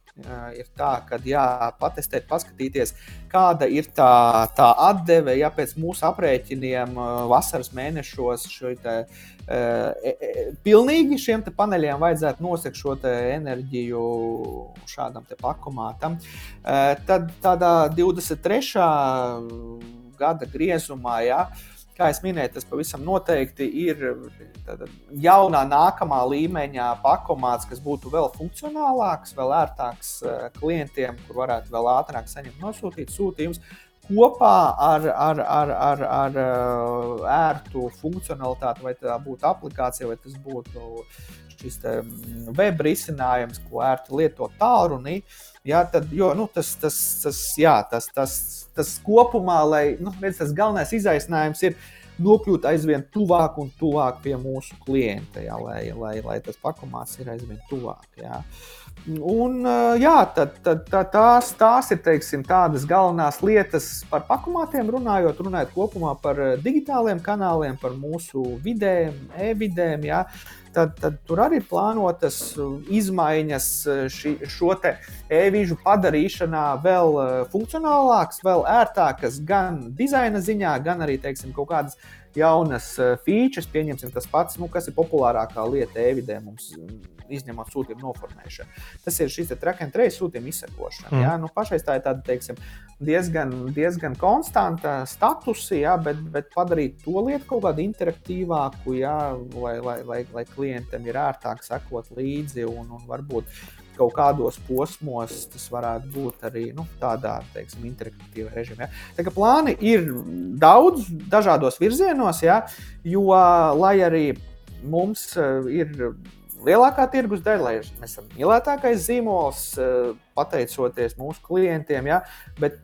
ir tā, ka jā, patestēt, paskatīties, kāda ir tā, tā atdeve, ja pēc mūsu aprēķiniem vasaras mēnešos šo te, e, e, pilnīgi šiem paneļiem vajadzētu nosegt šo enerģiju šādam pakomātam. E, tad tādā 23. gada griezumā, ja, kā jau minēju, tas pavisam noteikti ir jaunā, nākamā līmeņa pakomāts, kas būtu vēl funkcionālāks, vēl ērtāks eh, klientiem, kur varētu vēl ātrāk saņemt nosūtīt sūtījumus. Kopā ar, ar, ar, ar, ar eh, ērtu funkcionalitāti, vai tā būtu aplikācija, vai tas būtu šis mm, web risinājums, ko ērti lietot tālrunī. Jā, tad, jo, nu, tas, tas, tas, jā, tas, tas, tas kopumā, lai nu, tas galvenais izaicinājums ir nokļūt aizvien tuvāk un tuvāk pie mūsu klienta, jā, lai, lai, lai tas pakomāts ir aizvien tuvāk. Jā. Un, jā, tad, tad, tad tās, tās ir teiksim, tādas galvenās lietas par pakomātiem, runājot, runājot kopumā par digitāliem kanāliem, par mūsu vidēm, e-vidēm. Jā tad, tad tur arī ir plānotas izmaiņas ši, šo e-vīžu padarīšanā vēl funkcionālākas, vēl ērtākas gan dizaina ziņā, gan arī teiksim, kaut kādas jaunas features. Pieņemsim tas pats, nu, kas ir populārākā lieta e-vidē mums izņemot sūtījumu noformēšanu. Tas ir šis track and trace sūtījuma izsekošana. Mm. Ja? Nu, pašais tā ir tāda, teiksim, diezgan, diezgan konstanta statusa, ja? bet, bet padarīt to lietu kaut kādu interaktīvāku, ja? lai, lai, lai, lai klientam ir ērtāk sekot līdzi un, un varbūt kaut kādos posmos tas varētu būt arī nu, tādā teiksim, interaktīvā režīmā. Ja. Tā kā plāni ir daudz dažādos virzienos, ja, jo lai arī mums uh, ir lielākā tirgus daļa, lai mēs esam mīlētākais zīmols, eh, pateicoties mūsu klientiem, ja, bet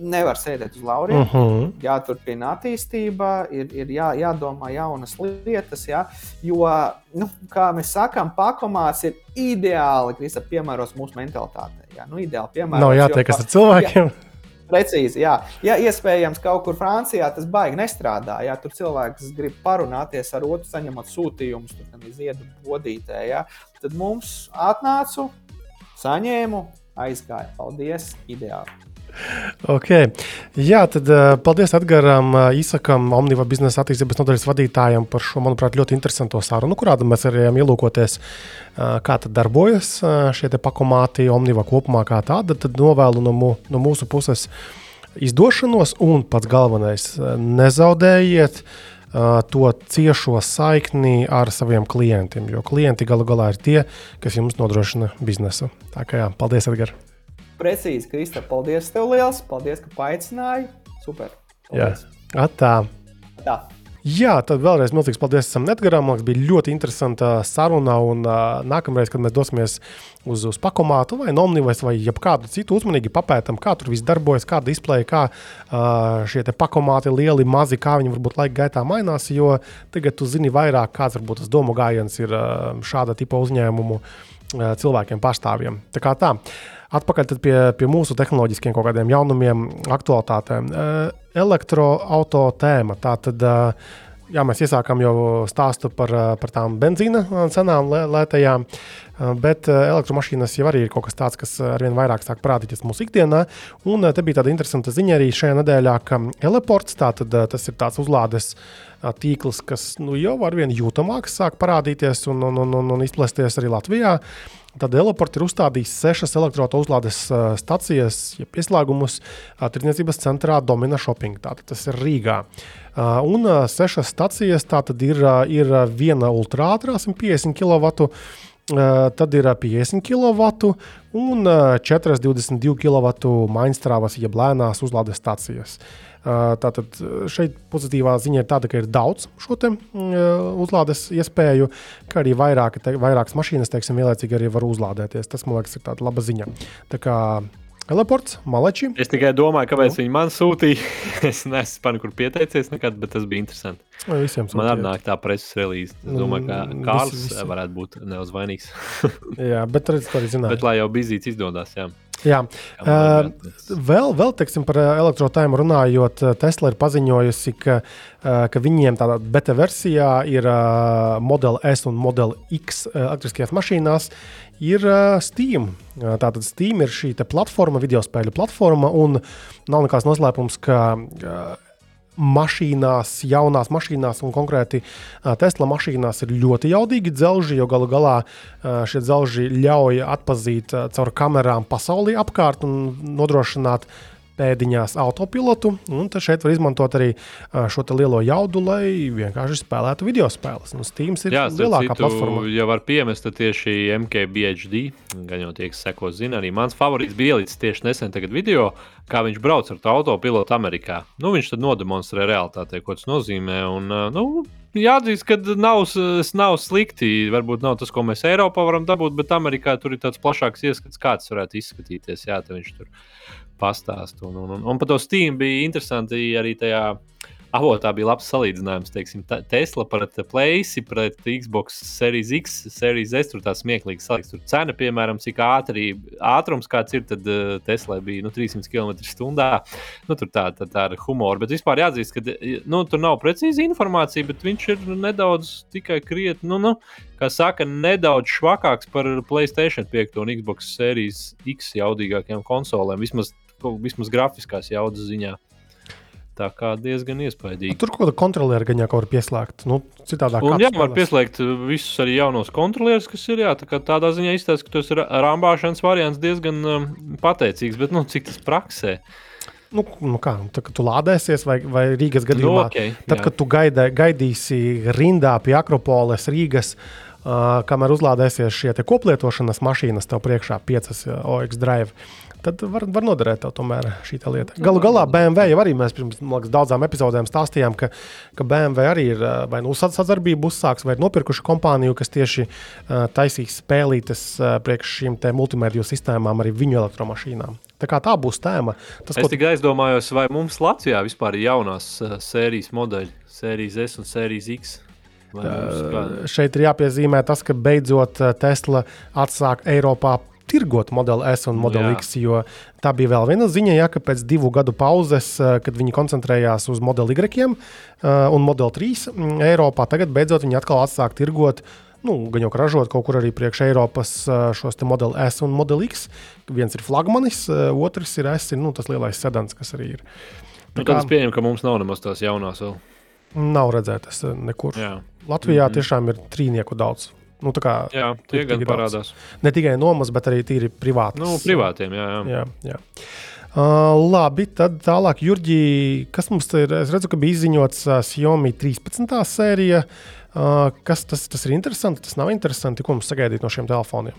nevar sēdēt uz lauriem. Uh mhm. -huh. Jāturpina attīstība, ir, ir jā, jādomā jaunas lietas, ja, jo, nu, kā mēs sakām, pakomās ir ideāli, ka viss piemēros mūsu mentalitātei. Ja, nu, ideāli piemērots. Nav jātiekas ar cilvēkiem. Jā, Precīzi, jā. Ja iespējams, kaut kur Francijā tas baigi nestrādā. Ja tur cilvēks grib parunāties ar otru, saņemot sūtījumus, tad ziedu bodītē, ja, tad mums atnācu, saņēmu, aizgāju. Paldies! Ideāli! Okay. Jā, tad uh, paldies Edgars, uh, Isakam, Omniva biznesa attīstības nodaļas vadītājam par šo, manuprāt, ļoti interesanto sarunu, kurā mēs arī ielūkoties, uh, kā darbojas šie pakomāti Omniva kopumā kā tāda. Tad novēlu no, mu, no mūsu puses izdošanos un pats galvenais - nezaudējiet to ciešo saikni ar saviem klientiem, jo klienti galu galā ir tie, kas jums nodrošina biznesu. Tā kā jā, paldies, Edgars! Precīzi, Krista, paldies tev liels, paldies, ka paaicināji. Super! Paldies. Jā, tā. tā. Jā, tad vēlreiz milzīgs paldies Edgars. Man bija ļoti interesanta saruna. Un, uh, nākamreiz, kad mēs dosimies uz, uz pakomātu vai nomnivais vai kādu citu uzmanīgi papētam, kā tur viss darbojas, kāda izpleja, kā uh, šie pakomāti lieli, mazi, kā viņi varbūt laika gaitā mainās. Jo tagad tu zini vairāk, kāds varbūt tas domu gājiens ir uh, šāda tipa uzņēmumu uh, cilvēkiem pārstāvjiem. Tā kā tā. Atpakaļ pie, pie mūsu tehnoloģiskiem kaut kādiem jaunumiem, aktualitātēm. Elektroauto tēma. Tātad, jā, mēs iesākām jau stāstu par, par tām benzīna cenām lētajām, bet elektromašīnas jau arī ir kaut kas tāds, kas arvien vairāk sāk parādīties mūsu ikdienā. Un te bija tāda interesanta ziņa arī šajā nedēļā, ka Eleports, tātad tas ir tāds uzlādes tīkls, kas nu, jau arvien jūtamāks sāk parādīties un, un, un, un izplēsties arī Latvijā. Tad Eloport ir uzstādījis sešas elektroautorādes uh, stacijas, ja pieslēgumus tirdzniecības centrā Domina Shopping. Tātad tas ir Rīgā. Un sešas stacijas tātad ir, ir viena ultrātrā 150 kW. Tad ir 50 kW un uh, 422 kW mainstrāvas, jeb lēnās uzlādes stācijas. Tātad šeit pozitīvā ziņa ir tāda, ka ir daudz šo te, uzlādes iespēju, kā arī vairāk, te, vairākas mašīnas, teiksim, vienlaicīgi arī var uzlādēties. Tas, man liekas, ir tāda laba ziņa. Tā kā Teleports, Malači. Es tikai domāju, kāpēc nu. viņi man sūtīja. es neesmu par kur pieteicies nekad, bet tas bija interesanti. Visiem man arī nāk tā preses relīze. Es domāju, ka mm, Kārls visi, visi. varētu būt neuzvainīgs. jā, bet redz, to arī zināt. Bet lai jau bizīts izdodas, jā. Jā, uh, vēl, vēl teiksim, par elektrotēmu runājot, Tesla ir paziņojusi, ka, ka viņiem tādā beta versijā ir uh, Model S un Model X elektriskajās mašīnās. Ir uh, Steam. Tātad Steam ir šī platforma, video spēļu platforma, un nav nekāds noslēpums, ka uh, mašīnās, jaunās mašīnās, un konkrēti Tesla mašīnās ir ļoti jaudīgi dzelži, jo galu galā šie dzelži ļauj atpazīt caur kamerām pasauli apkārt un nodrošināt pēdiņās autopilotu. Un šeit var izmantot arī šo lielo jaudu, lai vienkārši spēlētu video spēles. Nu, Steam ir Jā, lielākā citu, platforma. Ja var piemest tieši MKBHD, gan jau tie, kas seko, zina, arī mans favorīts bija ielicis tieši nesen video, kā viņš brauc ar autopilotu Amerikā. Nu, viņš tad nodemonstrē realitātei, ko tas nozīmē. Un, nu, Jāatzīst, ka nav, nav slikti. Varbūt nav tas, ko mēs Eiropā varam dabūt, bet Amerikā tur ir tāds plašāks ieskats, kā tas varētu izskatīties. Jā, viņš tur pastāstu. Un, un, un, un par to Steam bija interesanti arī tajā avotā bija labs salīdzinājums. Teiksim, Tesla pret Place, pret Xbox Series X, Series S. Tur tā smieklīgi salīdzinājums. Tur cena, piemēram, cik ātri, ātrums kāds ir, tad uh, Tesla bija nu, 300 km/h. Nu, tur tā, tā, tā ir humora. Bet vispār jāatzīst, ka nu, tur nav precīzi informācija, bet viņš ir nedaudz tikai krietni. Nu, nu, Kā saka, nedaudz švakāks par Playstation 5 un Xbox Series X jaudīgākajām konsolēm, vismaz, vismaz grafiskās jaudas ziņā. Tā kā diezgan iespaidīgi. Nu, tur kaut kāda kontroliera gan jau var pieslēgt. Nu, citādā un, jā, var pieslēgt visus arī jaunos kontrolierus, kas ir. Jā, tā tādā ziņā izstāsta, ka tas rāmbāšanas variants diezgan um, pateicīgs, bet nu, cik tas praksē? Nu, nu kā, nu, tad, kad tu lādēsies, vai, vai Rīgas gadījumā, nu, okay, tad, jā. kad tu gaidē, gaidīsi rindā pie Akropoles, Rīgas, uh, kamēr uzlādēsies šie koplietošanas mašīnas, tev priekšā piecas uh, OX drive tad var, var noderēt tev tomēr šī lieta. Galu galā BMW jau arī mēs pirms liekas, daudzām epizodēm stāstījām, ka, ka BMW arī ir vai nu sadarbību uzsāks, vai ir nopirkuši kompāniju, kas tieši uh, taisīs spēlītes uh, priekš šīm multimediju sistēmām arī viņu elektromašīnām. Tā kā tā būs tēma. Tas, es ko... tikai aizdomājos, vai mums Latvijā vispār ir jaunās uh, sērijas modeļi, sērijas S un sērijas X. Uh, šeit ir jāpiezīmē tas, ka beidzot Tesla atsāk Eiropā tirgot modeli S un modeli Jā. X. Jo tā bija vēl viena ziņa, ja, ka pēc divu gadu pauzes, eh, kad viņi koncentrējās uz modeli Y uh, un modeli 3 mm, Eiropā, tagad beidzot viņi atkal atsāk tirgot. Nu, gan jau ražot kaut kur arī priekš Eiropas eh, šos modeli S un modeli X. Viens ir flagmanis, otrs ir S, ir nu, tas lielais sedans, kas arī ir. Nu, tad es pieņemu, ka mums nav nemaz tās jaunās vēl. Nav redzētas nekur. Jā. Latvijā mm -hmm. tiešām ir trīnieku daudz. Nu, kā, jā, tie gan parādās. Ne tikai nomas, bet arī tīri privāti. Nu, privātiem, jā. jā. jā, jā. Uh, labi, tad tālāk, Jurģī, kas mums ir? Es redzu, ka bija izziņots uh, Xiaomi 13. sērija. Uh, kas tas, tas ir interesanti, tas nav interesanti. Ko mums sagaidīt no šiem telefoniem?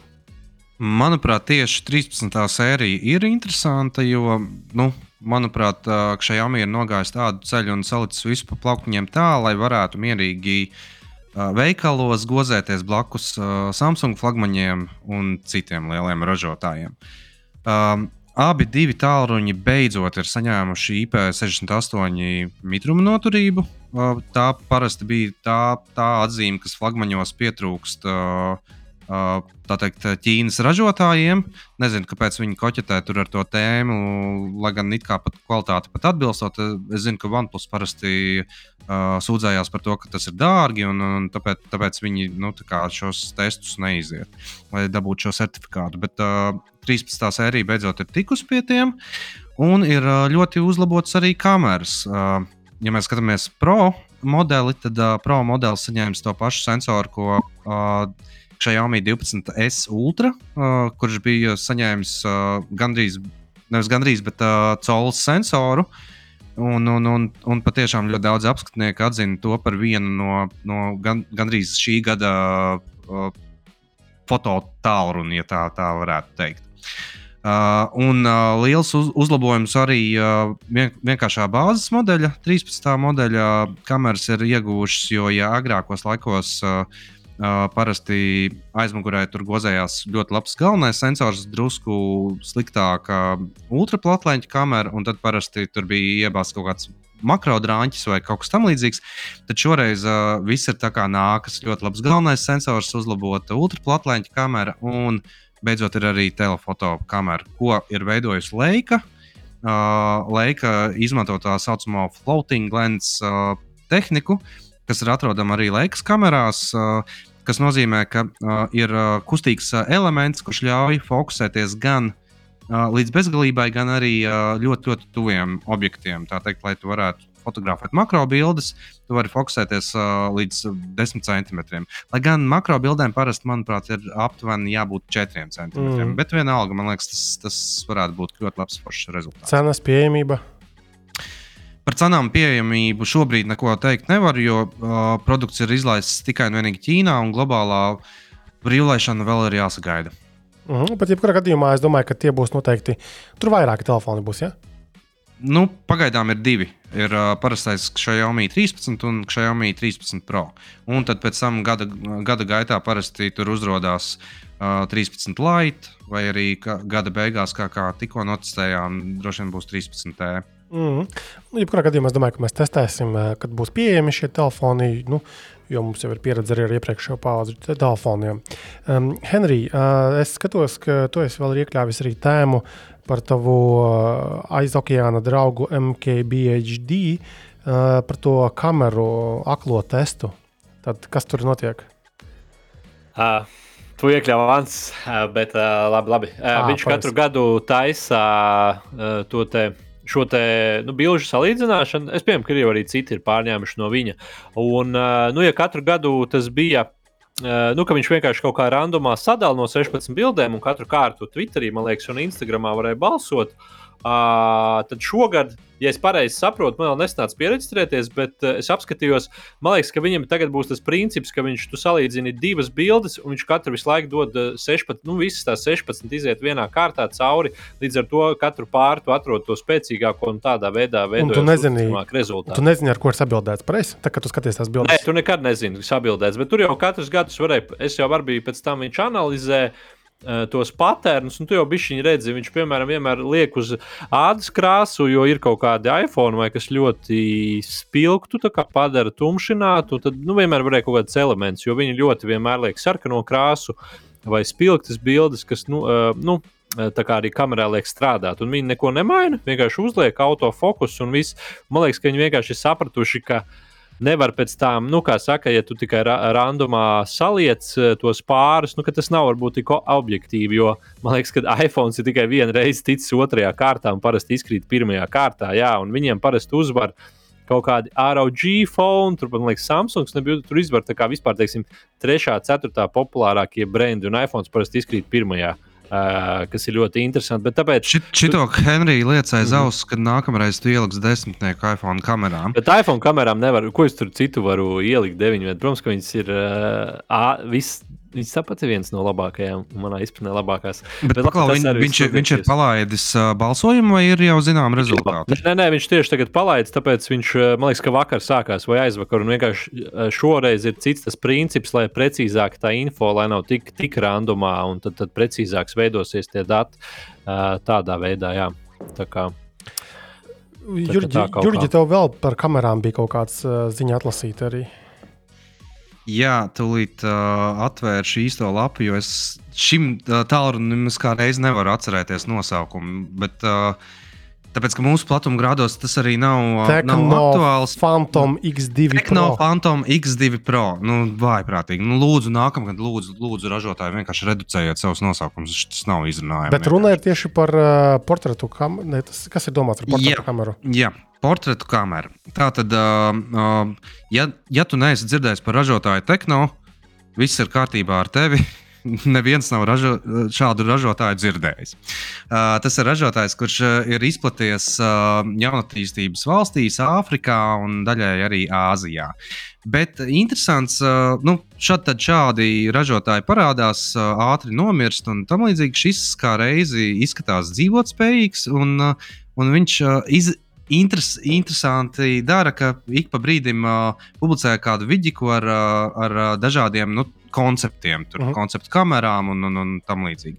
Manuprāt, tieši 13. sērija ir interesanta, jo, nu, manuprāt, Xiaomi ir nogājis tādu ceļu un salicis visu pa plauktiņiem tā, lai varētu mierīgi uh, veikalos gozēties blakus Samsung flagmaņiem un citiem lieliem ražotājiem. Um, abi divi tālruņi beidzot ir saņēmuši IP68 mitruma noturību. Uh, tā parasti bija tā, tā atzīme, kas flagmaņos pietrūkst uh, teikt, Ķīnas ražotājiem. Nezinu, kāpēc viņi koķetē ar to tēmu, lai gan it kā pat kvalitāte pat atbilstot. Es zinu, ka OnePlus parasti uh, sūdzējās par to, ka tas ir dārgi, un, un tāpēc, tāpēc viņi nu, tā šos testus neiziet, lai dabūtu šo certifikātu. Bet uh, 13. sērija beidzot ir tikusi pie tiem, un ir uh, ļoti uzlabots arī kameras. Uh, ja mēs skatāmies pro modeli, tad uh, pro modelis saņēma to pašu sensoru, ko uh, Xiaomi 12S Ultra, uh, kurš bija saņēmis uh, gandrīz, nevis gandrīz, bet uh, colas sensoru. Un, un, un, un patiešām ļoti daudz apskatnieku atzina to par vienu no, no gan, gandrīz šī gada uh, fototālruni, ja tā, tā varētu teikt. Uh, un uh, liels uz, uzlabojums arī uh, vien, vienkāršā bāzes modeļa, 13. modeļa kameras ir ieguvušas, jo ja agrākos laikos uh, Uh, parasti aizmugurē tur gozējās ļoti labs galvenais sensors, drusku sliktāka ultraplatleņa kamera, un tad parasti tur bija iebāzts kaut kāds makrodrāņķis vai kaut kas tamlīdzīgs. Tad šoreiz uh, viss ir tā kā nākas ļoti labs galvenais sensors, uzlabota ultraplatleņa kamera un beidzot ir arī telefoto kamera, ko ir veidojusi Leika. Uh, Leika izmanto tā saucamo floating lens uh, tehniku, kas ir atrodama arī Leikas kamerās. Uh, kas nozīmē, ka uh, ir uh, kustīgs uh, elements, kurš ļauj fokusēties gan uh, līdz bezgalībai, gan arī uh, ļoti, ļoti tuviem objektiem. Tā teikt, lai tu varētu fotografēt makro bildes, tu vari fokusēties uh, līdz 10 centimetriem. Lai gan makro bildēm parasti, manuprāt, ir aptuveni jābūt 4 centimetriem. Mm. Bet vienalga, man liekas, tas, tas varētu būt ļoti labs rezultāts. Cenas pieejamība. Par cenām pieejamību šobrīd neko teikt nevar, jo uh, produkts ir izlaists tikai un vienīgi Ķīnā, un globālā brīvlaišana vēl ir jāsagaida. Mhm, -huh, bet, jebkurā gadījumā, es domāju, ka tie būs noteikti. Tur vairāki telefoni būs. Ja? Nu, pagaidām ir divi. Ir uh, parastais Xiaomi 13 un Xiaomi 13 Pro. Un tad pēc tam gada, gada gaitā parasti tur uzrādās uh, 13 Lite, vai arī gada beigās, kā, kā tikko notestējām, droši vien būs 13 T. Mm. Nu, jebkurā gadījumā es domāju, ka mēs testēsim, eh, kad būs pieejami šie telefoni. Nu, jo mums jau ir pieredze arī ar iepriekšējo paudžu telefoniem. Um, Henrij, uh, es skatos, ka tu esi vēl iekļāvis arī tēmu par tavu uh, aizokeāna draugu MKBHD, uh, par to kameru aklo testu. Tad, kas tur notiek? Uh. Tu iekļāvi Vans, bet uh, labi, labi. Uh, à, viņš pareiz. katru gadu taisa uh, to te uh, šo te nu, bilžu salīdzināšanu. Es pieņemu, ka arī citi ir pārņēmuši no viņa. Un, nu, ja katru gadu tas bija. Nu, viņš vienkārši kaut kā randomā sadala no 16 bildēm, un katru kārtu Twitterī, man liekas, un Instagramā varēja balsot. Uh, tad šogad ja es pareizi saprotu, man vēl nesnāca pieregistrēties, bet uh, es apskatījos, man liekas, ka viņam tagad būs tas princips, ka viņš salīdzina divas bildes, un viņš katru visu laiku dod uh, 16, nu, visas tās 16 iziet vienā kārtā cauri. Līdz ar to katru pārtu atrod to spēcīgāko un tādā veidā veidojot rezultātu. Tu nezini, ar ko ir sabildēts pareizi, tā kā tu skaties tās bildes. Nē, tu nekad nezini, kas sabildēts, bet tur jau katrs gads varēja, es jau varu bijis pēc tam viņš analizēja tos patērnus, un tu jau bišķiņi redzi, viņš, piemēram, vienmēr liek uz ādas krāsu, jo ir kaut kādi iPhone vai kas ļoti spilgtu, tā kā padara tumšinātu, tad, nu, vienmēr varēja kaut kāds elements, jo viņi ļoti vienmēr liek sarkano krāsu vai spilgtas bildes, kas, nu, uh, nu tā kā arī kamerā liek strādāt. Un viņi neko nemaina, vienkārši uzliek autofokus un viss. Man liekas, ka viņi vienkārši ir sapratuši, ka uh, nevar pēc tam, nu, kā saka, ja tu tikai ra randomā saliec eh, tos pārus, nu, tas nav varbūt tik objektīvi. Jo man liekas, ka iPhone ir tikai viena reize ticis otrajā kārtā un parasti izkrīt pirmajā kārtā. Jā, un viņiem parasti uzvar kaut kādi ROG fone, turpat, man liekas, Samsungs nebija. Tur izvar tā kā vispār, teiksim, trešā, ceturtā populārākie brendi, un iPhone parasti izkrīt pirmajā. Uh, kas ir ļoti interesanti. Bet tāpēc. Šit, šito tu... Henrija liecēja mm. zaus, kad nākamreiz tu ieliks desmitnieku iPhone kamerām. Bet iPhone kamerām nevar, ko es tur citu varu ielikt deviņu. Protams, ka viņas ir uh, viss Viņš tāpat ir viens no labākajiem, manā izpratnē, labākās. Bet, Bet paklau, viņ, viņš, viņš ir palaidis uh, balsojumu, vai ir jau zinām rezultāti? Nē, nē, viņš tieši tagad palaidis, tāpēc viņš, man liekas, ka vakar sākās vai aizvakar. Un vienkārši šoreiz ir cits tas princips, lai precīzāk tā info, lai nav tik, tik randomā, un tad, tad precīzāks veidosies tie dati uh, tādā veidā. Jā. Tā kā, Jurģi, Jurģi, tev vēl par kamerām bija kaut kāds uh, ziņa atlasīt arī. Jā, tūlīt uh, atvēršu īsto lapu, jo es šim uh, tālrunim kā reizi nevaru atcerēties nosaukumu. Bet, uh, Tāpēc, ka mūsu platuma grādos tas arī nav, Tekno nav aktuāls. Phantom X2 Tekno Pro. Phantom X2 Pro. Nu, vājprātīgi. Nu, lūdzu, nākamgad, lūdzu, lūdzu ražotāji vienkārši reducējiet savus nosaukumus. Tas nav izrunājums. Bet runa ir tieši par uh, portretu kameru. Kas ir domāts par portretu jā, kameru? Jā, portretu kamera. Tā tad, uh, uh, ja, ja tu neesi dzirdējis par ražotāju Tehno, viss ir kārtībā ar tevi. Neviens nav ražo, šādu ražotāju dzirdējis. Uh, tas ir ražotājs, kurš ir izplatījies uh, jaunatīstības valstīs, Āfrikā un daļai arī Āzijā. Bet interesants, uh, nu, šad, šādi ražotāji parādās, uh, ātri nomirst, un tam līdzīgi šis kā reizi izskatās dzīvotspējīgs, un, uh, un viņš iz, interes, interesanti dara, ka ik pa brīdim uh, publicē kādu vidiku ar, uh, ar uh, dažādiem nu, konceptiem, tur, uh mhm. -huh. konceptu kamerām un, un, un tam līdzīgi.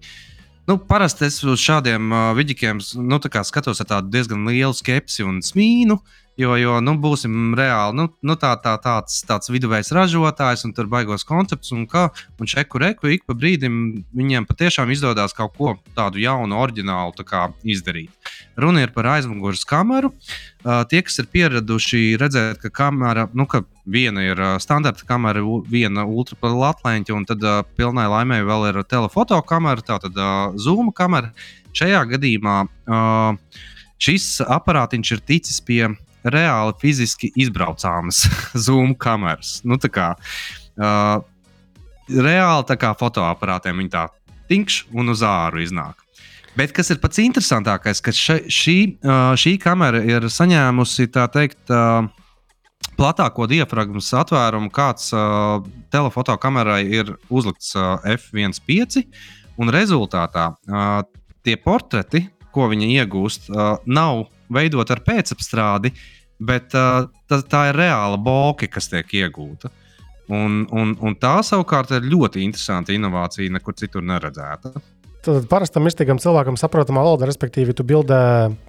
Nu, parasti es uz šādiem uh, vidikiem nu, skatos ar diezgan lielu skepsi un smīnu. Jo, jo nu, būsim reāli nu, nu, tā, tā, tāds, tāds viduvējs ražotājs, un tur baigos koncepts, un, kā, un šeku reku ik pa brīdim viņiem patiešām izdodas kaut ko tādu jaunu, oriģinālu kā, izdarīt. Runa ir par aizmugures kameru. Uh, tie, kas ir pieraduši redzēt, ka kamera, nu, ka viena ir uh, standarta kamera, viena ultraplatlēņa, un tad uh, pilnai laimēji vēl ir telefoto kamera, tātad uh, zoom kamera. Šajā gadījumā uh, šis aparātiņš ir ticis pie reāli fiziski izbraucāmas zoom kameras. Nu, kā, uh, reāli tā kā fotoaparātiem viņi tā tinkš un uz āru iznāk. Bet kas ir pats interesantākais, ka še, šī, uh, šī kamera ir saņēmusi tā teikt. Uh, platāko diafragmas atvērumu, kāds uh, telefotokamerai ir uzlikts uh, F1.5. Un rezultātā uh, tie portreti, ko viņi iegūst, uh, nav veidoti ar pēcapstrādi, bet uh, tā, tā ir reāla boka, kas tiek iegūta. Un, un, un tā savukārt ir ļoti interesanta inovācija, nekur citur neredzēta. Tad parastam mirstīgam cilvēkam saprotamā valoda, respektīvi, tu bildē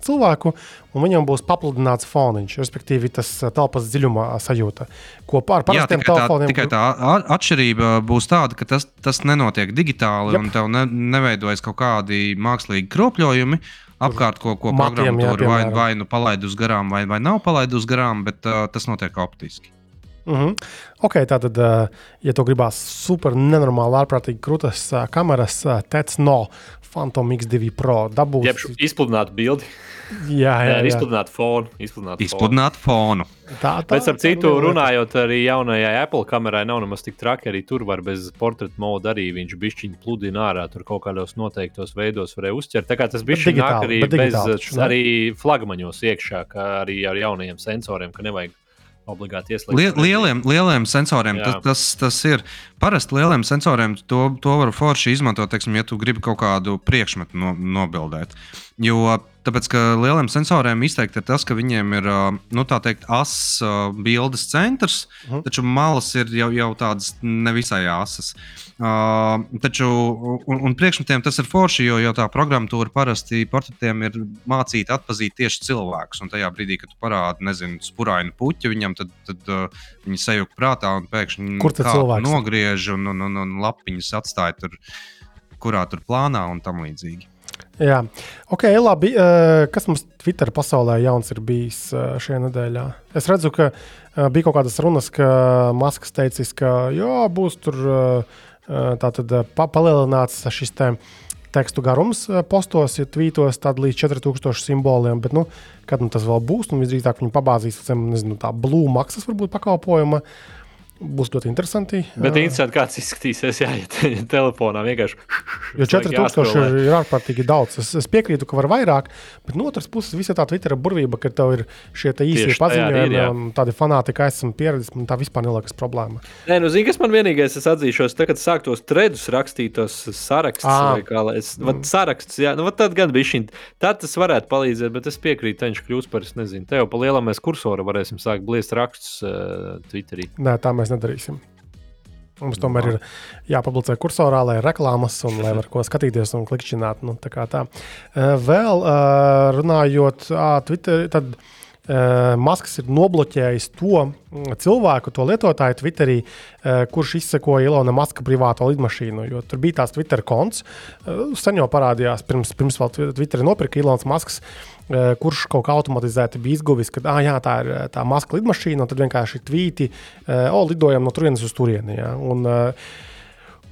cilvēku, un viņam būs papludināts foniņš, respektīvi, tas telpas dziļumā sajūta. Kopā ar parastiem telefoniem. Tikai tā atšķirība būs tāda, ka tas, tas nenotiek digitāli, Jep. un tev ne, neveidojas kaut kādi mākslīgi kropļojumi. Apkārt, ko, ko programmatūra vai, vai nu palaid uz garām, vai, vai nav palaid uz garām, bet uh, tas notiek optiski. Mm -hmm. Ok, tātad, uh, ja tu gribās super nenormāli, ārprātīgi krūtas uh, kameras, uh, tāds no Phantom X2 Pro dabūt. Jā, izpludināt bildi. Jā, jā, jā. izpludināt fonu. Izpludināt, izpludināt fonu. Tā, tā, Bet, ar citu, runājot arī jaunajai Apple kamerai, nav nemaz tik traki. Arī tur var bez portreta moda arī viņš bišķiņu pludina ārā. Tur kaut kādos noteiktos veidos varēja uzķert. Tā kā tas bišķiņi nāk arī bez, arī flagmaņos iekšā, kā arī ar jaunajiem sensoriem, ka nevajag obligāti ieslēgt. Liel, lieliem, lieliem sensoriem tas, tas, tas ir. Parasti lieliem sensoriem to, to var forši izmantot, teiksim, ja tu gribi kaut kādu priekšmetu no, nobildēt. Jo tāpēc, ka lieliem sensoriem izteikti ir tas, ka viņiem ir nu, teikt, asas bildes centrs, uh mhm. -huh. taču malas ir jau, jau tādas nevisai asas. Uh, taču, un, un priekšmetiem tas ir forši, jo, jo tā programmatūra parasti portretiem ir mācīta atpazīt tieši cilvēkus. Un tajā brīdī, kad tu parādi, nezinu, spurainu puķi viņam, tad, tad uh, viņi sajūta prātā un pēkšņi Kur nogriež un, un, un, un lapiņas atstāja tur, kurā tur plānā un tam līdzīgi. Jā, ok, labi. Kas mums Twitter pasaulē jauns ir bijis šajā nedēļā? Es redzu, ka bija kaut kādas runas, ka Maskis teicis, ka jā, būs tur. Tātad pa, palielināts šis te tekstu garums postos, ja tvītos tad līdz 4000 simboliem, bet nu, kad nu, tas vēl būs, nu visdrīzāk viņi pabāzīs, nezinu, tā blūma maksas varbūt pakalpojuma. Uh, Būs ļoti interesanti. Bet interesanti, kāds izskatīsies, ja te, telefonā vienkārši. Jo 4000 ir, ir ārkārtīgi daudz. Es, es piekrītu, ka var vairāk, bet no otras puses, visa tā Twitter burvība, ka tev ir šie īsie paziņojumi un tādi fanāti, ka esam pieredzējuši, man tā vispār neliekas problēma. Nē, nu, zini, kas man vienīgais, es atzīšos, tagad, kad sāktos tredus rakstītos sarakstus, vai kā lai es, mm. saraksts, jā, nu, tad gan bija šī, tad tas varētu palīdzēt, bet es piekrītu, viņš kļūs par, es nezinu, te jau pa lielam mēs kursoru varēsim sākt bliest rakstus uh, Twitterī. Nē, tā mēs nedarīsim. Mums tomēr ir jāpublicē kursorā, lai ir reklāmas un lai var ko skatīties un klikšķināt. Nu, tā tā. Vēl runājot, Twitter, tad Masks ir nobloķējis to cilvēku, to lietotāju Twitterī, kurš izsekoja Ilona Maska privāto lidmašīnu. Tur bija tās Twitter konts. Sen jau parādījās, pirms, pirms vēl Twitter nopirka Ilons Masks, kurš kaut kā automatizēti bija izguvis, ka ah, jā, tā ir tā maska lidmašīna, un tad vienkārši tvīti, o, lidojam no turienes uz turieni. Ja? Un,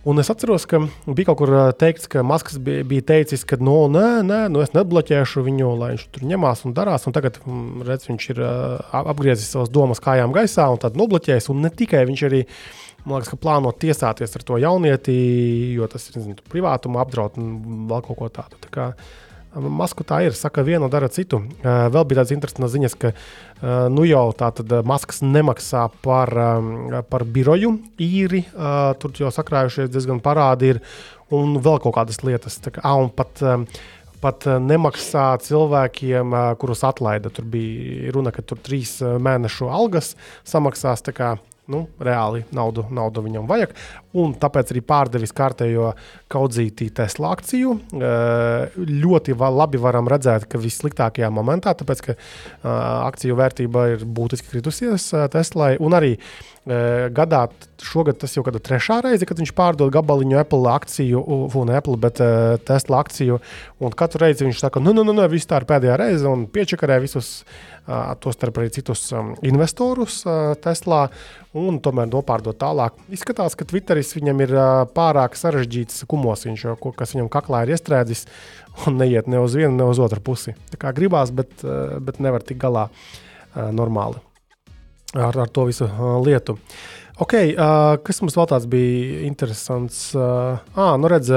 Un es atceros, ka bija kaut kur teikts, ka Maskis bija, bija teicis, ka no, nu, nē, nē, nu es nebloķēšu viņu, lai viņš tur ņemās un darās. Un tagad mm, redz, viņš ir apgriezis savas domas kājām gaisā un tad nobloķējis. Un ne tikai viņš arī man liekas, plāno tiesāties ar to jaunieti, jo tas ir nezinu, privātuma apdraud un vēl kaut ko tādu. Tā kā, Masku tā ir, saka, vienu dara citu. Vēl bija tādas interesantas ziņas, ka nu jau tātad maskas nemaksā par, par biroju īri. Tur jau sakrājušies diezgan parādi ir un vēl kaut kādas lietas. Tā kā, un pat, pat nemaksā cilvēkiem, kurus atlaida. Tur bija runa, ka tur trīs mēnešu algas samaksās. Kā, nu, reāli naudu, naudu viņam vajag. un tāpēc arī pārdevis kārtējo kaudzītī Tesla akciju. Ļoti labi varam redzēt, ka vissliktākajā momentā, tāpēc ka akciju vērtība ir būtiski kritusies Teslai, un arī gadā, šogad tas jau ir trešā reize, kad viņš pārdod gabaliņu Apple akciju, un Apple, bet Tesla akciju, un katru reizi viņš saka, nu, nu, nu, nu viss tā ir pēdējā reize, un piečakarē visus tostarp arī citus investorus Teslā, un tomēr nopārdot tālāk. Izskatās, ka Twitteris viņam ir pārāk sarežģīts kumosiņš, kas viņam kaklā ir iestrēdzis, un neiet ne uz vienu, ne uz otru pusi. Tā kā gribās, bet, bet nevar tikt galā normāli ar, ar to visu lietu. Okay, kas mums vēl tāds bija interesants? Ah, nu redz,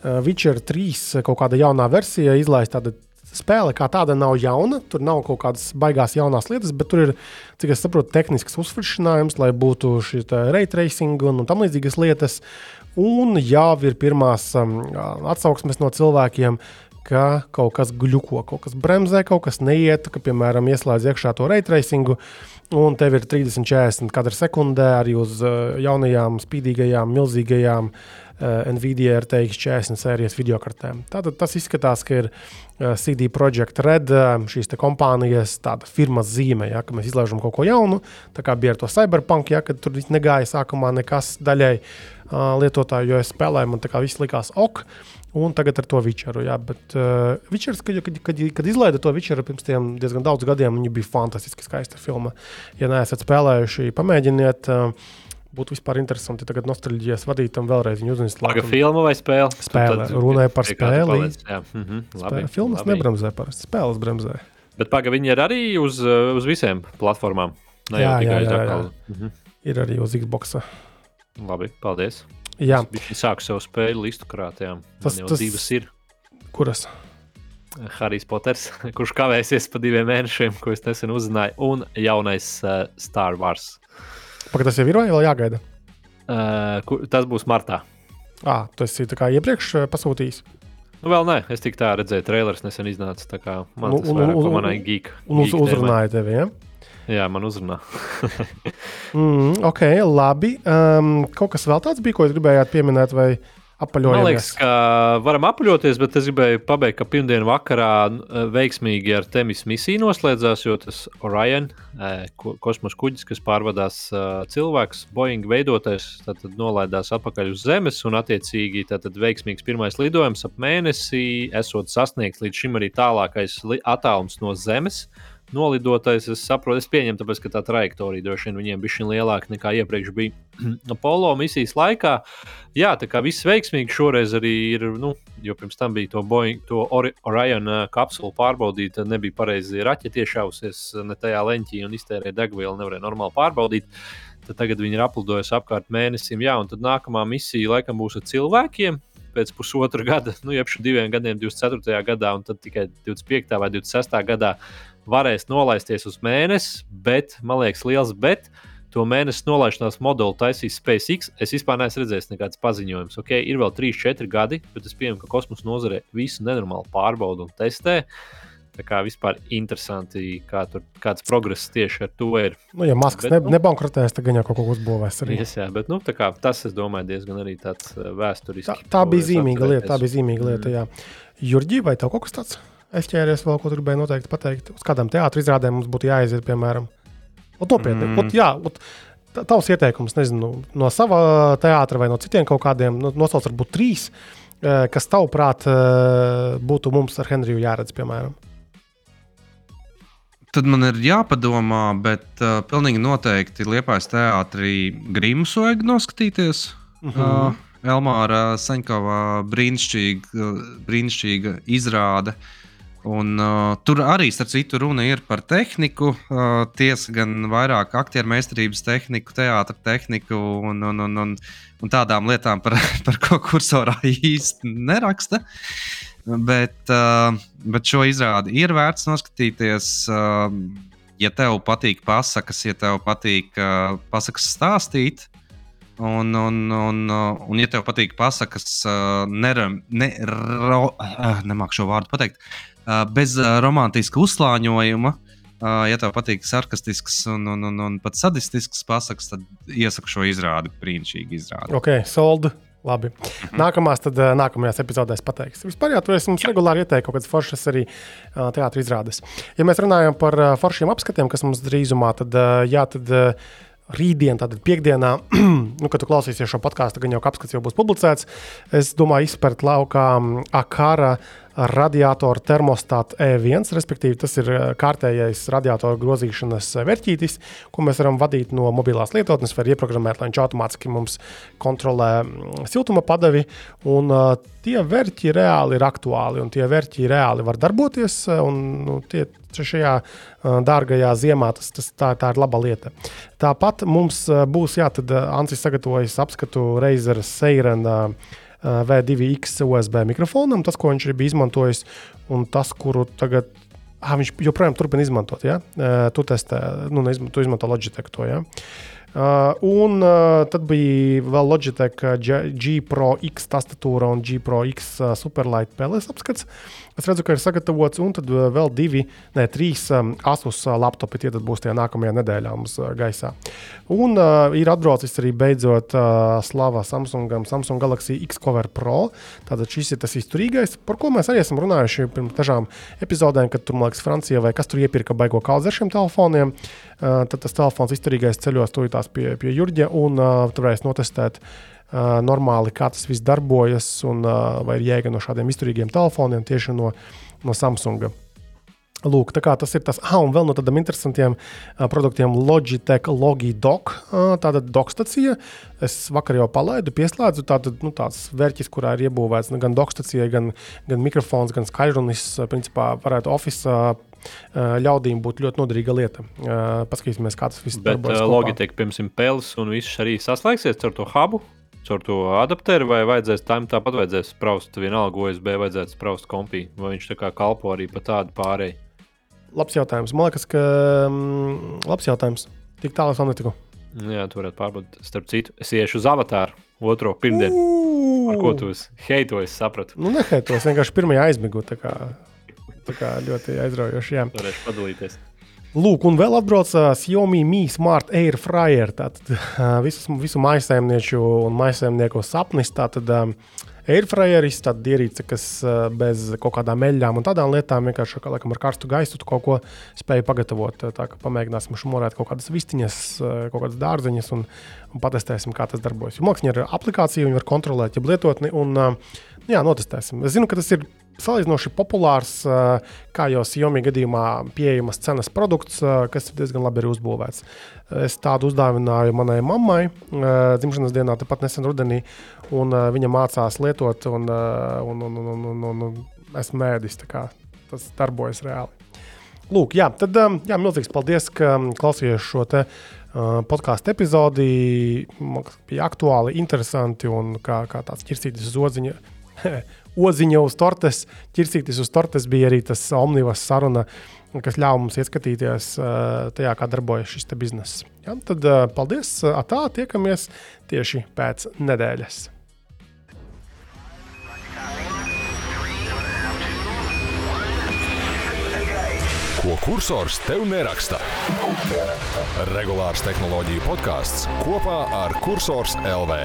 Witcher 3 kaut kāda jaunā versija izlaista tāda spēle kā tāda nav jauna. Tur nav kaut kādas baigās jaunas lietas, bet tur ir, cik es saprotu, tehnisks uzfrišinājums, lai būtu šī ray tracing un, un tam līdzīgas lietas. Un jau ir pirmās um, atsauksmes no cilvēkiem, ka kaut kas gluko, kaut kas bremzē, kaut kas neiet, ka, piemēram, ieslēdz iekšā to ray tracingu, un tev ir 30, 40 kadra sekundē arī uz uh, jaunajām, spīdīgajām, milzīgajām uh, uh, Nvidia RTX 40 sērijas videokartēm. Tātad tas izskatās, ka ir uh, CD Projekt Red, uh, šīs kompānijas tāda firmas zīme, ja, ka mēs izlaižam kaut ko jaunu. Tā kā bija ar to Cyberpunk, ja, kad tur negāja sākumā nekas daļai uh, lietotāju, jo es spēlēju, man tā kā viss likās ok. Un tagad ar to Witcheru. Jā, bet uh, Witchers, kad, kad, kad, kad izlaida to Witcheru pirms diezgan daudz gadiem, viņa bija fantastiski skaista filma. Ja neesat spēlējuši, pamēģiniet. Uh, būtu vispār interesanti tagad nostalģijas vadītam vēlreiz viņu uzņemt. Laga filma vai spēle? Spēle. Runāja par spēli. Mm -hmm, labi, Filmas labi. nebremzē parasti, spēles bremzē. Bet paga viņi ir arī uz, uh, uz visiem platformām. Ne jā, jā, jā, jā. Mhm. Ir arī uz Xbox. Labi, paldies. Jā. Viņš sāk savu spēļu listu krātējām. Tas jau tas... divas ir. Kuras? Harijs Poters, kurš kavēsies pa diviem mēnešiem, ko es nesen uzzināju, un jaunais uh, Star Wars. Pagaid, tas jau ir vai vēl jāgaida? Uh, kur, tas būs martā. Ah, tas ir iepriekš pasūtījis. Nu, vēl nē, es tikai tā redzēju, traileris nesen iznāca. Man tas ir uz, manai geek. Un uz, uzrunāja tevi, ja? Jā, man uzrunā. mm, ok, labi. Um, kaut kas vēl tāds bija, ko gribējāt pieminēt? Vai... Man liekas, ka varam apaļoties, bet es gribēju pabeigt, ka pirmdienas vakarā veiksmīgi ar Temis misiju noslēdzās, jo tas Orion, kosmosa kuģis, kas pārvadās cilvēkus, Boeing veidotais, tad nolaidās atpakaļ uz Zemes un attiecīgi tad veiksmīgs pirmais lidojums ap mēnesi, esot sasniegts līdz šim arī tālākais attālums no Zemes nolidotais. Es saprotu, es pieņemu, tāpēc, ka tā trajektorija droši vien viņiem bija lielāka nekā iepriekš bija Apollo misijas laikā. Jā, tā kā viss veiksmīgi šoreiz arī ir, nu, jo pirms tam bija to, Boeing, to Orion uh, kapsulu pārbaudīt, nebija pareizi raķeti iešausies ne tajā leņķī un iztērēja degvielu, nevarēja normāli pārbaudīt. Tad tagad viņi ir aplidojuši apkārt mēnesim, jā, un tad nākamā misija laikam būs ar cilvēkiem pēc pusotra gada, nu, jau diviem gadiem, 24. gadā, un tad tikai 25. vai 26. gadā varēs nolaisties uz mēnesi, bet, man liekas, liels bet. To mēnesi nolaišanās modeli taisīs SpaceX. Es vispār neesmu redzējis nekādas paziņojumus. Okay, ir vēl 3, 4 gadi, bet es pieņemu, ka kosmosa nozare visu nenormāli pārbauda un testē. Tā kā vispār interesanti, kā tur, kāds progress tieši ar to ir. Nu, ja Maskis ne, nu, nebankrotēs, tad jau kaut ko uzbūvēs arī. Yes, jā, bet, nu, kā, tas, es domāju, diezgan arī tāds uh, vēsturisks. Tā, tā bija zīmīga lieta, tā bija zīmīga lieta, mm. Jurģī, vai tev kaut kas tāds? Es ķēries vēl, ko gribēju noteikti pateikt. Uz kādām teātris izrādēm mums būtu jāaiziet, piemēram. Ot, nopietni, mm. ot, jā, ot, tavs ieteikums, nezinu, no sava teātra vai no citiem kaut kādiem, nosauc varbūt trīs, eh, kas tavuprāt eh, būtu mums ar Henriju jāredz, piemēram. Tad man ir jāpadomā, bet uh, pilnīgi noteikti Liepājas teātrī Grimus vajag noskatīties. Mm -hmm. uh, Elmāra Saņkova brīnišķīga, brīnišķīga izrāde. Uh, Un, uh, tur arī, starp citu, runa ir par tehniku. Uh, tiesa gan vairāk aktieru meistarības tehniku, teātra tehniku un, un, un, un, un tādām lietām, par, par ko kursorā īsti neraksta. Bet, uh, bet šo izrādi ir vērts noskatīties. Uh, ja tev patīk pasakas, ja tev patīk uh, pasakas stāstīt, Un, un, un, un, ja tev patīk pasakas, uh, neram, ne, ro, uh, nemāku šo vārdu pateikt, bez romantiska uzslāņojuma, ja tev patīk sarkastisks un, un, un, un pat sadistisks pasakas, tad iesaku šo izrādi. Brīnišķīgi izrādi. Ok, sold. Labi. Mhm. Nākamās, tad nākamajās epizodēs pateiks. Vispār jau tur es mums regulāri ieteiktu kaut kādas foršas arī teātris izrādes. Ja mēs runājam par foršiem apskatiem, kas mums drīzumā, tad jā, tad rītdien, tātad piekdienā, nu, kad klausīsies šo podkāstu, gan jau apskats jau būs publicēts. Es domāju, izspērt laukā Akara radiatoru termostātu E1, respektīvi tas ir kārtējais radiatoru grozīšanas vērtītis, ko mēs varam vadīt no mobilās lietotnes, vai ieprogrammēt, lai viņš automātiski mums kontrolē siltuma padavi. Un, uh, tie vērķi reāli ir aktuāli, un tie vērķi reāli var darboties. Un, nu, tie, šajā uh, dārgajā ziemā tas, tas, tā, tā ir laba lieta. Tāpat mums uh, būs, jā, tad Ancis sagatavojas apskatu Razer Seirena V2X USB mikrofonam, tas, ko viņš ir izmantojis, un tas, kuru tagad ah, viņš joprojām turpina izmantot. Ja? Tu testē, nu, neizmanto, tu izmanto Logitech to. Ja? Uh, un uh, tad bija vēl Logitech G, G Pro X tastatūra un G Pro X uh, Superlight PLS apskats. Es redzu, ka ir sagatavots, un tad uh, vēl divi, ne trīs um, Asus uh, laptopi. Tie būs tie nākamajā nedēļā mums uh, gaisā. Un uh, ir atbraucis arī beidzot uh, slava Samsungam, Samsung Galaxy X Cover Pro. Tātad šis ir tas izturīgais, par ko mēs arī esam runājuši pirms dažām epizodēm, kad tur, man liekas, Francija vai kas tur iepirka baigo kaudzi ar šiem telefoniem. Uh, tad tas telefons izturīgais ceļos dodas pie, pie Jurģa un uh, tur varēs notestēt. Uh, normāli, kā tas viss darbojas, un uh, vai ir jēga no šādiem izturīgiem telefoniem tieši no, no Samsunga. Lūk, tas ir tas, ah, un vēl no tādiem interesantiem uh, produktiem Logitech Logidoc. Uh, tāda dokstacija. Es vakar jau palaidu, pieslēdzu tādu nu, vērķis, kurā ir iebūvēts gan dokstacija, gan, gan mikrofons, gan skaļrunis. Principā varētu Office ļaudīm būtu ļoti noderīga lieta. Paskatīsimies, kā tas viss darbojas. Logitech, piemēram, pēles un viss arī saslēgsies ar to hubu. Ar to adapteru vai vajadzēs tam tāpat vajadzēs spraust vienalga USB, vajadzētu spraust kompī, vai viņš tā kā kalpo arī pa tādu pārēju? Labs jautājums. Man liekas, ka mm, labs jautājums. Tik tālu es vēl netiku. Jā, tu varētu pārbaudīt. Starp citu, es iešu uz avatāru otro pirmdienu. Ar ko tu heitos, sapratu? Nu, neheitos, vienkārši pirmajā aizmigu. Tā kā ļoti aizraujoši. Jā. Varēšu padalīties. Lūk, un vēl atbrauc uh, Xiaomi Mi Smart Air Fryer. Tātad uh, visu, maisaimnieču un maisaimnieku sapnis. Tātad Airfryeris, tāda ierīce, kas bez kaut kādām eļļām un tādām lietām vienkārši kā, laikam, ar karstu gaisu kaut ko spēja pagatavot. Tā kā pamēģināsim šmorēt kaut kādas vistiņas, kaut kādas dārzeņas un, un patestēsim, kā tas darbojas. Mākslinieci ir aplikācija, viņi var kontrolēt, ja lietotni. Un, jā, notestēsim. Es zinu, ka tas ir salīdzinoši populārs, kā jau Xiaomi gadījumā, pieejamas cenas produkts, kas diezgan labi ir uzbūvēts. Es tādu uzdāvināju manai mammai dzimšanas dienā, tepat nesen rudenī, un viņa mācās lietot, un, un, un, un, un, un, un esmu mēdis. Tas darbojas reāli. Lūk, jā, tad jā, milzīgs paldies, ka klausījāties šo te podkāstu epizodi. Man bija aktuāli, interesanti un kā, kā tāds ķirsītis uz odziņa oziņa uz tortes, ķirsītis uz tortes bija arī tas omnibus saruna, kas ļāva mums ieskatīties tajā, kā darbojas šis bizness. Ja, tad paldies! Tā tiekamies tieši pēc nedēļas. Ko kursors tev neraksta? Regulārs tehnoloģiju podkāsts kopā ar Cursors LV.